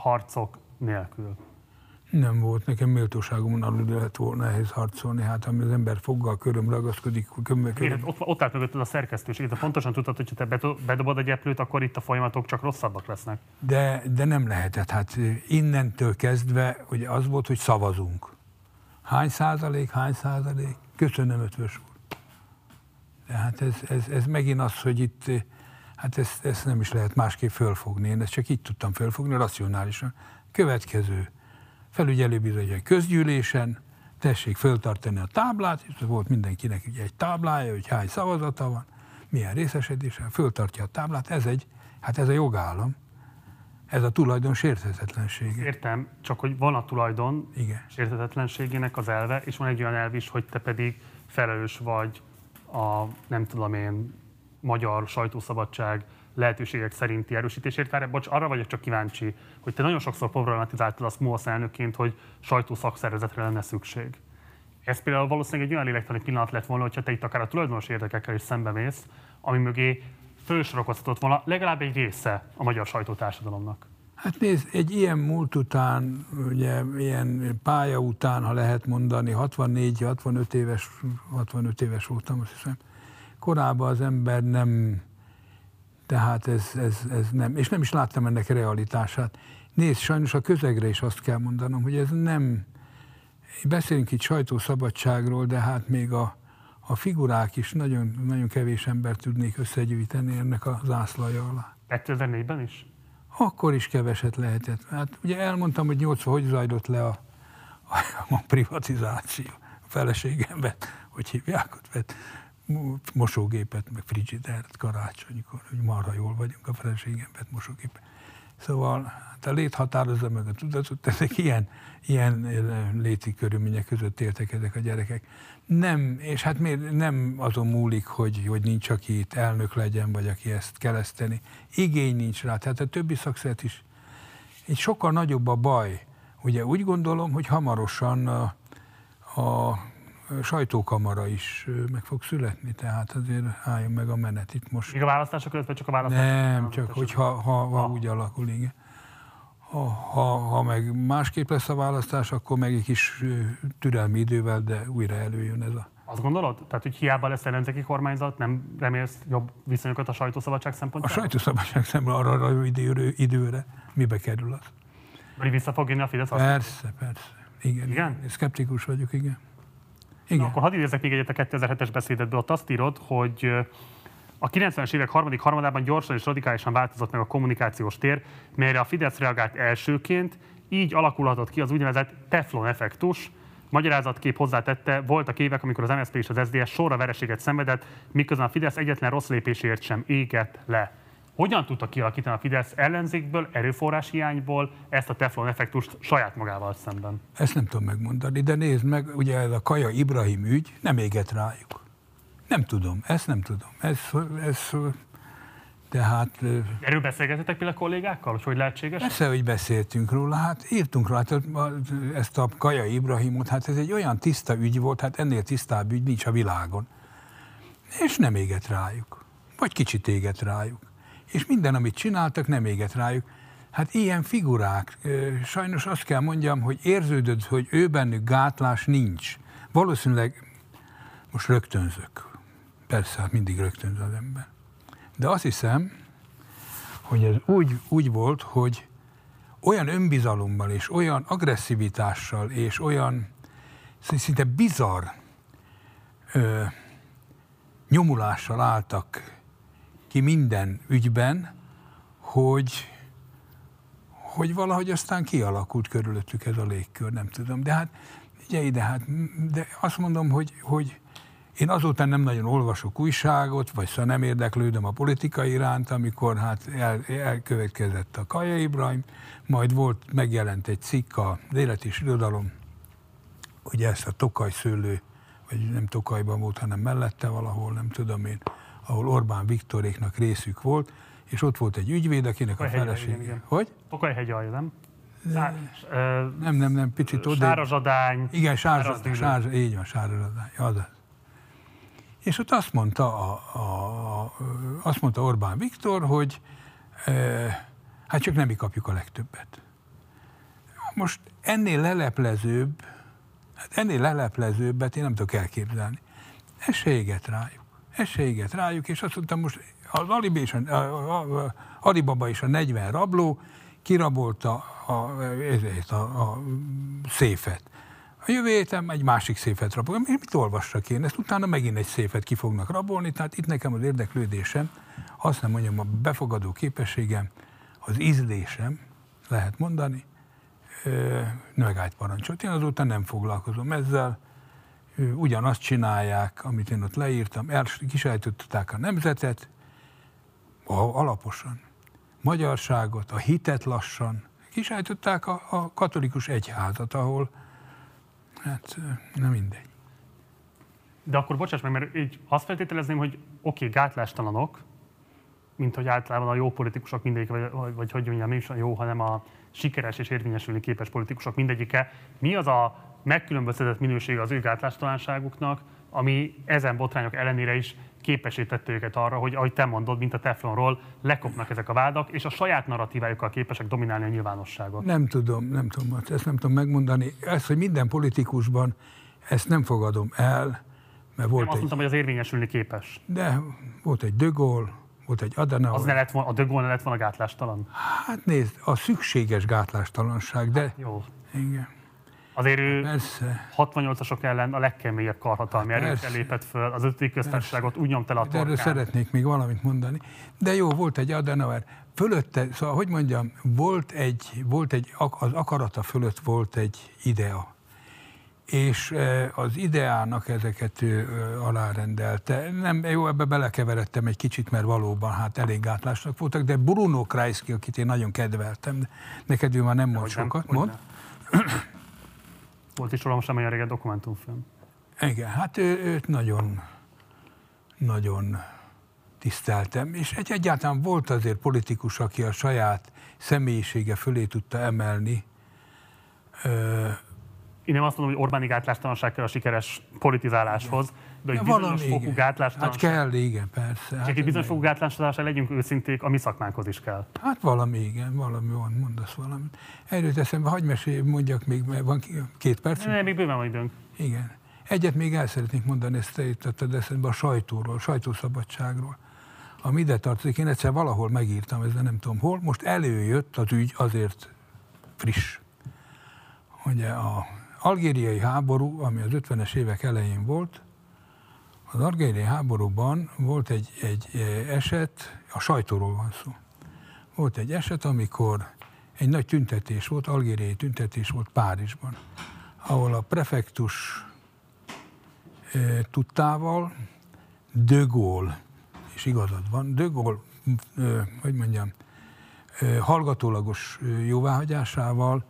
harcok nélkül. Nem volt, nekem méltóságomon alul lehet volna ehhez harcolni. Hát ami az ember foggal köröm ragaszkodik, köm, köröm. Én, ott, ott állt mögötted a szerkesztőség, de pontosan tudtad, hogy ha te bedobod egy eplőt, akkor itt a folyamatok csak rosszabbak lesznek. De, de nem lehetett. Hát innentől kezdve, hogy az volt, hogy szavazunk. Hány százalék, hány százalék? Köszönöm, ötvös úr. De hát ez, ez, ez megint az, hogy itt, hát ezt, ezt nem is lehet másképp fölfogni. Én ezt csak így tudtam fölfogni, racionálisan. Következő felügyelőbizottság közgyűlésen, tessék föltartani a táblát, és volt mindenkinek ugye egy táblája, hogy hány szavazata van, milyen részesedése, föltartja a táblát, ez egy, hát ez a jogállam, ez a tulajdon sérthetetlenség. Értem, csak hogy van a tulajdon Igen. sérthetetlenségének az elve, és van egy olyan elv is, hogy te pedig felelős vagy a, nem tudom én, magyar sajtószabadság lehetőségek szerinti erősítésért. Várj, bocs, arra vagyok csak kíváncsi, hogy te nagyon sokszor problematizáltad azt MOASZ elnökként, hogy sajtószakszervezetre lenne szükség. Ez például valószínűleg egy olyan lélektani pillanat lett volna, hogyha te itt akár a tulajdonos érdekekkel is szembemész, ami mögé fölsorakoztatott volna legalább egy része a magyar sajtótársadalomnak. Hát nézd, egy ilyen múlt után, ugye ilyen pálya után, ha lehet mondani, 64-65 éves, 65 éves voltam, azt hiszem, korábban az ember nem, tehát ez, ez, ez nem, és nem is láttam ennek realitását. Nézd, sajnos a közegre is azt kell mondanom, hogy ez nem, beszélünk itt sajtószabadságról, de hát még a, a figurák is nagyon, nagyon kevés ember tudnék összegyűjteni ennek a zászlaja alá. 2004-ben is? Akkor is keveset lehetett. Hát ugye elmondtam, hogy 80 hogy zajlott le a, a, a privatizáció. A feleségem vett, hogy hívják ott, vett mosógépet, meg frigidert karácsonykor, hogy marha jól vagyunk, a feleségem vett mosógépet. Szóval hát a lét határozza meg a tudatot, ezek ilyen, ilyen léti körülmények között éltek ezek a gyerekek. Nem, és hát miért nem azon múlik, hogy, hogy nincs, aki itt elnök legyen, vagy aki ezt keleszteni. Igény nincs rá, tehát a többi szakszert is. Egy sokkal nagyobb a baj. Ugye úgy gondolom, hogy hamarosan a, a sajtókamara is meg fog születni, tehát azért álljon meg a menet itt most. Még a választások előtt, vagy csak a választások? Nem, csak hogyha ha, ha, ha úgy alakul, igen. Ha, ha, ha meg másképp lesz a választás, akkor meg egy kis türelmi idővel, de újra előjön ez a... Azt gondolod? Tehát, hogy hiába lesz ellenzéki kormányzat, nem remélsz jobb viszonyokat a sajtószabadság szempontjából? A sajtószabadság szempontjából arra a időre, időre mibe kerül az? Vagy vissza fog jönni a Fidesz? Persze, persze. Igen, igen? igen. Szkeptikus vagyok, igen. Igen. Akkor hadd idézek még egyet a 2007-es beszédedből. Ott azt írod, hogy a 90-es évek harmadik harmadában gyorsan és radikálisan változott meg a kommunikációs tér, melyre a Fidesz reagált elsőként, így alakulhatott ki az úgynevezett teflon effektus, Magyarázatkép hozzátette, voltak évek, amikor az MSZP és az SZDSZ sorra vereséget szenvedett, miközben a Fidesz egyetlen rossz lépésért sem égett le. Hogyan tudta kialakítani a Fidesz ellenzékből, erőforrás hiányból ezt a teflon effektust saját magával szemben? Ezt nem tudom megmondani, de nézd meg, ugye ez a Kaja Ibrahim ügy nem égett rájuk. Nem tudom, ezt nem tudom. Ez, ez tehát... Erről beszélgetettek például a kollégákkal, hogy hogy lehetséges? Persze, hogy beszéltünk róla, hát írtunk róla, hát ezt a Kaja Ibrahimot, hát ez egy olyan tiszta ügy volt, hát ennél tisztább ügy nincs a világon és nem éget rájuk. Vagy kicsit éget rájuk. És minden, amit csináltak, nem éget rájuk. Hát ilyen figurák, sajnos azt kell mondjam, hogy érződött, hogy ő bennük gátlás nincs. Valószínűleg most rögtönzök. Persze, hát mindig rögtönz az ember. De azt hiszem, hogy ez úgy, úgy volt, hogy olyan önbizalommal és olyan agresszivitással és olyan szinte bizarr ö, nyomulással álltak ki minden ügyben, hogy, hogy valahogy aztán kialakult körülöttük ez a légkör, nem tudom. De hát, ugye ide, hát, de azt mondom, hogy, hogy én azóta nem nagyon olvasok újságot, vagy szóval nem érdeklődöm a politika iránt, amikor hát el, elkövetkezett a Kaja Ibrahim, majd volt, megjelent egy cikk a Élet és Irodalom, ugye ezt a Tokaj szőlő, vagy nem Tokajban volt, hanem mellette valahol, nem tudom én, ahol Orbán Viktoréknak részük volt, és ott volt egy ügyvéd, akinek Tokaj a felesége. Hogy? Tokaj hegyalja, nem? Szá, nem, nem, nem, picit oda. Sárazsadány. Igen, sárazsadány, sáraz, így van, sárazsadány, azaz. És ott azt mondta, a, a, a, azt mondta Orbán Viktor, hogy e, hát csak nem mi kapjuk a legtöbbet. Most ennél leleplezőbb, hát ennél leleplezőbbet én nem tudok elképzelni. Ez se éget rájuk. Éget rájuk, és azt mondtam, most az Alibaba és a, a, a, Alibaba és a 40 rabló kirabolta a, a, a, a széfet. A jövő héten egy másik széfet rabolom. Én mit olvassak én? Ezt utána megint egy széfet ki fognak rabolni, tehát itt nekem az érdeklődésem, azt nem mondjam, a befogadó képességem, az ízlésem, lehet mondani, megállt parancsot. Én azóta nem foglalkozom ezzel, ugyanazt csinálják, amit én ott leírtam, el, kisajtották a nemzetet, alaposan, magyarságot, a hitet lassan, kisajtották a, a katolikus egyházat, ahol Hát nem mindegy. De akkor bocsáss meg, mert így azt feltételezném, hogy oké, okay, gátlástalanok, mint hogy általában a jó politikusok mindegyik, vagy, vagy, vagy hogy mondjam, nem is a jó, hanem a sikeres és érvényesülni képes politikusok mindegyike. Mi az a megkülönböztetett minősége az ő gátlástalanságuknak, ami ezen botrányok ellenére is képesítette őket arra, hogy ahogy te mondod, mint a Teflonról, lekopnak ezek a vádak, és a saját narratívájukkal képesek dominálni a nyilvánosságot. Nem tudom, nem tudom, ezt nem tudom megmondani. Ezt, hogy minden politikusban, ezt nem fogadom el, mert volt nem, azt mondtam, hogy az érvényesülni képes. De volt egy De Gaulle, volt egy Adenauer. Az ne lett volna, a De Gaulle ne lett volna gátlástalan? Hát nézd, a szükséges gátlástalanság, de... Hát, jó. Igen. Azért ő Persze. 68-asok ellen a legkeményebb karhatalmi hát erőkkel lépett föl, az ötödik köztársaságot úgy nyomta le a torkán. Erről szeretnék még valamit mondani. De jó, volt egy Adenauer, fölötte, szóval, hogy mondjam, volt egy, volt egy, az akarata fölött volt egy idea. És e, az ideának ezeket ő alárendelte. Nem, jó, ebbe belekeveredtem egy kicsit, mert valóban hát elég gátlásnak voltak, de Bruno Kreisky, akit én nagyon kedveltem, neked ő már nem mond sokat, mond. Volt is róla nem olyan régen dokumentumfilm. Igen, hát ő, őt nagyon, nagyon tiszteltem, és egy, egyáltalán volt azért politikus, aki a saját személyisége fölé tudta emelni. Én nem azt mondom, hogy Orbáni gátlástalanság kell a sikeres politizáláshoz, Igen de egy bizonyos fokú igen. gátlástalanság. Hát kell, igen, persze. Hát egy bizonyos fokú gátlástalanság, legyünk őszinték, a mi szakmánkhoz is kell. Hát valami, igen, valami van, mondasz valamit. Erőt eszembe, hagyd mesélj, mondjak még, van két perc. Nem, még bőven van időnk. Igen. Egyet még el szeretnék mondani, ezt te juttatod eszembe a sajtóról, a sajtószabadságról ami ide tartozik. Én egyszer valahol megírtam, ez nem tudom hol. Most előjött az ügy azért friss. Ugye a algériai háború, ami az 50-es évek elején volt, az argéliai háborúban volt egy, egy eset, a sajtóról van szó. Volt egy eset, amikor egy nagy tüntetés volt, algériai tüntetés volt Párizsban, ahol a prefektus e, tudtával De Gaulle, és igazad van, De Gaulle, e, hogy mondjam, e, hallgatólagos jóváhagyásával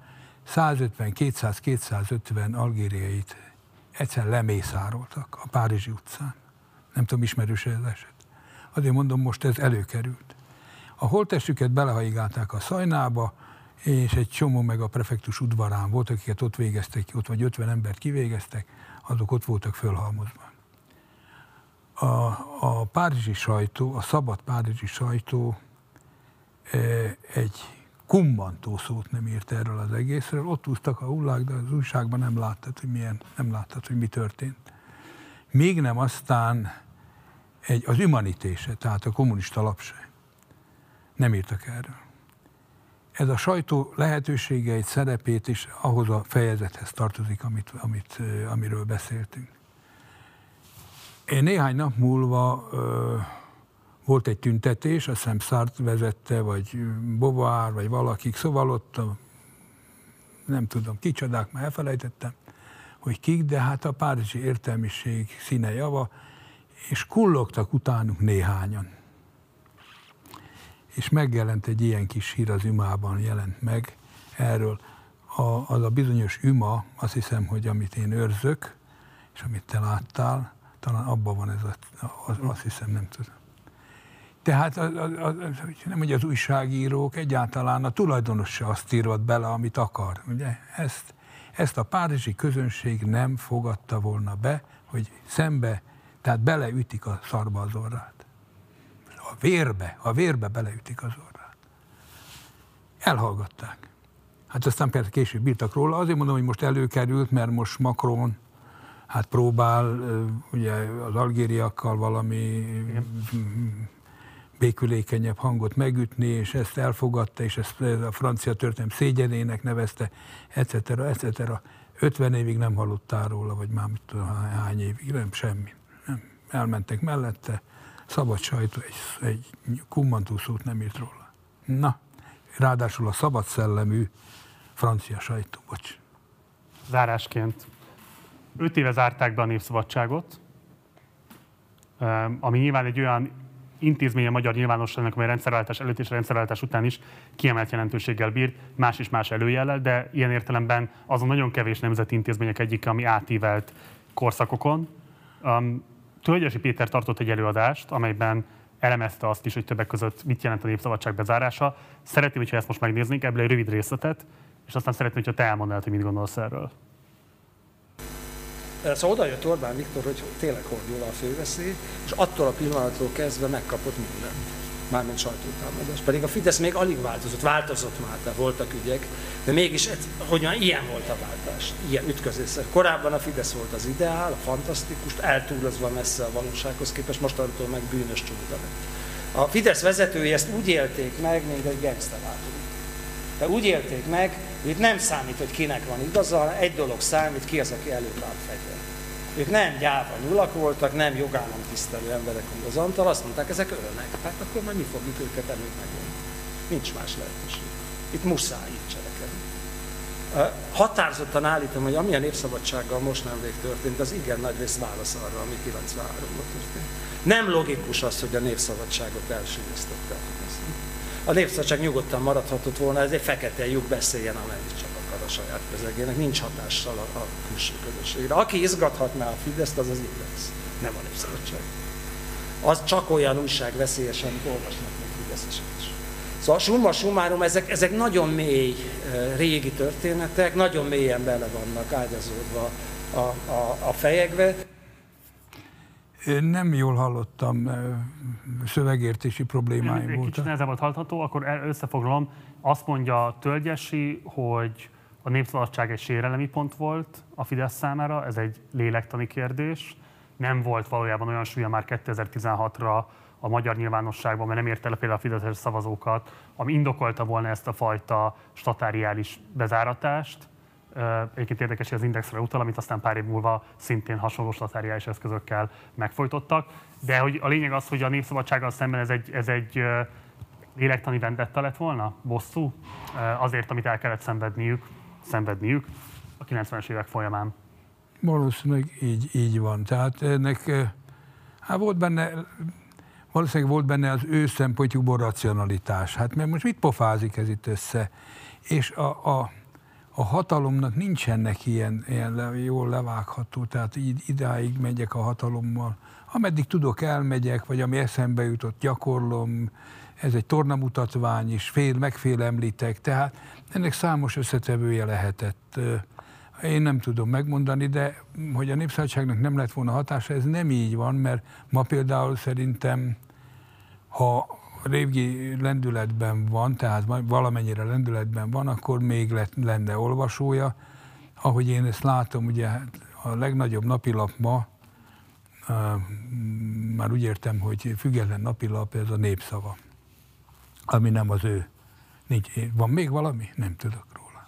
150-200-250 algériait egyszer lemészároltak a Párizsi utcán. Nem tudom, ismerős ez eset. Azért mondom, most ez előkerült. A holtestüket belehaigálták a szajnába, és egy csomó meg a prefektus udvarán volt, akiket ott végeztek, ott vagy 50 embert kivégeztek, azok ott voltak fölhalmozva. a, a párizsi sajtó, a szabad párizsi sajtó egy kummantó szót nem írt erről az egészről. Ott úsztak a hullák, de az újságban nem láttad, hogy milyen, nem láttad, hogy mi történt. Még nem aztán egy, az humanitése, tehát a kommunista lap. Nem írtak erről. Ez a sajtó lehetőségeit, szerepét is ahhoz a fejezethez tartozik, amit, amit, amiről beszéltünk. Én néhány nap múlva volt egy tüntetés, a hiszem Szárt vezette, vagy Bovár, vagy valakik, szóval ott nem tudom, kicsodák, már elfelejtettem, hogy kik, de hát a párizsi értelmiség színe java, és kullogtak utánuk néhányan. És megjelent egy ilyen kis hír az ümában, jelent meg erről. A, az a bizonyos üma, azt hiszem, hogy amit én őrzök, és amit te láttál, talán abban van ez, a, az, azt hiszem, nem tudom. Tehát az, az, az, nem hogy az újságírók, egyáltalán a tulajdonos se azt írott bele, amit akar. Ugye? Ezt, ezt a párizsi közönség nem fogadta volna be, hogy szembe, tehát beleütik a szarba az orrát. A vérbe, a vérbe beleütik az orrát. Elhallgatták. Hát aztán persze később bírtak róla. Azért mondom, hogy most előkerült, mert most Macron hát próbál ugye az algériakkal valami Igen. Békülékenyebb hangot megütni, és ezt elfogadta, és ezt a francia történelem szégyenének nevezte, etc. etc. 50 évig nem hallottál róla, vagy már mit tudom, hány évig, nem, semmi. Nem. Elmentek mellette, szabad sajtó, egy, egy kummantú szót nem írt róla. Na, ráadásul a szabad szellemű francia sajtó, bocs. Zárásként Öt éve zárták be a Népszabadságot, ami nyilván egy olyan intézmény a magyar nyilvánosságnak, amely rendszerváltás előtt és rendszerváltás után is kiemelt jelentőséggel bír, más és más előjellel, de ilyen értelemben azon nagyon kevés nemzeti intézmények egyike, ami átívelt korszakokon. Um, Tölgyesi Péter tartott egy előadást, amelyben elemezte azt is, hogy többek között mit jelent a népszabadság bezárása. Szeretném, hogyha ezt most megnéznénk, ebből egy rövid részletet, és aztán szeretném, hogyha te elmondanád, hogy mit gondolsz erről. Szóval oda jött Orbán Viktor, hogy tényleg hordul a főveszély, és attól a pillanattól kezdve megkapott mindent. Mármint sajtótámadás. Pedig a Fidesz még alig változott, változott már, tehát voltak ügyek, de mégis, hogy már ilyen volt a váltás, ilyen ütközésszer. Korábban a Fidesz volt az ideál, a fantasztikus, eltúlozva messze a valósághoz képest, mostantól meg bűnös csúda. A Fidesz vezetői ezt úgy élték meg, mint egy gangsterlátom. De úgy élték meg, itt nem számít, hogy kinek van igaza, egy dolog számít, ki az, aki előbb áll fegyver. Ők nem gyáva nyulak voltak, nem jogállam tisztelő emberek, mint az Antal, azt mondták, ezek ölnek. Hát akkor majd mi fogjuk őket előbb megölni. Nincs más lehetőség. Itt muszáj így cselekedni. Határozottan állítom, hogy amilyen népszabadsággal most nemrég történt, az igen nagy rész válasz arra, ami 93-ban történt. Nem logikus az, hogy a népszabadságot elsüllyesztettek. A népszabadság nyugodtan maradhatott volna, ez fekete lyuk beszéljen, amennyit csak akar a saját közegének, nincs hatással a, a külső közösségre. Aki izgathatná a Fideszt, az az Index, nem a népszabadság. Az csak olyan újság veszélyes, amit olvasnak még Fideszesek is. Szóval summa summarum, ezek, ezek nagyon mély régi történetek, nagyon mélyen bele vannak ágyazódva a, a, a fejekbe. Én nem jól hallottam, szövegértési problémáim voltak. Kicsit nehezebb volt hallható, akkor összefoglalom. Azt mondja Tölgyesi, hogy a népszabadság egy sérelemi pont volt a Fidesz számára, ez egy lélektani kérdés. Nem volt valójában olyan súlya már 2016-ra a magyar nyilvánosságban, mert nem érte el például a Fideszes szavazókat, ami indokolta volna ezt a fajta statáriális bezáratást. Egyébként érdekes, hogy az Indexre utal, amit aztán pár év múlva szintén hasonló statáriális eszközökkel megfojtottak. De hogy a lényeg az, hogy a népszabadsággal szemben ez egy, ez egy lélektani vendetta lett volna, bosszú, azért, amit el kellett szenvedniük, szenvedniük a 90-es évek folyamán. Valószínűleg így, így van. Tehát ennek, hát volt benne, valószínűleg volt benne az ő szempontjukból racionalitás. Hát mert most mit pofázik ez itt össze? És a, a a hatalomnak nincsenek ilyen, ilyen le, jól levágható, tehát így idáig megyek a hatalommal. Ameddig tudok, elmegyek, vagy ami eszembe jutott, gyakorlom, ez egy tornamutatvány is, fél, megfélemlítek, tehát ennek számos összetevője lehetett. Én nem tudom megmondani, de hogy a népszabadságnak nem lett volna hatása, ez nem így van, mert ma például szerintem, ha régi lendületben van, tehát valamennyire lendületben van, akkor még lett, lenne olvasója. Ahogy én ezt látom, ugye a legnagyobb napilap ma, már úgy értem, hogy független napilap, ez a népszava, ami nem az ő. Nincs, van még valami? Nem tudok róla.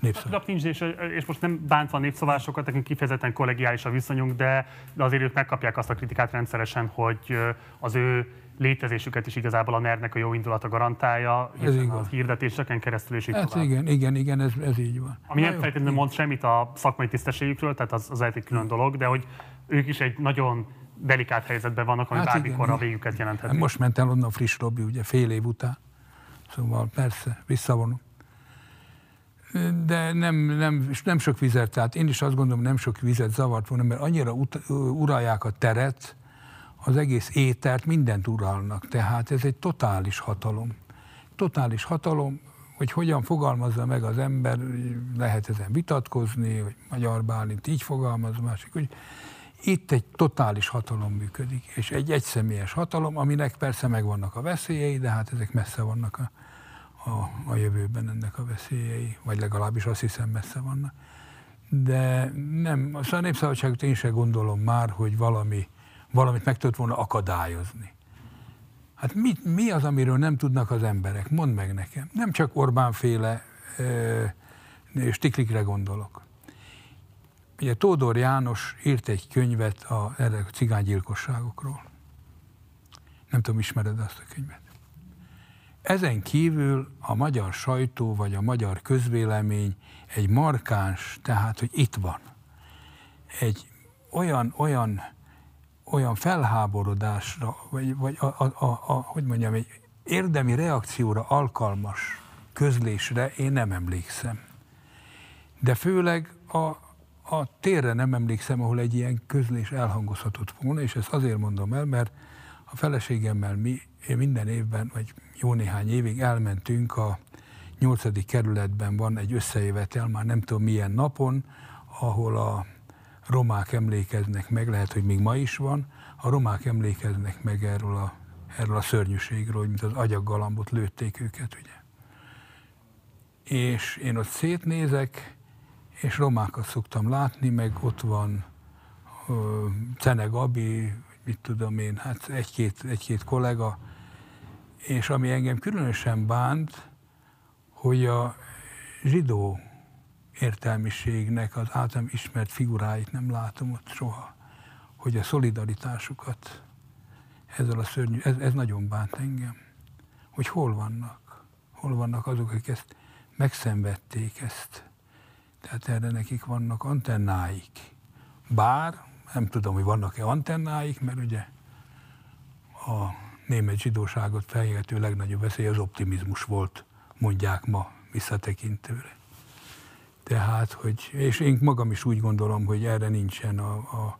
Népszava. Hát, nincs, és, és most nem bántva a népszavásokat, nekünk kifejezetten kollegiális a viszonyunk, de, de azért ők megkapják azt a kritikát rendszeresen, hogy az ő létezésüket is igazából a ner a jó indulata garantálja, ez így van. hirdetéseken keresztül is így hát tovább. igen, igen, igen, ez, ez így van. Ami nem feltétlenül mond semmit a szakmai tisztességükről, tehát az, az egy külön dolog, de hogy ők is egy nagyon delikát helyzetben vannak, ami hát bármikor igen, a végüket jelentheti. Most ment el onnan friss Robi, ugye fél év után. Szóval persze, visszavonom. De nem, nem, nem sok vizet, tehát én is azt gondolom, nem sok vizet zavart volna, mert annyira ut- uralják a teret, az egész étert, mindent uralnak. Tehát ez egy totális hatalom. Totális hatalom, hogy hogyan fogalmazza meg az ember, lehet ezen vitatkozni, hogy Magyar Bálint így fogalmaz, másik, hogy itt egy totális hatalom működik, és egy egyszemélyes hatalom, aminek persze megvannak a veszélyei, de hát ezek messze vannak a, a, a jövőben ennek a veszélyei, vagy legalábbis azt hiszem messze vannak. De nem, szóval a népszabadságot én sem gondolom már, hogy valami, valamit meg tudott volna akadályozni. Hát mi, mi az, amiről nem tudnak az emberek? Mondd meg nekem. Nem csak Orbán féle stiklikre gondolok. Ugye Tódor János írt egy könyvet a, erre a cigánygyilkosságokról. Nem tudom, ismered azt a könyvet. Ezen kívül a magyar sajtó vagy a magyar közvélemény egy markáns, tehát, hogy itt van. Egy olyan, olyan, olyan felháborodásra, vagy, vagy a, a, a, a, hogy mondjam, egy érdemi reakcióra alkalmas közlésre én nem emlékszem. De főleg a, a térre nem emlékszem, ahol egy ilyen közlés elhangozhatott volna, és ezt azért mondom el, mert a feleségemmel mi minden évben, vagy jó néhány évig elmentünk a nyolcadik kerületben van egy összejövetel, már nem tudom milyen napon, ahol a romák emlékeznek meg, lehet, hogy még ma is van, a romák emlékeznek meg erről a, erről a szörnyűségről, hogy mint az agyaggalambot lőtték őket, ugye. És én ott szétnézek, és romákat szoktam látni, meg ott van uh, Cene Gabi, mit tudom én, hát egy-két, egy-két kollega, és ami engem különösen bánt, hogy a zsidó értelmiségnek az általam ismert figuráit nem látom ott soha, hogy a szolidaritásukat ezzel a szörnyű, ez, ez nagyon bánt engem, hogy hol vannak, hol vannak azok, akik ezt megszenvedték ezt, tehát erre nekik vannak antennáik. Bár nem tudom, hogy vannak-e antennáik, mert ugye a német zsidóságot fenyegető legnagyobb veszély az optimizmus volt, mondják ma visszatekintőre. Tehát, hogy, és én magam is úgy gondolom, hogy erre nincsen a, a,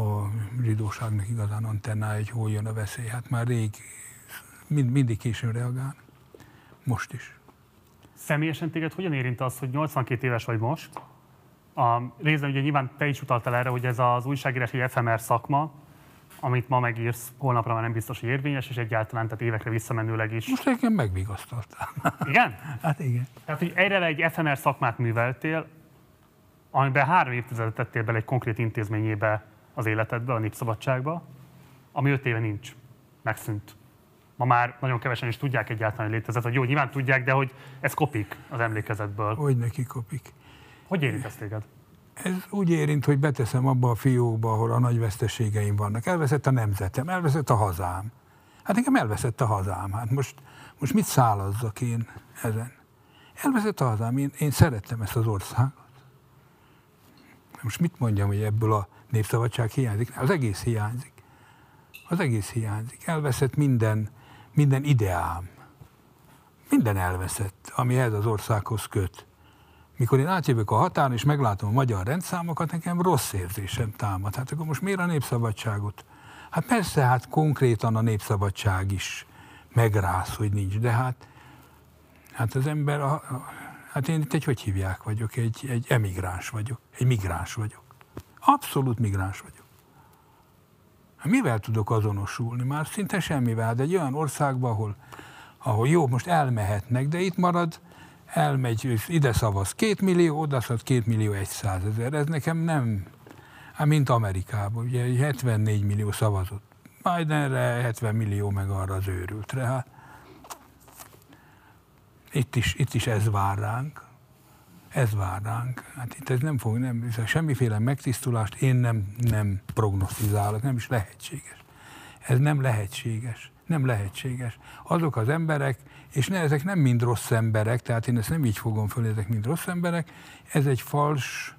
a zsidóságnak igazán antennája, hogy hol jön a veszély. Hát már rég, mind, mindig későn reagál. Most is. Személyesen téged hogyan érint az, hogy 82 éves vagy most? A részben ugye nyilván te is utaltál erre, hogy ez az újságírás egy FMR szakma, amit ma megírsz, holnapra már nem biztos, hogy érvényes, és egyáltalán, tehát évekre visszamenőleg is. Most engem megvigasztaltál. Igen? Hát igen. Tehát, hogy egyre egy FMR szakmát műveltél, amiben három évtizedet tettél bele egy konkrét intézményébe az életedbe, a népszabadságba, ami öt éve nincs, megszűnt ma már nagyon kevesen is tudják egyáltalán, hogy létezett. Hogy jó, nyilván tudják, de hogy ez kopik az emlékezetből. Hogy neki kopik. Hogy érint ezt téged? Ez úgy érint, hogy beteszem abba a fiókba, ahol a nagy veszteségeim vannak. Elveszett a nemzetem, elveszett a hazám. Hát nekem elveszett a hazám. Hát most, most mit szállazzak én ezen? Elveszett a hazám, én, én szerettem ezt az országot. Most mit mondjam, hogy ebből a népszabadság hiányzik? Az egész hiányzik. Az egész hiányzik. Elveszett minden, minden ideám. Minden elveszett, ami ehhez az országhoz köt. Mikor én átjövök a határon, és meglátom a magyar rendszámokat, nekem rossz érzésem támad. Hát akkor most miért a népszabadságot? Hát persze, hát konkrétan a népszabadság is megrász, hogy nincs, de hát, hát az ember a, a, Hát én itt egy, hogy hívják vagyok, egy, egy emigráns vagyok, egy migráns vagyok. Abszolút migráns vagyok. Hát mivel tudok azonosulni? Már szinte semmivel. De egy olyan országban, ahol, ahol jó, most elmehetnek, de itt marad, elmegy, ide szavaz két millió, oda szavaz két millió egyszázezer. Ez nekem nem, hát mint Amerikában, ugye 74 millió szavazott. Bidenre 70 millió meg arra az őrültre. Hát itt is, itt is ez vár ránk. Ez vár ránk. Hát itt ez nem fog, nem, semmiféle megtisztulást én nem, nem prognosztizálok, nem is lehetséges. Ez nem lehetséges. Nem lehetséges. Azok az emberek, és ne, ezek nem mind rossz emberek, tehát én ezt nem így fogom föl, ezek mind rossz emberek, ez egy fals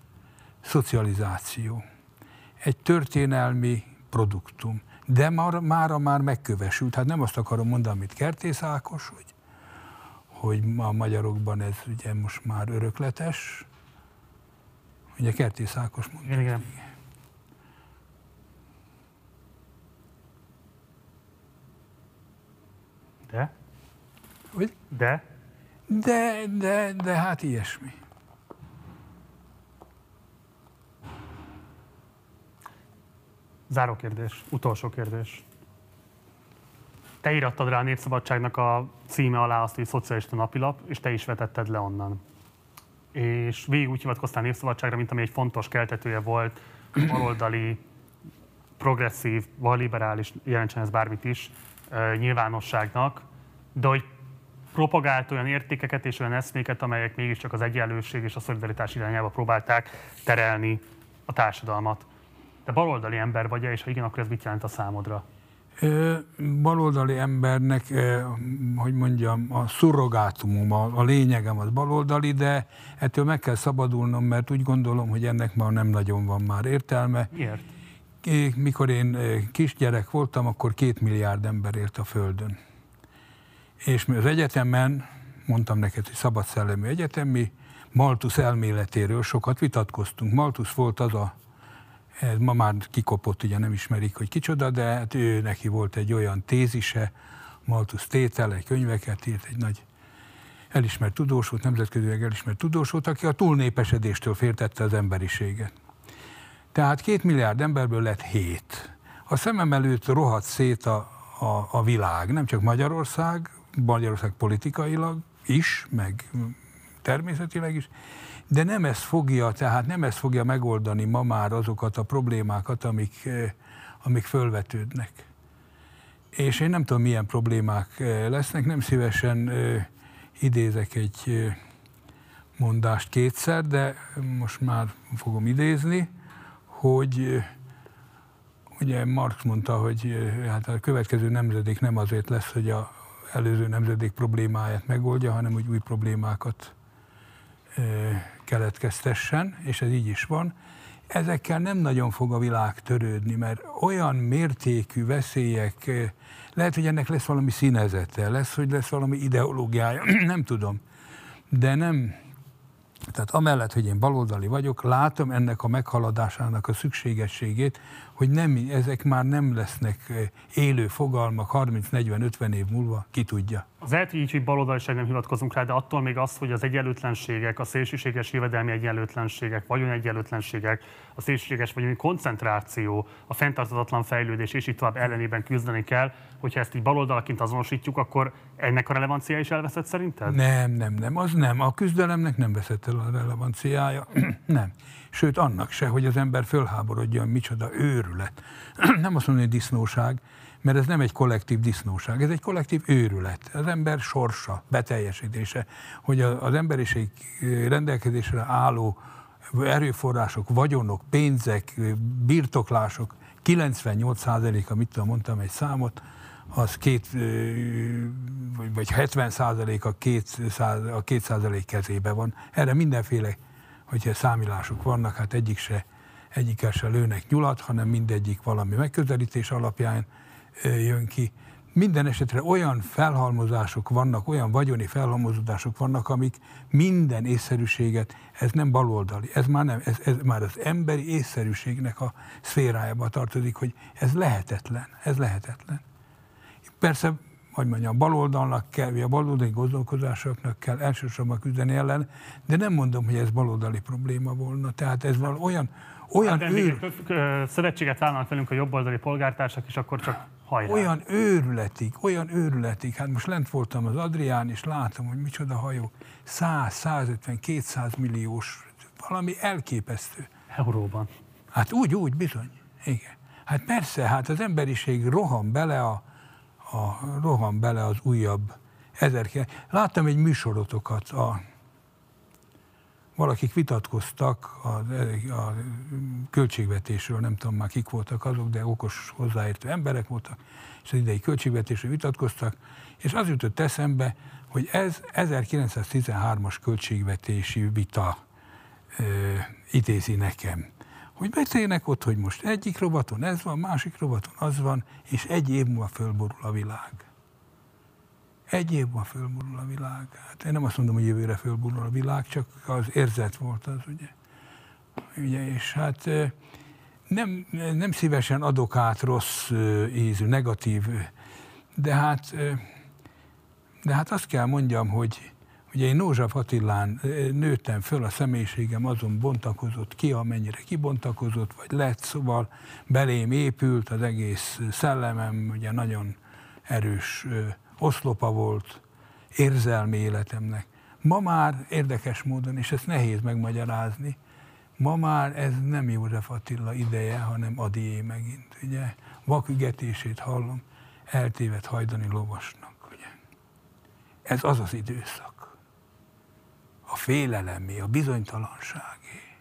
szocializáció. Egy történelmi produktum. De már, mára már megkövesült. Hát nem azt akarom mondani, amit Kertész Ákos, hogy hogy a magyarokban ez ugye most már örökletes. Ugye Kertész Ákos mondta. Igen, igen. De? Hogy? De? De, de, de hát ilyesmi. Záró kérdés, utolsó kérdés. Te írattad rá a Népszabadságnak a címe alá azt, hogy szocialista napilap, és te is vetetted le onnan. És végig úgy hivatkoztál Népszabadságra, mint ami egy fontos keltetője volt baloldali, progresszív, vagy liberális, jelentsen ez bármit is, nyilvánosságnak, de hogy propagált olyan értékeket és olyan eszméket, amelyek mégiscsak az egyenlőség és a szolidaritás irányába próbálták terelni a társadalmat. Te baloldali ember vagy és ha igen, akkor ez mit jelent a számodra? baloldali embernek, hogy mondjam, a szurrogátumom, a, a lényegem az baloldali, de ettől meg kell szabadulnom, mert úgy gondolom, hogy ennek már nem nagyon van már értelme. Miért? Mikor én kisgyerek voltam, akkor két milliárd ember élt a Földön. És mi az egyetemen, mondtam neked, hogy szabad szellemű egyetemi, Malthus elméletéről sokat vitatkoztunk. Malthus volt az a ez ma már kikopott, ugye nem ismerik, hogy kicsoda, de hát ő neki volt egy olyan tézise, Malthus tétele, könyveket írt, egy nagy elismert tudós volt, nemzetközileg elismert tudós volt, aki a túlnépesedéstől féltette az emberiséget. Tehát két milliárd emberből lett hét. A szemem előtt rohadt szét a, a, a világ, nem csak Magyarország, Magyarország politikailag is, meg természetileg is, de nem ez fogja, tehát nem ez fogja megoldani ma már azokat a problémákat, amik, eh, amik fölvetődnek. És én nem tudom, milyen problémák eh, lesznek, nem szívesen eh, idézek egy mondást kétszer, de most már fogom idézni, hogy ugye Marx mondta, hogy hát a következő nemzedék nem azért lesz, hogy a előző nemzedék problémáját megoldja, hanem hogy új problémákat keletkeztessen, és ez így is van, ezekkel nem nagyon fog a világ törődni, mert olyan mértékű veszélyek, lehet, hogy ennek lesz valami színezete, lesz, hogy lesz valami ideológiája, nem tudom. De nem, tehát amellett, hogy én baloldali vagyok, látom ennek a meghaladásának a szükségességét, hogy nem, ezek már nem lesznek eh, élő fogalmak 30-40-50 év múlva, ki tudja. Az lehet, hogy így, hogy baloldaliság nem hivatkozunk rá, de attól még az, hogy az egyenlőtlenségek, a szélsőséges jövedelmi egyenlőtlenségek, vagyon egyenlőtlenségek, a szélsőséges vagyoni koncentráció, a fenntartatlan fejlődés és így tovább ellenében küzdeni kell, hogyha ezt így baloldalaként azonosítjuk, akkor ennek a relevancia is elveszett szerinted? Nem, nem, nem, az nem. A küzdelemnek nem veszett el a relevanciája. nem sőt annak se, hogy az ember fölháborodjon, micsoda őrület. nem azt mondom, hogy disznóság, mert ez nem egy kollektív disznóság, ez egy kollektív őrület. Az ember sorsa, beteljesítése, hogy az emberiség rendelkezésre álló erőforrások, vagyonok, pénzek, birtoklások 98%-a, mit tudom, mondtam egy számot, az két, vagy 70 a két, a két százalék kezébe van. Erre mindenféle hogyha számilások vannak, hát egyik se, egyikkel se lőnek nyulat, hanem mindegyik valami megközelítés alapján jön ki. Minden esetre olyan felhalmozások vannak, olyan vagyoni felhalmozódások vannak, amik minden észszerűséget, ez nem baloldali, ez már, nem, ez, ez már az emberi észszerűségnek a szférájába tartozik, hogy ez lehetetlen, ez lehetetlen. Persze hogy mondjam, baloldalnak kell, vagy a baloldali gondolkozásoknak kell elsősorban küzdeni ellen, de nem mondom, hogy ez baloldali probléma volna. Tehát ez valami olyan, olyan hát, őr... szövetséget vállalnak velünk a jobboldali polgártársak, és akkor csak hajrá. Olyan őrületig, olyan őrületig. Hát most lent voltam az Adrián, és látom, hogy micsoda hajók. 100, 150, 200 milliós, valami elképesztő. Euróban. Hát úgy, úgy, bizony. Igen. Hát persze, hát az emberiség rohan bele a, a rohan bele az újabb 1900. Láttam egy műsorotokat, a, valakik vitatkoztak a, a költségvetésről, nem tudom már kik voltak azok, de okos, hozzáértő emberek voltak, és az idei költségvetésről vitatkoztak, és az jutott eszembe, hogy ez 1913-as költségvetési vita ö, idézi nekem hogy beszélnek ott, hogy most egyik rovaton ez van, másik rovaton az van, és egy év múlva fölborul a világ. Egy év múlva fölborul a világ. Hát én nem azt mondom, hogy jövőre fölborul a világ, csak az érzet volt az, ugye. ugye és hát nem, nem szívesen adok át rossz ízű, negatív, de hát, de hát azt kell mondjam, hogy Ugye én Nózsaf Attilán nőttem föl, a személyiségem azon bontakozott ki, amennyire kibontakozott, vagy lett, szóval belém épült az egész szellemem, ugye nagyon erős oszlopa volt érzelmi életemnek. Ma már érdekes módon, és ezt nehéz megmagyarázni, ma már ez nem József Attila ideje, hanem Adié megint. Ugye vakügetését hallom, eltévedt hajdani lovasnak. Ugye. Ez az az időszak a félelemé, a bizonytalanságé.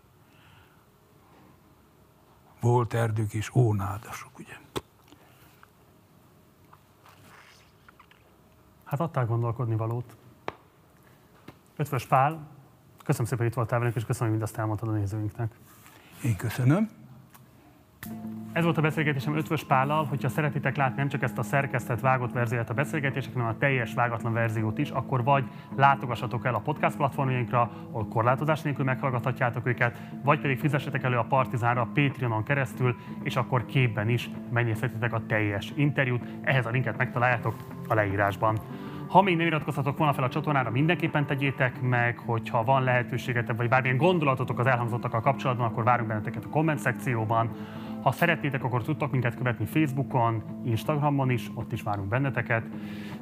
Volt erdők és ónádasok, ugye? Hát adták gondolkodni valót. Ötvös Pál, köszönöm szépen, hogy itt voltál velünk, és köszönöm, hogy mindazt elmondtad a nézőinknek. Én köszönöm. Ez volt a beszélgetésem Ötvös Pállal, hogyha szeretitek látni nem csak ezt a szerkesztett, vágott verziót a beszélgetések, hanem a teljes vágatlan verziót is, akkor vagy látogassatok el a podcast platformjainkra, ahol korlátozás nélkül meghallgathatjátok őket, vagy pedig fizessetek elő a Partizánra a Patreonon keresztül, és akkor képben is megnézhetitek a teljes interjút. Ehhez a linket megtaláljátok a leírásban. Ha még nem iratkozhatok volna fel a csatornára, mindenképpen tegyétek meg, hogyha van lehetőségetek, vagy bármilyen gondolatotok az elhangzottakkal kapcsolatban, akkor várunk benneteket a komment szekcióban. Ha szeretnétek, akkor tudtok minket követni Facebookon, Instagramon is, ott is várunk benneteket.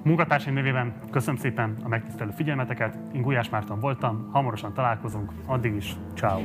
Munkatársaim nevében köszönöm szépen a megtisztelő figyelmeteket. Én Gulyás Márton voltam, hamarosan találkozunk, addig is, ciao.